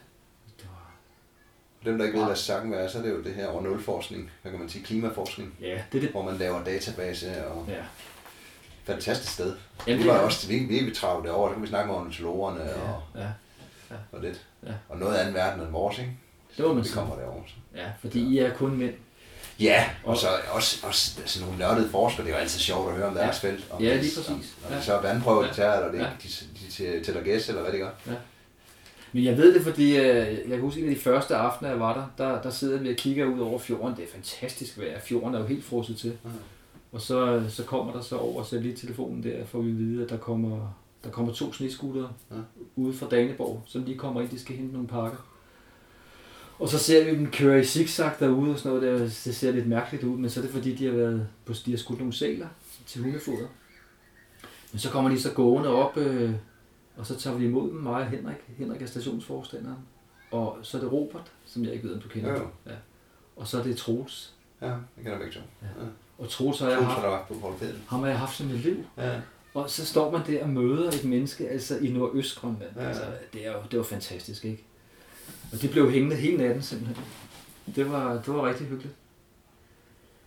Dem, der ikke ved, hvad sakken er, så er det jo det her over nulforskning, hvad kan man sige, klimaforskning, ja, det er det. hvor man laver database og Ja. fantastisk sted. Jamen, vi det var er- også vi, vi er travlt derovre, så kan vi snakke med ornitologerne Ja, og, ja, og lidt. Ja. Og noget anden verden end vores, ikke? det var man Vi kommer derovre. Så. Ja, fordi I er kun mænd. Ja, og så også, også sådan nogle nørdede forskere, det er jo altid sjovt at høre om deres Ja. felt. Om Ja, lige præcis. Om, om Ja. de så vandprøver Ja. det tager, eller det, Ja. de, de, de tæller gæs, eller hvad det gør. Men jeg ved det, fordi øh, jeg kan huske, en af de første aftener, jeg var der, der, der sidder vi og kigger ud over fjorden. Det er fantastisk vejr. Fjorden er jo helt frosset til. Mhm. Og så, så kommer der så over satellittelefonen der, får vi at vide, at der kommer, der kommer to sneskutere Ja. ude fra Daneborg, som lige kommer ind, de skal hente nogle pakker. Og så ser vi dem køre i zigzag derude og sådan noget der. Det ser lidt mærkeligt ud, men så er det fordi, de har, været på, de har skudt nogle sæler til hundefoder. Men så kommer de så gående op, øh, og så tager vi imod dem, mig og Henrik. Henrik er stationsforstanderen. Og så er det Robert, som jeg ikke ved, om du kender. Jo, jo. Ja. Og så er det Troels. Ja, det kender begge to. Ja. Ja. Og Troels har jeg Troels haft, på ham har jeg haft som et liv. Ja. Og så står man der og møder et menneske, altså i Nordøstgrønland. Ja. Altså, det, er jo, det var fantastisk, ikke? Og det blev hængende hele natten simpelthen. Det var, det var rigtig hyggeligt.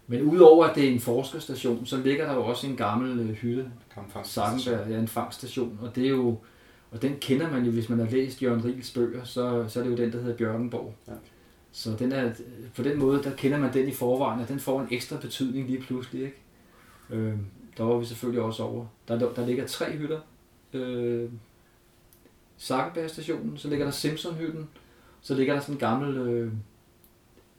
Men udover at det er en forskerstation, så ligger der jo også en gammel øh, hytte. Sakkenberg, ja, en fangststation, og det er jo, og den kender man jo, hvis man har læst Jørgen Riels bøger, så, så er det jo den, der hedder Bjørkenborg. Ja. Så den er, på den måde, der kender man den i forvejen, og den får en ekstra betydning lige pludselig, ikke? Øh, der var vi selvfølgelig også over. Der, der ligger tre hytter. Øh, Sakkenberg stationen, så ligger der Simpson-hytten, så ligger der sådan en gammel øh,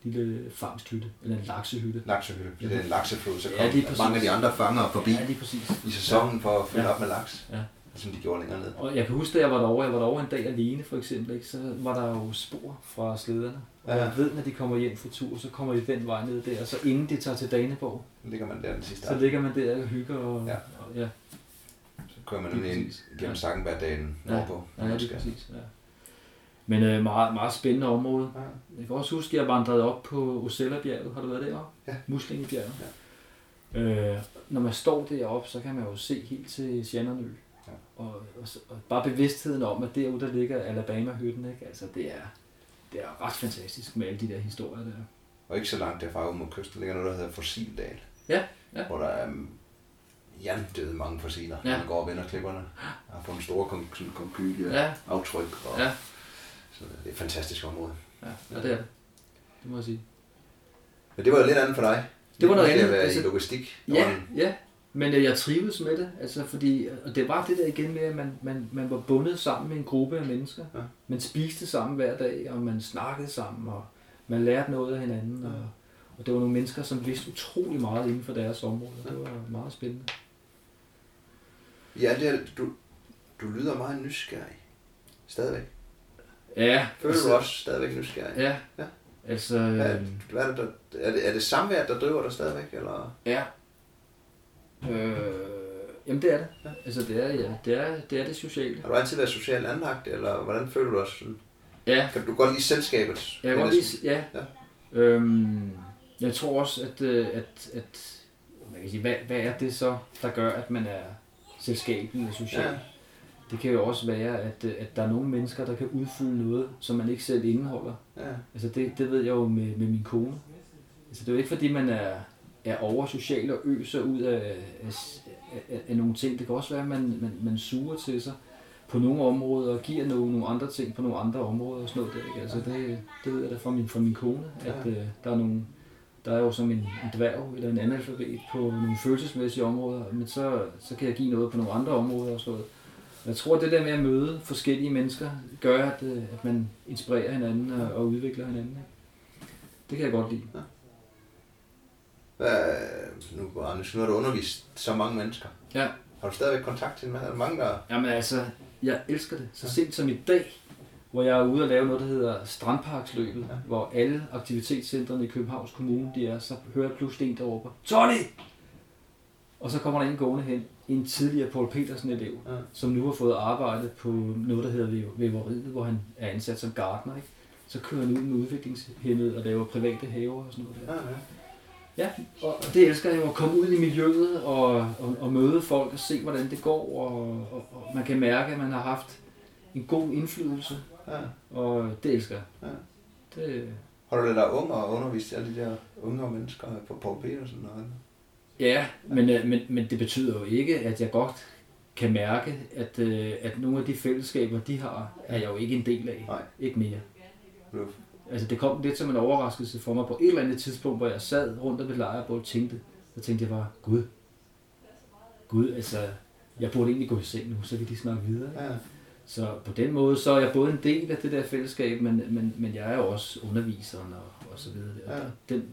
lille fangsthytte, eller en laksehytte. Laksehytte. Det er en lakseflod, så Ja, lige kom præcis. mange af de andre fanger forbi Ja, lige præcis. i sæsonen for at fylde Ja. op med laks. Ja. Som de gjorde længere ned. Og jeg kan huske, da jeg var derovre, jeg var derovre en dag alene for eksempel, ikke? så var der jo spor fra slæderne. Og Ja. jeg ved, når de kommer hjem fra tur, så kommer de den vej ned der, og så inden de tager til Daneborg, Så ligger man der den sidste så ligger man der og hygger. Og, Ja. og, ja, Så kører man Lige ind gennem Ja. Sakkenbergdalen Ja. nordpå. ja, ja lige præcis. Ja. Men øh, meget, meget spændende område. Ja. Jeg kan også huske, at jeg vandrede op på Osella-bjerget. Har du været deroppe? Ja. Muslingebjerget. Ja. Øh, når man står deroppe, så kan man jo se helt til Sjannernø. Og, og, og, bare bevidstheden om, at derude der ligger Alabama-hytten, ikke? Altså, det er, det er ret fantastisk med alle de der historier der. Og ikke så langt derfra ud mod kysten ligger noget, der hedder Fossildal. Ja, ja. Hvor der er um, jerndøde mange fossiler, Ja. man går og vender klipperne. Jeg har fundet store kon- sådan konkylie Ja. aftryk. Og, Ja, Så det er et fantastisk område. ja, ja det er det. Det må jeg sige. Men det var jo lidt andet for dig. Det var noget at andet, være altså- i logistik. Ja, ja. Men øh, jeg trives med det, altså fordi, og det var det der igen med, at man, man, man var bundet sammen med en gruppe af mennesker. Ja. Man spiste sammen hver dag, og man snakkede sammen, og man lærte noget af hinanden. Og, og det var nogle mennesker, som vidste utrolig meget inden for deres område. Det var meget spændende. Ja, det er, du, du lyder meget nysgerrig. Stadigvæk. Ja, Føler du også stadigvæk nysgerrig? Ja, Ja. altså... Hvad, Øh, hvad er, det, der, er, det, er det samværet, der driver dig stadigvæk? Eller? ja. Øh, jamen det er det. Ja. Altså det er, ja, det er, det er det sociale. Har du altid været socialt anlagt, eller hvordan føler du dig? sådan? Ja, Kan du godt lide selskabet? Kan godt lide, ja. Ja. ja. Øhm, jeg tror også, at, øh, at, at man kan sige, hvad, hvad er det så, der gør, at man er selskabelig og social? Ja. Ja. Det kan jo også være, at, øh, at der er nogle mennesker, der kan udfylde noget, som man ikke selv indeholder. Ja. Altså det, det ved jeg jo med, med min kone. Altså det er jo ikke fordi, man er, er oversocial og øser ud af, af, af, af nogle ting. Det kan også være, at man, man, man suger til sig på nogle områder og giver nogle, nogle andre ting på nogle andre områder og sådan noget der. Ikke? Altså det, det ved jeg da fra min, fra min kone, at Ja. øh, der er nogle, der er jo som en, en dværg eller en analfabet på nogle følelsesmæssige områder, men så, så kan jeg give noget på nogle andre områder og sådan noget. Jeg tror, at det der med at møde forskellige mennesker, gør, at, øh, at man inspirerer hinanden og, og udvikler hinanden. Det kan jeg godt lide. Hvad, nu, Anders, nu har du undervist så mange mennesker. Ja. Har du stadigvæk kontakt til der mange, der... Jamen altså, jeg elsker det. Så Ja. sent som i dag, hvor jeg er ude og lave noget, der hedder Strandparksløbet, Ja. hvor alle aktivitetscentrene i Københavns Kommune, de er, så hører jeg pludselig en, der råber, Tony! Og så kommer der en gående hen, en tidligere Paul Petersen-elev, Ja. som nu har fået arbejde på noget, der hedder væv- væveriet, hvor han er ansat som gartner. Ikke? Så kører han ud med udviklingshemmet og laver private haver og sådan noget der. Ja, ja. Ja, og det elsker jeg jo at komme ud i miljøet og, og, og møde folk og se, hvordan det går. Og, og, og man kan mærke, at man har haft en god indflydelse, ja. og det elsker jeg. Ja. Det, Har du dig unge og undervist alle de der unge mennesker på Paul Petersen og andet? ja, men, øh, men, men det betyder jo ikke, at jeg godt kan mærke, at, øh, at nogle af de fællesskaber, de har, er jeg jo ikke en del af. Nej. Ikke mere. Du, Altså det kom lidt som en overraskelse for mig på et eller andet tidspunkt, hvor jeg sad rundt om et lejrebål og tænkte, så tænkte jeg bare, Gud, Gud, altså, jeg burde egentlig gå i seng nu, så vi lige snakke videre. Ikke? ja. Så på den måde, så er jeg både en del af det der fællesskab, men, men, men jeg er jo også underviseren og, og så videre. Og Ja. Den,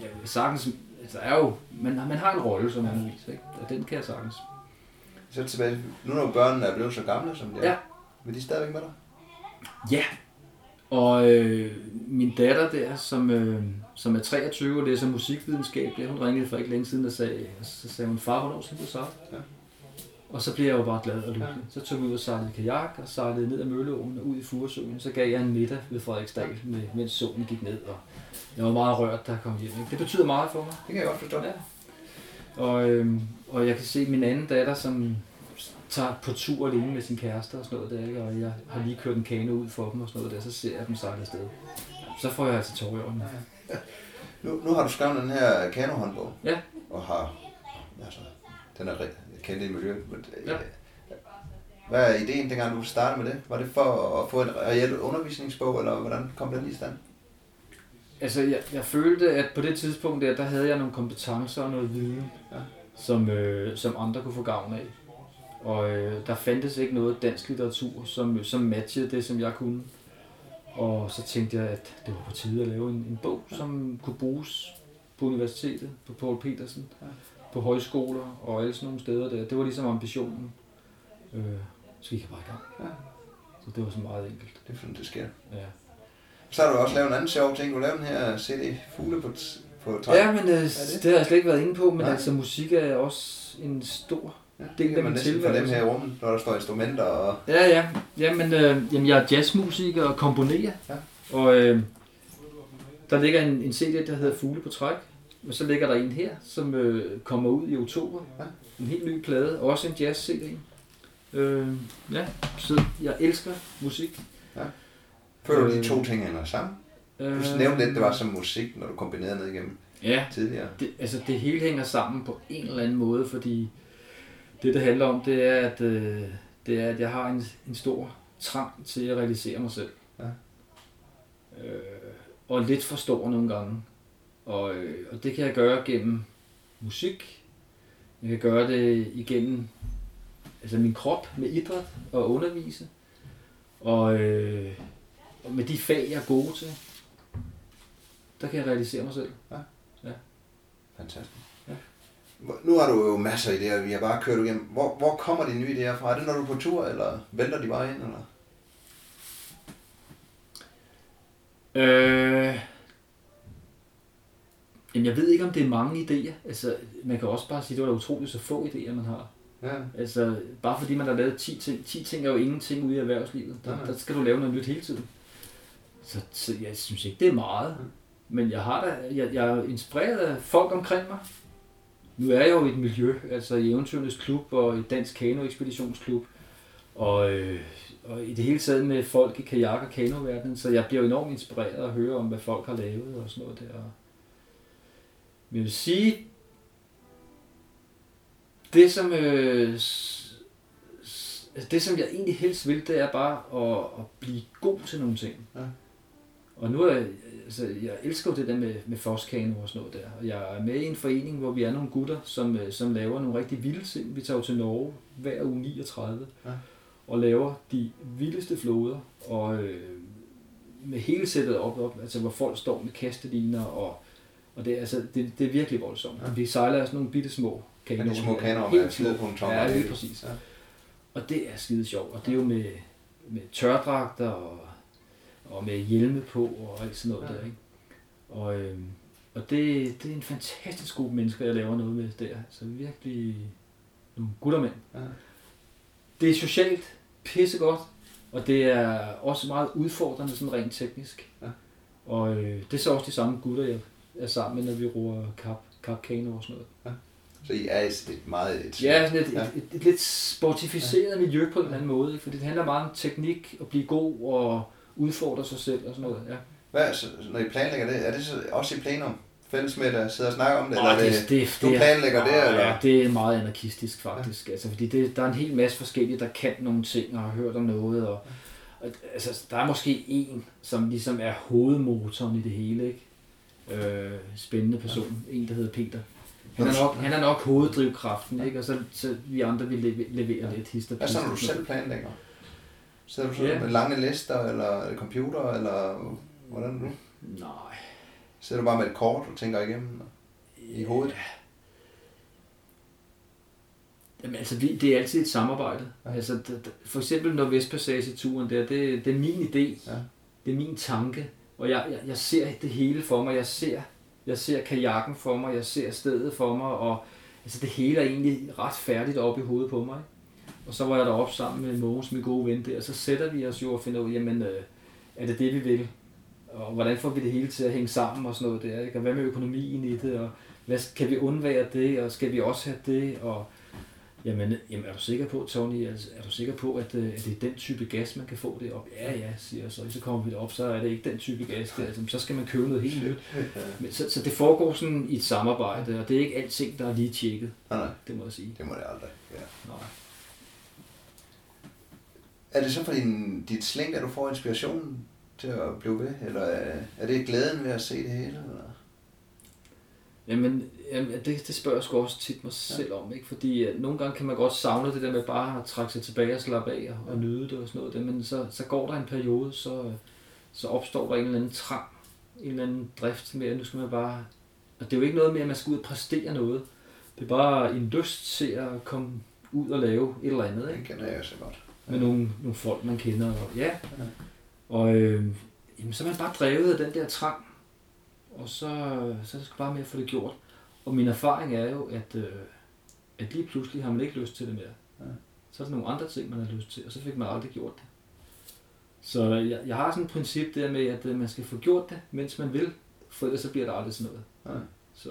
jeg vil sagtens, altså er jo, man, man har en rolle som underviser, ikke? og den kan jeg sagtens. Så tilbage, nu når børnene er blevet så gamle, som de er, Ja. vil de stadigvæk med dig? Ja, og øh, min datter der, som, øh, som er 23 og læser musikvidenskab, der, hun ringede for ikke længe siden og sagde, så sagde hun, far, hvornår skal du sejle? Ja. Og så blev jeg jo bare glad og lykkelig. Så tog vi ud og sejlede kajak og sejlede ned ad Mølleåen og ud i Furesøen. Så gav jeg en middag ved Frederiksdal, med, mens solen gik ned. Og jeg var meget rørt, da jeg kom hjem. Ikke? Det betyder meget for mig. Det kan jeg godt forstå. Ja. Og, øhm, og jeg kan se min anden datter, som tager på tur alene med sin kæreste og sådan noget der, ikke? og jeg har lige kørt en kano ud for dem og sådan noget der, så ser jeg dem sejle afsted. Så får jeg altså tårer i øjnene. Nu, nu har du skrevet den her kanohåndbog. Ja. Og har, altså, den er kendt i miljøet. Men, Ja. Hvad er ideen, dengang du startede med det? Var det for at få en reel undervisningsbog, eller hvordan kom den i stand? Altså, jeg, jeg følte, at på det tidspunkt der, der havde jeg nogle kompetencer og noget viden, Ja. som, øh, som andre kunne få gavn af. Og øh, der fandtes ikke noget dansk litteratur, som, som matchede det, som jeg kunne. Og så tænkte jeg, at det var på tide at lave en, en bog, som kunne bruges på universitetet, på Paul Petersen, Ja. på højskoler og alle sådan nogle steder der. Det var ligesom ambitionen. Øh, så gik jeg bare i gang. Ja. Så det var så meget enkelt. Det er sådan, det sker. Ja. Så har du også lavet en anden sjov ting. Du lavede den her CD Fugle på, på træ. Ja, men øh, det? det? det har jeg slet ikke været inde på, men Nej. altså musik er også en stor... ja det det kan man næsten fornemme her i rummet, når der står instrumenter og... Ja, ja. Jamen, øh, jamen jeg er jazzmusiker og komponerer. Ja. Og øh, der ligger en, en CD, der hedder Fugle på træk. Og så ligger der en her, som øh, kommer ud i oktober. Ja. En helt ny plade. Også en jazz-CD. Øh, ja, så jeg elsker musik. Føler du, de Øh. to ting hænger sammen? Øh, Du nævnte lidt, det var som musik, når du kombinerede ned igennem Ja, tidligere. det, altså det hele hænger sammen på en eller anden måde, fordi det, det handler om, det er, at, øh, det er, at jeg har en, en stor trang til at realisere mig selv. Ja. Øh, og lidt for stor nogle gange. Og, øh, og det kan jeg gøre gennem musik. Jeg kan gøre det igennem altså min krop med idræt og undervise. Og, øh, og med de fag, jeg er god til, der kan jeg realisere mig selv. Fantastisk. Ja. Hvor- Nu har du jo masser af idéer, vi har bare kørt igennem. Hvor, hvor kommer de nye idéer fra? Er det, når du er på tur, eller vælter de bare ind? Eller? Øh... Jamen, jeg ved ikke, om det er mange idéer. Altså, man kan også bare sige, at det var da utroligt så få idéer, man har. Ja. Altså, bare fordi man har lavet 10 ting. 10 ting er jo ingenting ude i erhvervslivet. Der, nej. der skal du lave noget nyt hele tiden. Så, så jeg synes ikke, det er meget. Men jeg har da, jeg, jeg er inspireret af folk omkring mig. Nu er jeg jo i et miljø, altså i Eventyrernes Klub og i Dansk Kano Ekspeditionsklub. Og, øh, og i det hele taget med folk i kajak- og kanoverdenen, så jeg bliver jo enormt inspireret at høre om, hvad folk har lavet og sådan noget der. Men jeg vil sige, det som, øh, altså det som jeg egentlig helst vil, det er bare at, at blive god til nogle ting. Ja. Og nu er jeg, altså, jeg elsker det der med, med foskano og sådan noget der. Og jeg er med i en forening, hvor vi er nogle gutter, som, øh, som laver nogle rigtig vilde ting. Vi tager jo til Norge hver uge 39 Ja. og laver de vildeste floder. Og øh, med hele sættet op, op, altså hvor folk står med kasteliner og og det, altså, det, det er virkelig voldsomt. Ja. Ja. Vi sejler sådan nogle bitte små. Men de små her. kanoer Helt med små. slidepunkter. Ja, lige præcis. Ja. Og det er skide sjovt. Og det er jo med, med tørdragter og, og med hjelme på og alt sådan noget Ja. ja. der. Ikke? Og, øhm, og det, det er en fantastisk gruppe mennesker, jeg laver noget med der. Så virkelig nogle guttermænd. Ja. Det er socialt pissegodt, og det er også meget udfordrende sådan rent teknisk. Ja. Og øh, det er så også de samme gutter, jeg er sammen med, når vi roer kap, kap kano og sådan noget. Så I er et, et meget... Et, Ja, sådan et, Ja. ja. et, et, et lidt sportificeret ja. miljø på en eller anden måde, ikke? fordi det handler meget om teknik, at blive god og udfordre sig selv og sådan noget. Ja. Hvad, så, når I planlægger det, er det så også i plenum? Fælles med at sidde og snakke om det? Åh, eller er det, det, du det, planlægger det, Ah, eller? Ja, det er meget anarkistisk faktisk. Ja. Altså, fordi det, der er en hel masse forskellige, der kan nogle ting og har hørt om noget. Og, og, altså, der er måske en, som ligesom er hovedmotoren i det hele. Ikke? Øh, spændende person. En, der hedder Peter. Han er nok, han er nok hoveddrivkraften, ikke? og så, så vi andre vi leverer Ja. lidt hister. Hvad så, når du selv planlægger? Sidder du så Ja. med lange lister, eller computer, eller hvordan er du? Nej. Sidder du bare med et kort og tænker igennem i hovedet? Jamen altså, vi, det er altid et samarbejde. Ja. Altså, for eksempel Nordvestpassage-turen der, det, det er min idé. Ja. Det er min tanke. Og jeg, jeg, jeg ser det hele for mig. Jeg ser, jeg ser kajakken for mig. Jeg ser stedet for mig. Og altså, det hele er egentlig ret færdigt op i hovedet på mig. Og så var jeg deroppe sammen med Mogens, min gode ven der. Og så sætter vi os jo og finder ud, jamen, øh, er det det, vi vil? Og hvordan får vi det hele til at hænge sammen og sådan noget der? Ikke? Og hvad med økonomien i det? Og hvad, kan vi undvære det? Og skal vi også have det? Og Jamen, jamen er du sikker på, Tony, altså, er du sikker på, at, øh, at det er den type gas, man kan få det op? Ja, ja, siger jeg så. Så kommer vi derop, så er det ikke den type gas. Der. Altså, så skal man købe noget helt nyt. Men, så, så det foregår sådan i et samarbejde, og det er ikke alting, der er lige tjekket, Nej, nej, det må jeg sige. det må det aldrig være. Nej. Er det så for din, dit slæng, at du får inspiration til at blive ved? Eller er, er det glæden ved at se det hele? Eller? Jamen, jamen det, det spørger jeg sgu også tit mig selv om, ikke? Fordi at nogle gange kan man godt savne det der med bare at trække sig tilbage og slappe af og, og nyde det og sådan noget. der, Men så, så går der en periode, så, så opstår der en eller anden trang, en eller anden drift med, at nu skal man bare... Og det er jo ikke noget med, at man skal ud og præstere noget. Det er bare en lyst til at komme ud og lave et eller andet, ikke? Det kender jeg så godt. Med nogle, nogle folk, man kender. Og, ja. Og øh, jamen, så er man bare drevet af den der trang. Og så, så er det bare med at få det gjort. Og min erfaring er jo, at, øh, at lige pludselig har man ikke lyst til det mere. Ja. Så er der nogle andre ting, man har lyst til, og så fik man aldrig gjort det. Så jeg, jeg har sådan et princip der med, at øh, man skal få gjort det, mens man vil, for ellers så bliver der aldrig sådan noget. Ja. Så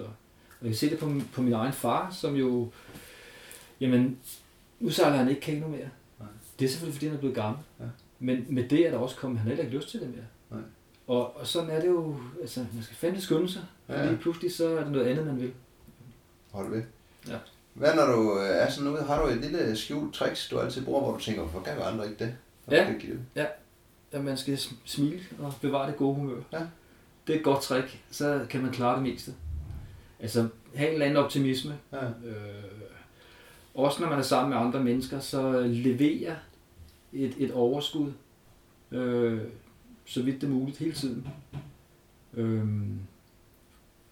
og jeg kan se det på, på min egen far, som jo, jamen, nu sejler han ikke kano mere. Det er selvfølgelig, fordi han er blevet gammel. Ja. Men med det er der også kommet, han har ikke lyst til det mere. Nej. Og, og sådan er det jo, altså man skal fandme skynde sig. Ja. Ja. Lige pludselig så er det noget andet, man vil. Hold ved. Ja. Hvad når du øh, er sådan ude? Har du et lille skjult tricks, du altid bruger, hvor du tænker, hvorfor gør andre ikke det? Hvorfor Ja. det? At man skal sm- smile og bevare det gode humør. Ja. Det er et godt trick, så kan man klare det meste. Altså, have en eller anden optimisme. Ja. Øh, også når man er sammen med andre mennesker, så leverer et, et overskud, øh, så vidt det er muligt, hele tiden. Øh,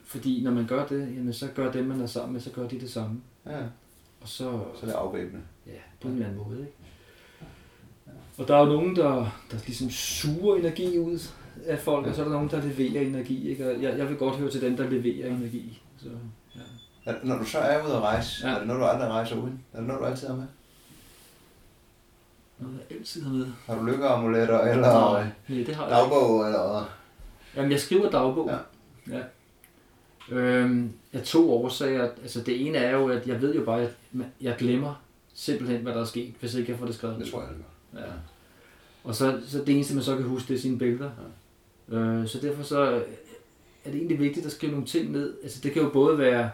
fordi når man gør det, jamen, så gør dem, man er sammen med, så gør de det samme. ja. Og så, Så er det afvæbnende. Ja, på en eller anden måde. Ikke? Og der er jo nogen, der, der ligesom suger energi ud af folk, og så er der nogen, der leverer energi. Ikke? Og jeg, jeg vil godt høre til dem, der leverer energi. Så, ja. Er, når du så er ude at rejse, ja. Er det noget, du aldrig rejser uden? Er det noget, du altid har med? Noget, jeg altid har med. Har du lykkeamuletter, eller Nej, nej, det har jeg ikke. dagbog, eller... Jamen, jeg skriver dagbog. Ja. ja. Øhm, af to årsager. Altså, det ene er jo, at jeg ved jo bare, at jeg glemmer simpelthen, hvad der er sket, hvis ikke jeg får det skrevet. Det tror jeg, det. Ja. Og så, så det eneste, man så kan huske, det er sine billeder. Ja. Øh, så derfor så er det egentlig vigtigt at skrive nogle ting ned. Altså det kan jo både være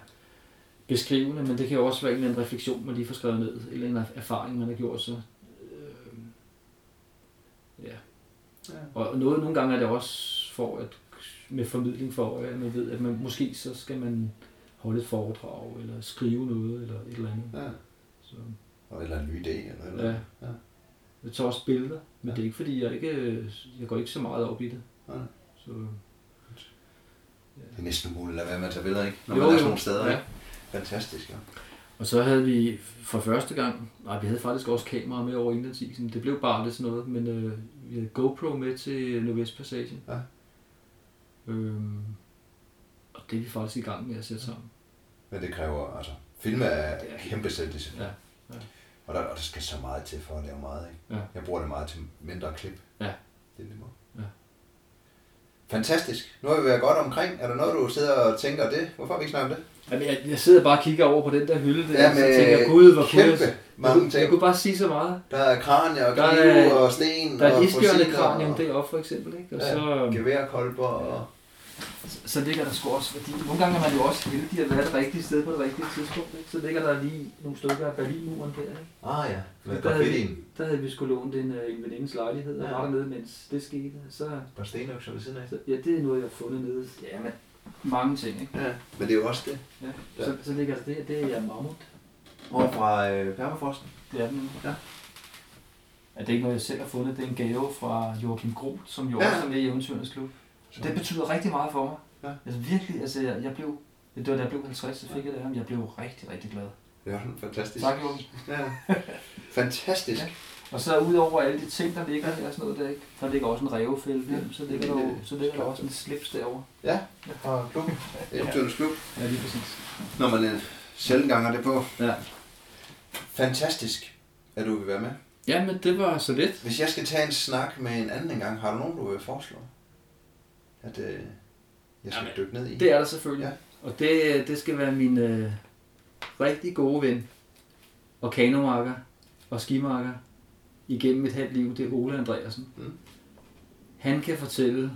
beskrivende, men det kan jo også være en eller anden refleksion, man lige får skrevet ned, eller en erfaring, man har gjort så. Øh, ja. Ja. Og noget, nogle gange er det også for at med formidling for, at man ved, at man måske så skal man holde et foredrag, eller skrive noget, eller et eller andet. Ja. Så, Og eller en ny idé, eller eller ja. Ja. Jeg tager også billeder, men Ja. det er ikke fordi, jeg ikke jeg går ikke så meget op i det. Nej. Så, Det er næsten umuligt at lade være med at tage billeder, ikke? Når Jo, man er sådan nogle steder, Ja. ikke? Fantastisk, ja. Og så havde vi for første gang, nej vi havde faktisk også kamera med over indlandsisen, det blev bare aldrig sådan noget, men øh, vi havde GoPro med til Nordvestpassagen. Ja. Øhm, og det er vi faktisk i gang med at sætte sammen. Men det kræver, altså, film er er- kæmpe selvdisciplin. Ja, ja. Og, der, og der skal så meget til for at lave meget, ikke? Ja. Jeg bruger det meget til mindre klip. Ja. Det er. Ja. Fantastisk. Nu har vi været godt omkring. Er der noget, du sidder og tænker det? Hvorfor har vi ikke snakket om det? Jamen, jeg, jeg sidder bare og kigger over på den der hylde der, Ja, og så tænker jeg, gud, hvor kunne kæmpe jeg, jeg, mange kunne, ting. jeg kunne bare sige så meget. Der er kranier og Der knive og sten Der er isbjørne kranium og deroppe for eksempel, ikke? Og Ja, så, geværkolber og... så ligger der sgu også, fordi nogle gange er man jo også heldig at være det rigtige sted på det rigtige tidspunkt, ikke? Så ligger der lige nogle stykker af Berlinmuren der, ikke? Ah ja, med Der havde, der havde vi sgu lånt en, øh, en venindes lejlighed, og Ja. var dernede, mens det skete. Så, Et par stenøkser ved siden af. så, ja, det er noget, jeg har fundet nede. Ja, men mange ting, ikke? Ja, men det er jo også det. Ja. Så, så ligger der det, det er mammut. Over fra øh, Permafrosten. Det er den. Ja. at det er ikke noget, jeg selv har fundet. Det er en gave fra Joachim Groth, som jo Ja. også er med i Eventyrernes Klub. Så det betyder rigtig meget for mig. Ja. Altså virkelig, altså jeg, jeg blev, det var da jeg blev 50, så fik jeg det af ham. Jeg blev rigtig, rigtig glad. Det var fantastisk. Tak, Joachim. Ja. Fantastisk. Ja. Og så udover alle de ting, der ligger her og sådan noget der, ikke? der ligger også en revefælde, ja. så ligger der, jo- så ligger der også en slips derovre. Ja, og klub. Eventyrens klub. Ja, lige præcis. Når man øh, sjældent ganger det på. Ja. Fantastisk, at du vil være med. ja, men det var så lidt. Hvis jeg skal tage en snak med en anden engang, har du nogen, du vil foreslå? At øh, jeg skal Jamen, dykke ned i? Det er der selvfølgelig. Ja. Og det, det skal være min øh, rigtig gode ven og kanomarker og skimarker igennem et halvt liv. Det er Ole Andreasen. Mm. Han kan fortælle,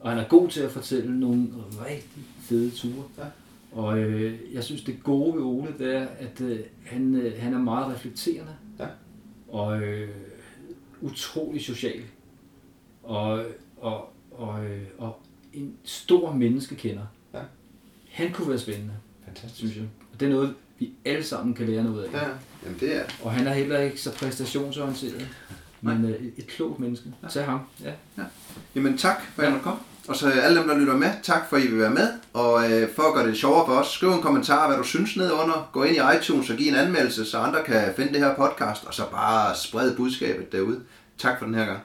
og han er god til at fortælle nogle rigtig fede ture. Ja. Og øh, jeg synes, det gode ved Ole, det er, at øh, han, øh, han er meget reflekterende. Ja. Og øh, utrolig social. Og, og, og, øh, og en stor menneskekender. Ja. Han kunne være spændende, Fantastisk. synes jeg. Og det er noget, vi alle sammen kan lære noget af. Ja, jamen det er... Og han er heller ikke så præstationsorienteret. Men øh, et klogt menneske. Tag ham. Ja. Jamen tak for at måtte komme. Og så alle dem, der lytter med, tak for at I vil være med. Og øh, for at gøre det sjovere for os, skriv en kommentar, hvad du synes ned under. Gå ind i iTunes og giv en anmeldelse, så andre kan finde det her podcast. Og så bare spred budskabet derude. Tak for den her gang.